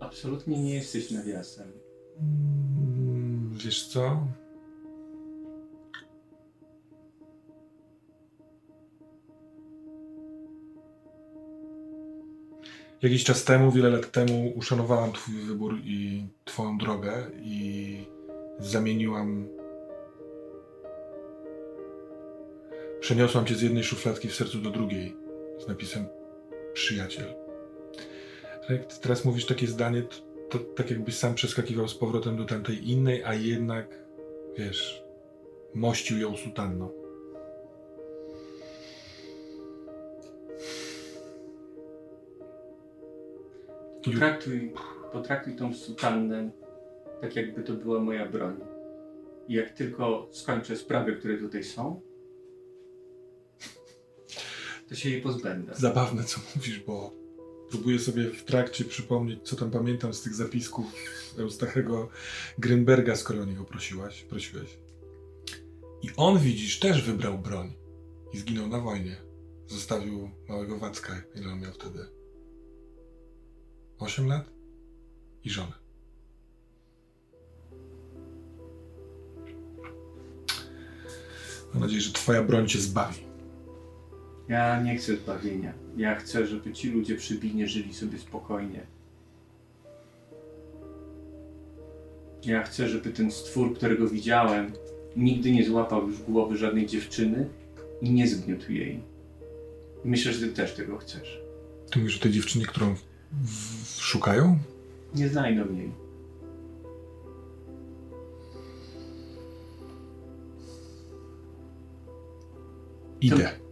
Absolutnie nie jesteś nawiasem. Mm, Wiesz co? Jakiś czas temu, wiele lat temu, uszanowałam Twój wybór i Twoją drogę i zamieniłam. Przeniosłam Cię z jednej szufladki w sercu do drugiej z napisem przyjaciel. Ale jak Ty teraz mówisz takie zdanie, to to tak jakbyś sam przeskakiwał z powrotem do tamtej innej, a jednak, wiesz, mościł ją sutanną. Potraktuj, potraktuj tą sutannę tak, jakby to była moja broń. I jak tylko skończę sprawy, które tutaj są, to się jej pozbędę. Zabawne, co mówisz, bo próbuję sobie w trakcie przypomnieć, co tam pamiętam z tych zapisków Eustachego Grynberga, skoro o niego prosiłaś, prosiłeś. I on, widzisz, też wybrał broń i zginął na wojnie. Zostawił małego Wacka, ile on miał wtedy? 8 lat? I żonę. Mam nadzieję, że twoja broń cię zbawi. Ja nie chcę zbawienia. Ja chcę, żeby ci ludzie przy Binie żyli sobie spokojnie. Ja chcę, żeby ten stwór, którego widziałem, nigdy nie złapał już głowy żadnej dziewczyny i nie zgniótł jej. Myślę, że ty też tego chcesz. Ty mówisz o tej dziewczynie, którą w, w, szukają? Nie znajdą jej. Idę.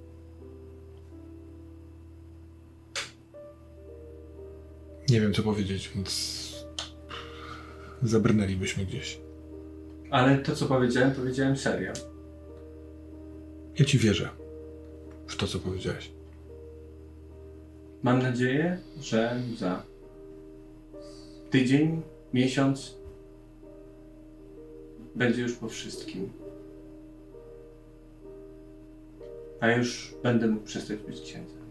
Nie wiem, co powiedzieć, więc zabrnęlibyśmy gdzieś. Ale to, co powiedziałem, powiedziałem serio. Ja ci wierzę w to, co powiedziałeś. Mam nadzieję, że za tydzień, miesiąc będzie już po wszystkim. A już będę mógł przestać być księdzem.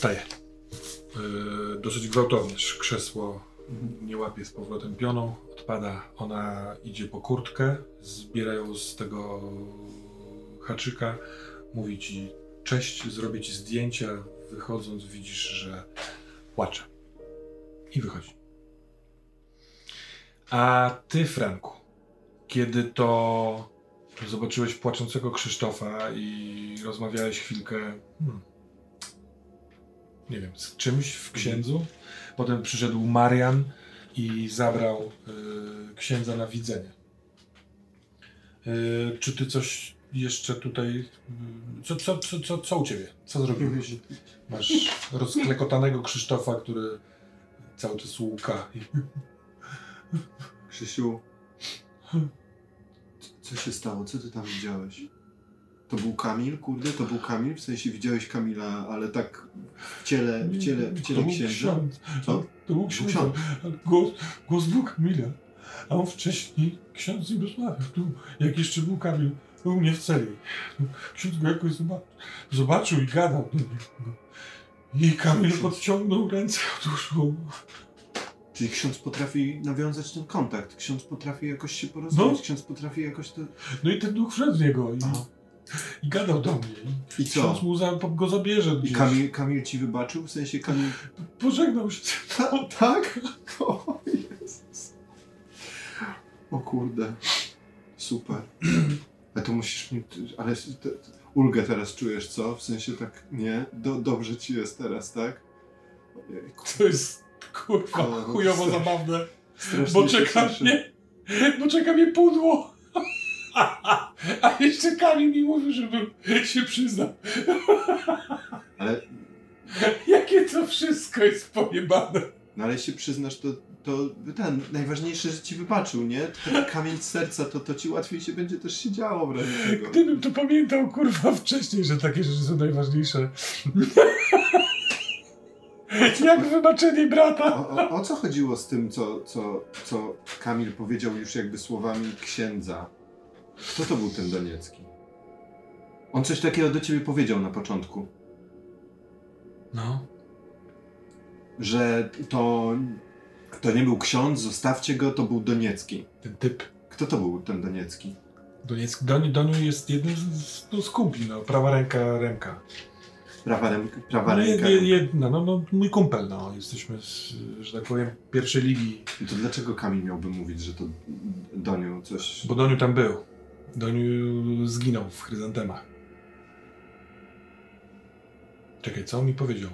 Wstaję. Yy, dosyć gwałtownie. Krzesło nie łapie z powrotem pioną. Odpada. Ona idzie po kurtkę. Zbiera ją z tego haczyka. Mówi ci cześć, zrobię ci zdjęcia. Wychodząc widzisz, że płacze. I wychodzi. A ty, Franku, kiedy to zobaczyłeś płaczącego Krzysztofa i rozmawiałeś chwilkę, hmm, nie wiem, z czymś w księdzu. Potem przyszedł Marian i zabrał y, księdza na widzenie. Y, czy ty coś jeszcze tutaj. y, Co, co, co, co, co u ciebie? Co zrobiłeś? Masz rozklekotanego Krzysztofa, który cały czas łuka. I Krzysiu, co się stało? Co ty tam widziałeś? To był Kamil, kurde? To był Kamil? W sensie widziałeś Kamila, ale tak w ciele, w ciele, w To ciele był księdza? ksiądz. Co? To był ksiądz. ksiądz. Głos, głos był Kamila. A on wcześniej ksiądz z rozmawiał. Tu, jak jeszcze był Kamil, był u mnie w celi. Ksiądz go jakoś zobaczył, zobaczył i gadał do niego. I Kamil odciągnął rękę od uszu. Czyli ksiądz potrafi nawiązać ten kontakt, ksiądz potrafi jakoś się porozumieć, No. ksiądz potrafi jakoś to... No i ten duch wszedł w niego i, Aha. I gadał do mnie. I, I co? ksiądz mu za, go zabierze I gdzieś. Kamil, Kamil ci wybaczył? W sensie Kamil... Pożegnał się. Ta, tak? O Jezus. O kurde. Super. Ale to musisz mi... Ale te, ulgę teraz czujesz, co? W sensie tak, nie? Do, dobrze ci jest teraz, tak? Ojejku. To jest kurwa O, no chujowo strasznie- zabawne. Strasznie Bo czeka mnie. Bo czeka mnie pudło. A jeszcze Kamil mi mówił, żebym się przyznał. Ale, Jakie to wszystko jest pojebane. no ale się przyznasz, to, to ten, najważniejsze, że ci wybaczył, nie? Taki kamień z serca, to, to ci łatwiej się będzie też się działo w razie tego. Gdybym to pamiętał, kurwa, wcześniej, że takie rzeczy są najważniejsze. Jak wybaczenie brata. O, o, o co chodziło z tym, co, co, co Kamil powiedział już jakby słowami księdza? Kto to był ten Doniecki? On coś takiego do ciebie powiedział na początku, No. że to, to nie był ksiądz, zostawcie go, to był Doniecki. Ten typ. Kto to był ten Doniecki? Doniec, Doni, Doniu jest jednym z, no, z kumpli, no. Prawa ręka, ręka. Prawa, ręka, prawa No, ręka. jed- jedna, no, no, mój kumpel, no. Jesteśmy, z, że tak powiem, pierwszej ligi. To dlaczego Kamil miałby mówić, że to Doniu coś... Bo Doniu tam był. Doniu zginął w chryzantemach. Czekaj, co on mi powiedział?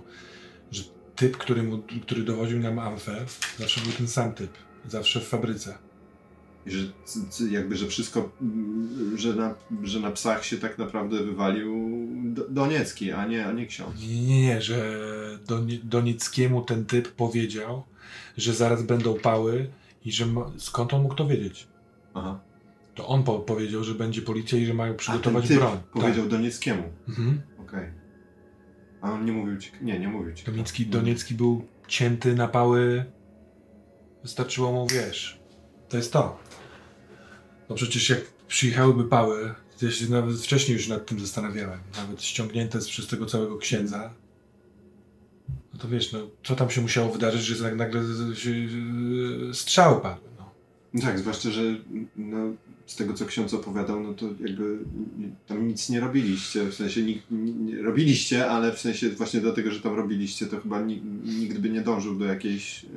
Że typ, który, mu, który dowodził nam amfę, zawsze był ten sam typ. Zawsze w fabryce. I Że, jakby, że wszystko, mm, że na, że na psach się tak naprawdę wywalił Do- Doniecki, a nie, a nie ksiądz. Nie, nie, nie, że Doni- Donieckiemu ten typ powiedział, że zaraz będą pały i że ma, skąd on mógł to wiedzieć? Aha. To on po, powiedział, że będzie policja i że mają A przygotować ten typ broń. powiedział Tak. Donieckiemu. Mhm. Okej. A on nie mówił ci... Nie, nie mówił ci. Doniecki, Doniecki był cięty na pały. Wystarczyło mu, wiesz. To jest to. No przecież jak przyjechałyby pały, ja się nawet wcześniej już nad tym zastanawiałem. Nawet ściągnięte z- przez tego całego księdza. No to wiesz, no co tam się musiało wydarzyć, że tak nagle się e, strzały padły. No tak, zwłaszcza, że no, z tego co ksiądz opowiadał, no to jakby tam nic nie robiliście, w sensie nik, nie, robiliście, ale w sensie właśnie dlatego, że tam robiliście, to chyba ni, nikt by nie dążył do jakiejś e,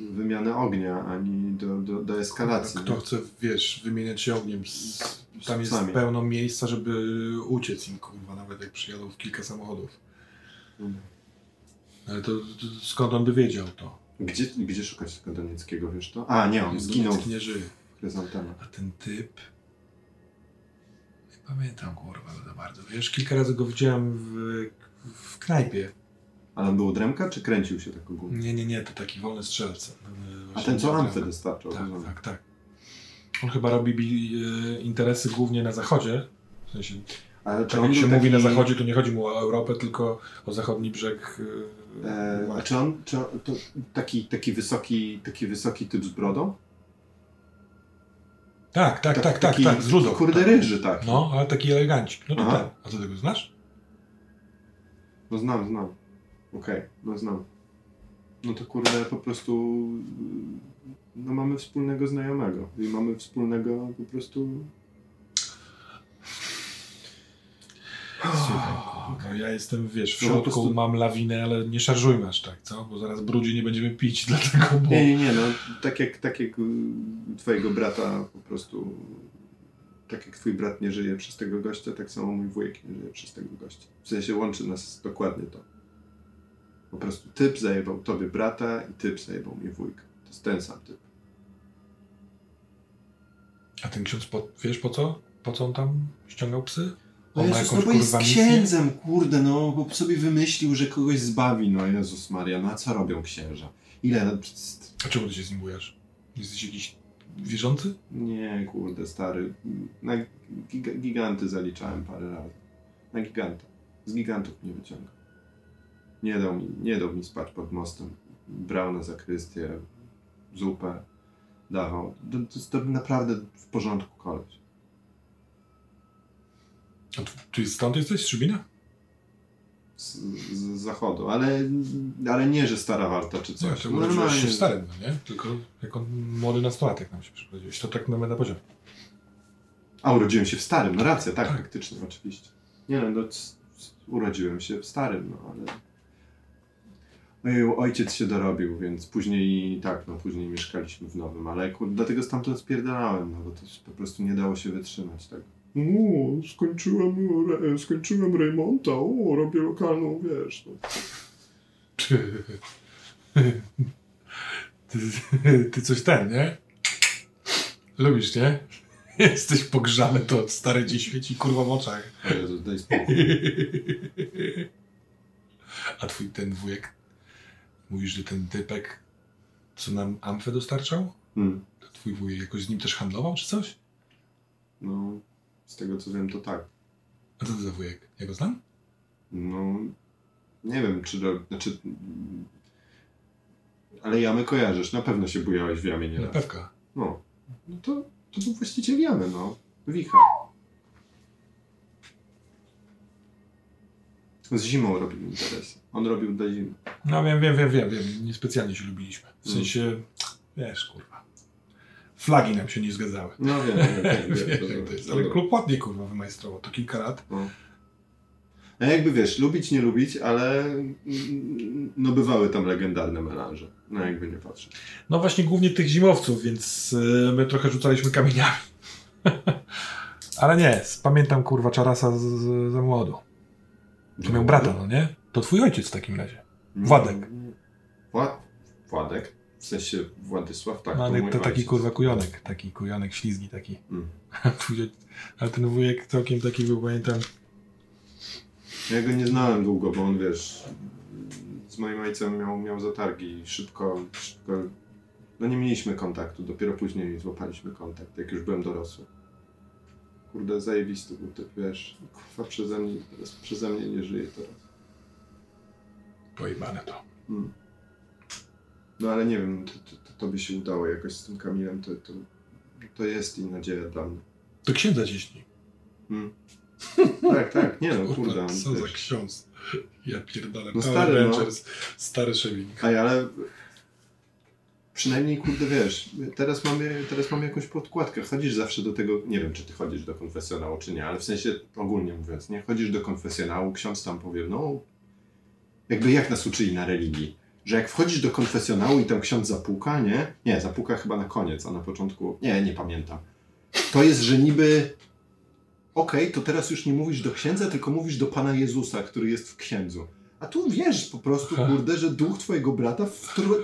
wymiany ognia, ani do, do, do eskalacji. Kto chce, wiesz, wymieniać się ogniem, z, tam jest psami. pełno miejsca, żeby uciec im, kurwa, nawet jak przyjadą w kilka samochodów. Mhm. Ale to, to skąd on by wiedział to? Gdzie, gdzie szukać tego Donieckiego, wiesz to? A, nie, on zginął nie żyje. A ten typ... Nie pamiętam, kurwa, za bardzo. Wiesz, kilka razy go widziałem w, w knajpie. Ale on był dremka, czy kręcił się tak ogólnie? Nie, nie, nie, to taki wolny strzelec. A ten co Amfę dostarczał? Tak, rozumiem. tak, tak. On chyba robi bi, e, interesy głównie na zachodzie. W sensie, Ale czy tak on jak się był mówi na taki- zachodzie, to nie chodzi mu o Europę, tylko o zachodni brzeg. e, E, a czy on, czy on to taki, taki, wysoki, taki wysoki typ z brodą? Tak, tak, tak, tak, taki, tak, z rudą. Kurde tak. ryży tak. No, ale taki elegancik. No to Aha. ten. A co tego znasz? No znam, znam. Okej, no znam. No to kurde po prostu no mamy wspólnego znajomego i mamy wspólnego po prostu Słuchaj, no ja jestem, wiesz, w No środku prostu- mam lawinę, ale nie szarżujmy aż tak, co? Bo zaraz brudzi nie będziemy pić, dlatego, bo... Nie, nie, nie, no tak jak, tak jak y, twojego brata po prostu tak jak twój brat nie żyje przez tego gościa, tak samo mój wujek nie żyje przez tego gościa. W sensie łączy nas dokładnie to. Po prostu typ zajebał tobie brata i typ zajebał mi wujka. To jest ten sam typ. A ten ksiądz, po, wiesz po co? Po co on tam ściągał psy? No Jezus, jakąś, no bo jest kurwa, misję? księdzem, kurde, no, bo sobie wymyślił, że kogoś zbawi, no Jezus Maria, no a co robią księża? Ile, A czemu ty się z nim? Jesteś jakiś wierzący? nie, kurde, stary, na giga, giganty zaliczałem parę razy, na giganta, z gigantów mnie wyciąga. Nie dał mi, nie dał mi spać pod mostem, brał na zakrystię, zupę, dawał, to, to jest to naprawdę w porządku koleś. A ty, stąd jesteś, z Szybina? z, z zachodu, ale, ale nie, że stara warta czy Nie, coś. to urodziłeś się w starym, no nie? Tylko jako młody nastolatek nam się przeprowadziłeś. To tak na poziomie. A urodziłem się w starym, no racja, tak, Tak. faktycznie, oczywiście. Nie no, no urodziłem się w starym, no ale... Ojej, ojciec się dorobił, więc później tak, no później mieszkaliśmy w nowym, ale dlatego stamtąd spierdalałem, no bo to po prostu nie dało się wytrzymać tak. O, skończyłem, re, skończyłem Raymonta, o, robię lokalną, wiesz, no. Ty, ty, ty coś ten, nie? Lubisz, nie? Jesteś pogrzany, to stare ci świeci kurwa w oczach. O Jezu, daj spokój. A twój ten wujek, mówisz, że ten typek, co nam amfę dostarczał? Hmm. To twój wujek jakoś z nim też handlował, czy coś? No, z tego co wiem, to tak. A co to za wujek? Ja go znam? No, nie wiem, czy. ro- Znaczy. Ale jamy kojarzysz, na pewno się bujałeś w jamie Na nieraz. pewka. No, no to, to był właściciel jamy, no. Wicha. Z zimą robił interesy. On robił dla zimy. No wiem, wiem, wiem, wiem, wiem. Niespecjalnie się lubiliśmy. W Mm. sensie, wiesz, kurwa. Flagi nam się nie zgadzały. No wiem, wiem, wiem, to jest. Ale klub ładnie, kurwa, wymajstrował. To kilka lat. No. A jakby wiesz, lubić, nie lubić, ale no bywały tam legendarne melanże. No jakby nie patrzeć. No właśnie głównie tych zimowców, więc y, my trochę rzucaliśmy kamieniami. Ale nie, pamiętam kurwa Czarasa z, z, za młodu. To miał brata, no nie? To twój ojciec w takim razie. Władek. Wład... Władek? W sensie Władysław, tak. No, to ale mój to taki kurwa kujonek, taki kujonek ślizgi taki. Mm. Ale ten wujek całkiem taki był, pamiętam. Ja go nie znałem długo, bo on wiesz, z moim ojcem miał, miał zatargi i szybko, szybko, no nie mieliśmy kontaktu, dopiero później złapaliśmy kontakt, jak już byłem dorosły. Kurde, zajebisty był typ, wiesz, kurwa przeze mnie, przeze mnie nie żyje teraz. Pojebane to. Mm. No ale nie wiem, to, to, to, to by się udało jakoś z tym Kamilem, to, to, to jest i nadzieja dla mnie. To księdza ciśnij. Mm. tak, tak, nie no, kurde, on, Co za ksiądz. Ja pierdolę. No Power stary, no. Rangers, Stary szewik. Ej, ale przynajmniej, kurde, wiesz, teraz mamy, teraz mamy jakąś podkładkę. Chodzisz zawsze do tego, nie wiem, czy ty chodzisz do konfesjonału, czy nie, ale w sensie ogólnie mówiąc, nie? Chodzisz do konfesjonału, ksiądz tam powie, no, jakby jak nas uczyli na religii, że jak wchodzisz do konfesjonału i tam ksiądz zapuka, nie? Nie, zapuka chyba na koniec, a na początku, nie, nie pamiętam. To jest, że niby, okej, to teraz już nie mówisz do księdza, tylko mówisz do Pana Jezusa, który jest w księdzu. A tu wiesz po prostu, kurde, że duch twojego brata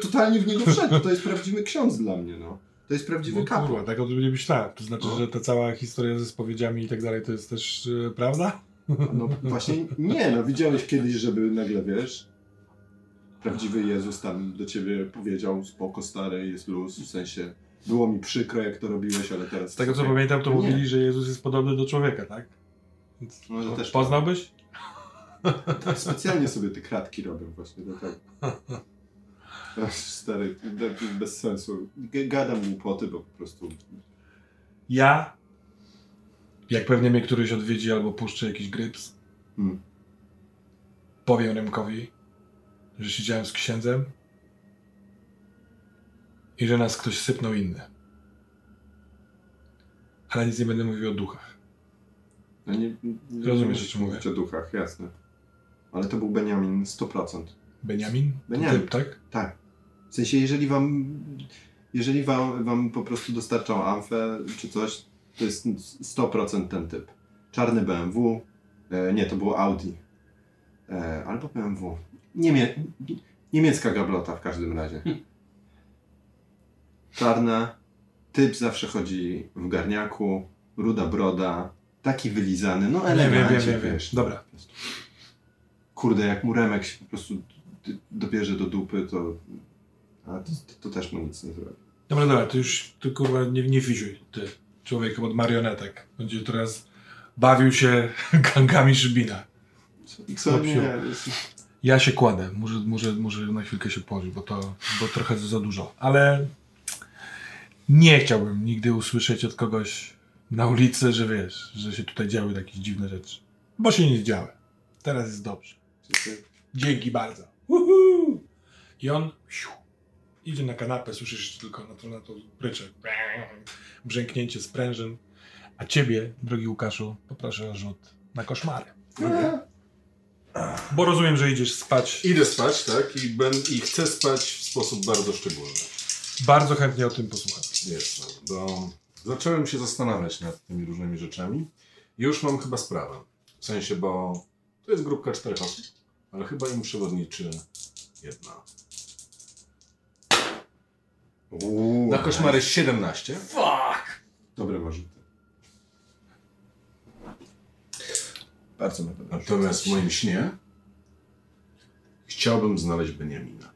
totalnie w niego wszedł. To jest prawdziwy ksiądz dla mnie, no. To jest prawdziwy No, kapłan. kurwa, tak o tym nie myślałem. To znaczy, No. że ta cała historia ze spowiedziami i tak dalej to jest też e, prawda? No właśnie nie, no widziałeś kiedyś, żeby nagle, wiesz, prawdziwy Jezus tam do ciebie powiedział, spoko stary, jest luz, w sensie było mi przykro, jak to robiłeś, ale teraz... Z tego co pamiętam, to Nie. mówili, że Jezus jest podobny do człowieka, tak? Więc No, to też Poznałbyś? Tak, specjalnie sobie te kratki robią właśnie do tego. Ach, Stary, bez sensu. Gadam głupoty, bo po prostu... Ja, jak pewnie mnie któryś odwiedzi albo puszczę jakiś gryps, Hmm. powiem Remkowi, że siedziałem z księdzem i że nas ktoś sypnął inny. Ale nic nie będę mówił o duchach. Ja nie, nie Rozumiesz, o czym mówię. o duchach, jasne. Ale to był Beniamin 100%. Beniamin? Beniamin. Typ, tak? Tak. W sensie, jeżeli wam, jeżeli wam, wam po prostu dostarczał amfę czy coś, to jest 100% ten typ. Czarny BMW, e, nie, to było Audi. E, albo BMW. Niemie, niemiecka gablota w każdym razie. Czarna, typ zawsze chodzi w garniaku, ruda broda, taki wylizany, no Nie wiem, wiesz. Dobra. Kurde, jak mu Remek się po prostu dobierze do dupy, to, a to, to też mu nic nie zrobi. Dobra, dobra, to już ty kurwa nie, nie fizuj, ty. Człowiekiem od marionetek. Będzie teraz bawił się gangami Szybina. Co Chłop nie, Ja się kładę, muszę, muszę, muszę na chwilkę się położyć, bo to bo trochę za dużo. Ale nie chciałbym nigdy usłyszeć od kogoś na ulicy, że wiesz, że się tutaj działy jakieś dziwne rzeczy. Bo się nie działy. Teraz jest dobrze. Dzięki bardzo. Uhu! I on siu, idzie na kanapę, słyszysz tylko na to, na to rycze. Brzęknięcie sprężyn. A ciebie, drogi Łukaszu, poproszę o rzut na koszmary. Bo rozumiem, że idziesz spać. Idę spać, tak? I, ben, I chcę spać w sposób bardzo szczególny. Bardzo chętnie o tym posłucham. Jest, bo zacząłem się zastanawiać nad tymi różnymi rzeczami. I już mam chyba sprawę. W sensie, bo to jest grupka czterech osób, ale chyba im przewodniczy jedna. Uuu, Na koszmary 17. Fuck! Dobre warzyty. Bardzo pewno. Natomiast w moim śnie chciałbym znaleźć Beniamina.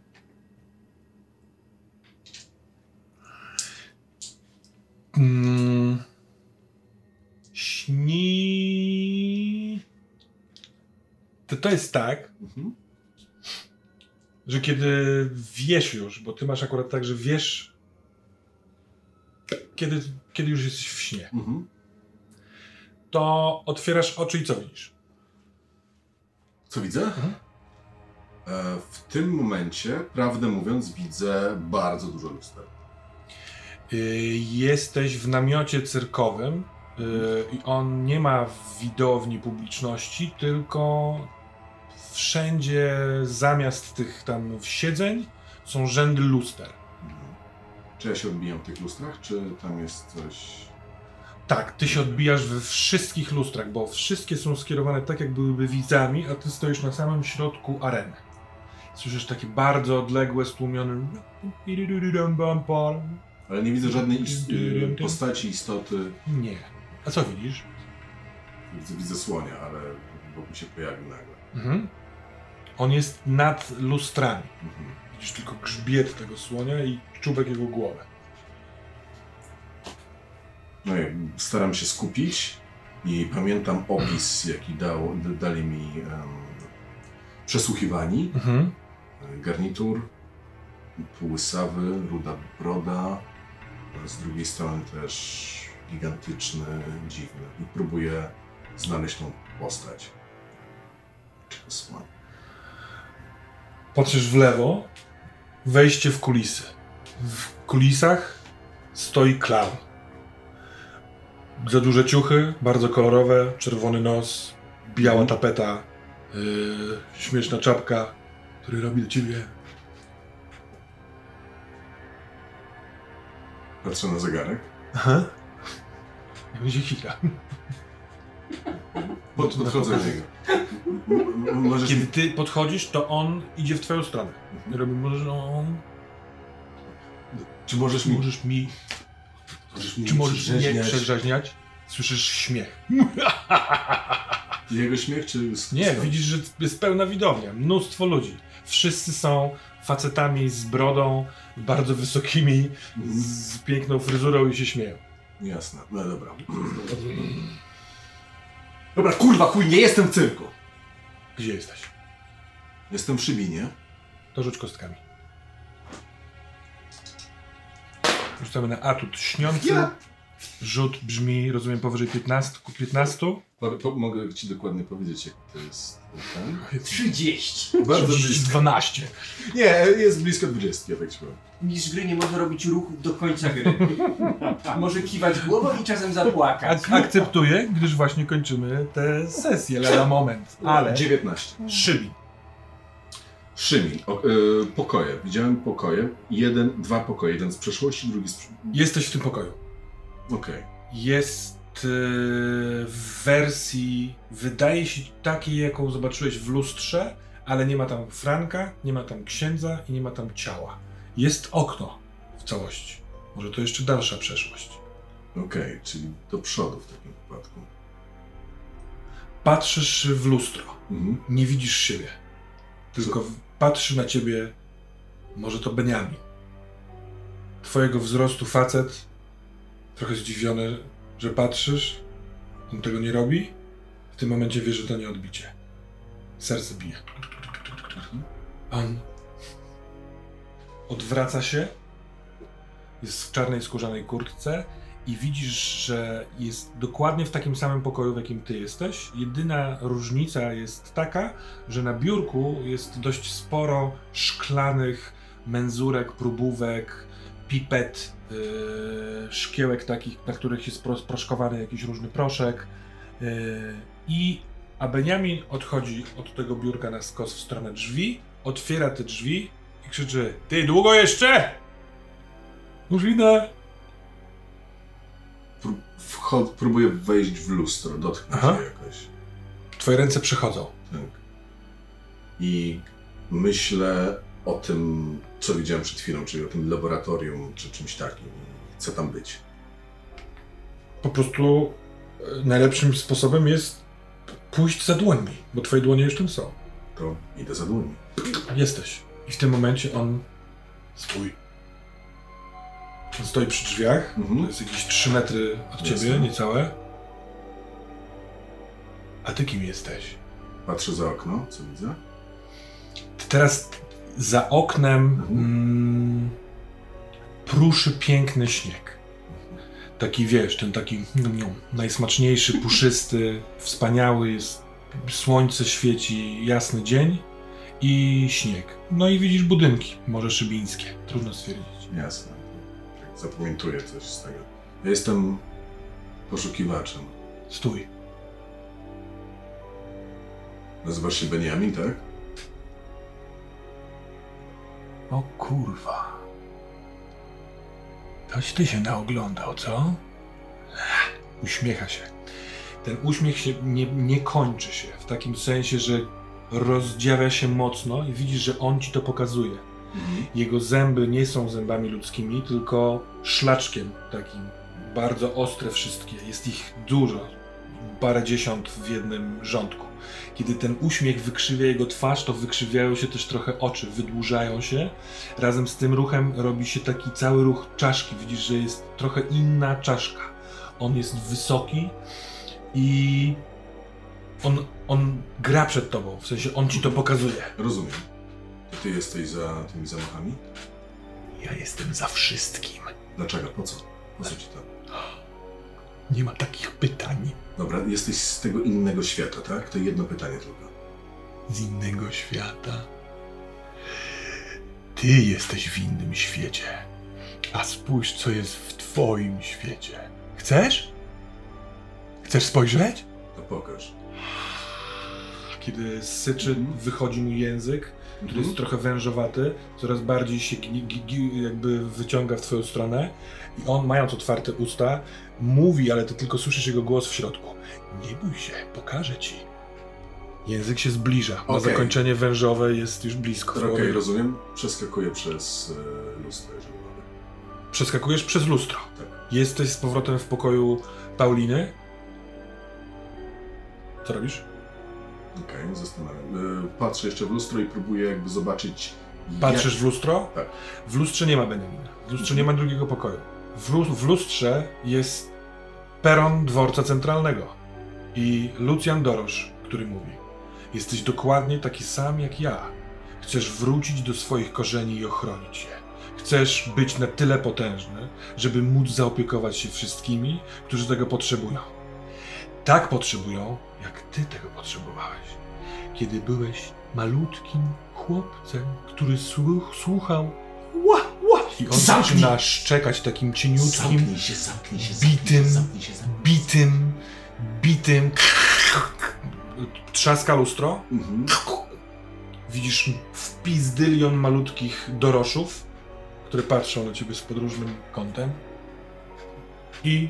Mm. Śni. To, to jest tak, Mhm. że kiedy wiesz już, bo ty masz akurat tak, że wiesz, kiedy, kiedy już jesteś w śnie, Mhm. to otwierasz oczy i co widzisz? Co widzę? E, w tym momencie, prawdę mówiąc, widzę bardzo dużo luster. Y, Jesteś w namiocie cyrkowym y, i on nie ma widowni publiczności, tylko wszędzie zamiast tych tam siedzeń są rzędy luster. Mhm. Czy ja się odbijam w tych lustrach, czy tam jest coś... Tak, ty się odbijasz we wszystkich lustrach, bo wszystkie są skierowane tak, jak byłyby widzami, a ty stoisz na samym środku areny. Słyszysz takie bardzo odległe, stłumione. Ale nie widzę żadnej ist- postaci, istoty. Nie. A co widzisz? Widzę, widzę słonia, ale wokół się pojawił nagle. Mhm. On jest nad lustrami. Mhm. Widzisz tylko grzbiet tego słonia i czubek jego głowy. No i staram się skupić i pamiętam opis, jaki dał, dali mi em, przesłuchiwani. Mhm. Garnitur, półłysawy, ruda broda, a z drugiej strony też gigantyczny, dziwny. I próbuję znaleźć tą postać. Patrzysz w lewo, wejście w kulisy. W kulisach stoi clown. Za duże ciuchy, bardzo kolorowe, czerwony nos, biała tapeta, yy, śmieszna czapka, który robi do ciebie. Patrzę na zegarek. Aha. Jak będzie chwila. Pod, podchodzę do niego. M- Możesz Kiedy ty podchodzisz, to on idzie w twoją stronę. I robi, możesz, on, Czy możesz mi... możesz mi, Możesz czy możesz mnie przedrzeźniać przedrzeźniać? Słyszysz śmiech. Jego śmiech, czy... Nie, widzisz, że jest pełna widownia, mnóstwo ludzi. Wszyscy są facetami z brodą, bardzo wysokimi, z piękną fryzurą i się śmieją. Jasne, no dobra. Dobra, kurwa, chuj, nie jestem w cyrku. Gdzie jesteś? Jestem w Szybinie. To rzuć kostkami. Rzucamy na atut śniący. Ja. Rzut brzmi, rozumiem, powyżej 15. 15. Po, po, mogę ci dokładnie powiedzieć, jak to jest ten. 30. Bardzo blisko. 12. Nie, jest blisko 20, ja tak ci powiem. Mistrz gry nie może robić ruchów do końca gry. może kiwać głową i czasem zapłakać. Ak akceptuję, gdyż właśnie kończymy tę sesję lada moment. Ale 19. szybi. Szymin. O, y, pokoje. Widziałem pokoje. Jeden, dwa pokoje. Jeden z przeszłości, drugi z... przy- Jesteś w tym pokoju. Okej. Jest e, w wersji, wydaje się takiej, jaką zobaczyłeś w lustrze, ale nie ma tam Franka, nie ma tam księdza i nie ma tam ciała. Jest okno w całości. Może to jeszcze dalsza przeszłość. Okej, czyli do przodu w takim wypadku. Patrzysz w lustro, Mhm. nie widzisz siebie. Tylko patrzy na ciebie, może to Beniamin. Twojego wzrostu facet, trochę zdziwiony, że patrzysz, on tego nie robi. W tym momencie wie, że to nie odbicie. Serce bije. On odwraca się, jest w czarnej skórzanej kurtce i widzisz, że jest dokładnie w takim samym pokoju, w jakim ty jesteś. Jedyna różnica jest taka, że na biurku jest dość sporo szklanych menzurek, próbówek, pipet, yy, szkiełek takich, na których jest pros- proszkowany jakiś różny proszek. Yy, I a Beniamin odchodzi od tego biurka na skos w stronę drzwi, otwiera te drzwi i krzyczy: Ty, długo jeszcze? Idę. Pró- próbuję wejść w lustro, dotknąć Aha. się jakoś. Twoje ręce przychodzą. Tak. I myślę o tym, co widziałem przed chwilą, czyli o tym laboratorium, czy czymś takim. Chcę tam być. Po prostu e, najlepszym sposobem jest pójść za dłońmi, bo twoje dłonie już tam są. To idę za dłońmi. Jesteś. I w tym momencie on. Stój. Stoi przy drzwiach. Mhm. To jest jakieś 3 metry od ciebie, niecałe. A ty kim jesteś? Patrzę za okno, co widzę? Ty teraz za oknem Mhm. mm, pruszy piękny śnieg. Taki wiesz, ten taki mm, najsmaczniejszy, puszysty, wspaniały jest. Słońce świeci, jasny dzień i śnieg. No i widzisz budynki, może szybińskie. Trudno stwierdzić. Jasne. Zapamiętuję coś z tego. Ja jestem poszukiwaczem. Stój. Nazywasz się Benjamin, tak? O kurwa. Toś ty się naoglądał, co? Ech, Uśmiecha się. Ten uśmiech się nie, nie kończy się, w takim sensie, że rozdziawia się mocno i widzisz, że on ci to pokazuje. Jego zęby nie są zębami ludzkimi, tylko szlaczkiem takim. Bardzo ostre wszystkie. Jest ich dużo. Parędziesiąt w jednym rządku. Kiedy ten uśmiech wykrzywia jego twarz, to wykrzywiają się też trochę oczy, wydłużają się. Razem z tym ruchem robi się taki cały ruch czaszki. Widzisz, że jest trochę inna czaszka. On jest wysoki i on, on gra przed tobą. W sensie on ci to pokazuje. Rozumiem. Ty jesteś za tymi zamachami? Ja jestem za wszystkim. Dlaczego? Po co? Po co ci to? Nie ma takich pytań. Dobra, jesteś z tego innego świata, tak? To jedno pytanie tylko. z innego świata. Ty jesteś w innym świecie. A spójrz, co jest w twoim świecie. Chcesz? Chcesz spojrzeć? To pokaż. Kiedy syczy, wychodzi mu język, który jest trochę wężowaty, coraz bardziej się jakby wyciąga w twoją stronę i on, mając otwarte usta, mówi, ale ty tylko słyszysz jego głos w środku. Nie bój się, pokażę ci. Język się zbliża, Okej. zakończenie wężowe, jest już blisko. Okej, rozumiem. Przeskakuję przez e, lustro, jeżeli mogę. Przeskakujesz przez lustro. Tak. Jesteś z powrotem w pokoju Pauliny. Co robisz? Okej, zastanawiam. E, patrzę jeszcze w lustro i próbuję jakby zobaczyć. Patrzysz w lustro? Tak. W lustrze nie ma Benjamina. W lustrze nie ma drugiego pokoju. W, lu- w lustrze jest peron dworca centralnego i Lucjan Dorosz, który mówi: Jesteś dokładnie taki sam jak ja. Chcesz wrócić do swoich korzeni i ochronić je. Chcesz być na tyle potężny, żeby móc zaopiekować się wszystkimi, którzy tego potrzebują. Tak potrzebują, jak ty tego potrzebowałeś. Kiedy byłeś malutkim chłopcem, który słuch, słuchał ła, ła, i on Zamknij! zaczyna szczekać takim cieniutkim, Zamknij się, zamknij się, bitym, zamknij się, zamknij się. bitym, bitym. Trzaska lustro. Mhm. Widzisz wpizdylion malutkich doroszów, które patrzą na ciebie z podróżnym kątem. I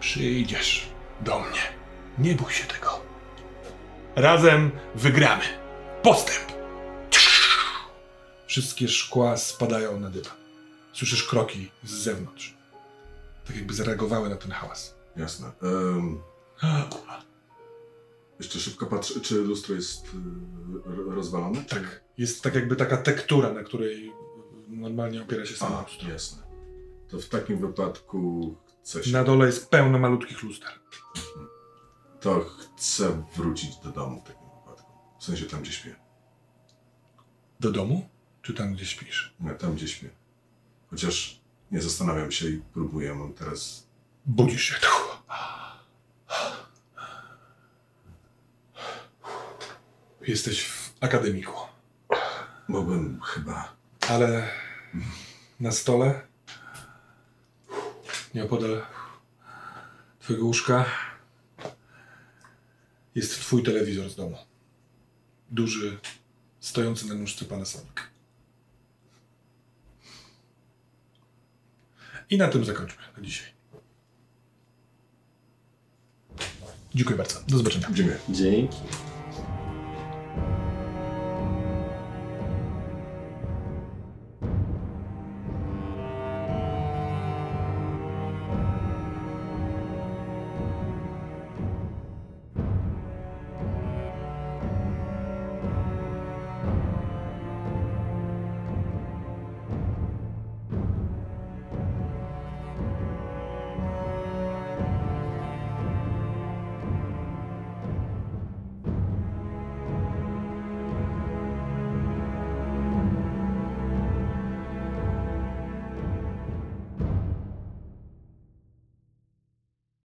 przyjdziesz do mnie. Nie bój się tego. Razem wygramy. Postęp! Wszystkie szkła spadają na dywan. Słyszysz kroki z zewnątrz. Tak jakby zareagowały na ten hałas. Jasne. Em, jeszcze szybko patrzę, czy lustro jest ro- rozwalone? Tak. Jest tak jakby taka tektura, na której normalnie opiera się samo lustro. jasne. To w takim wypadku chcę się... Na dole jest pełno malutkich luster. To chcę wrócić do domu w takim wypadku. W sensie tam, gdzie śpię. Do domu? Czy tam, gdzie śpisz? Nie, tam, gdzie śpię. Chociaż nie zastanawiam się i próbuję, mam teraz Budzisz się. Jesteś w akademiku, Mogłem chyba. ale na stole, nieopodal twojego łóżka, jest twój telewizor z domu. Duży, stojący na nóżce Panasonic. I na tym zakończmy na dzisiaj. Dziękuję bardzo. Do zobaczenia. Dziękuję. Dzięki.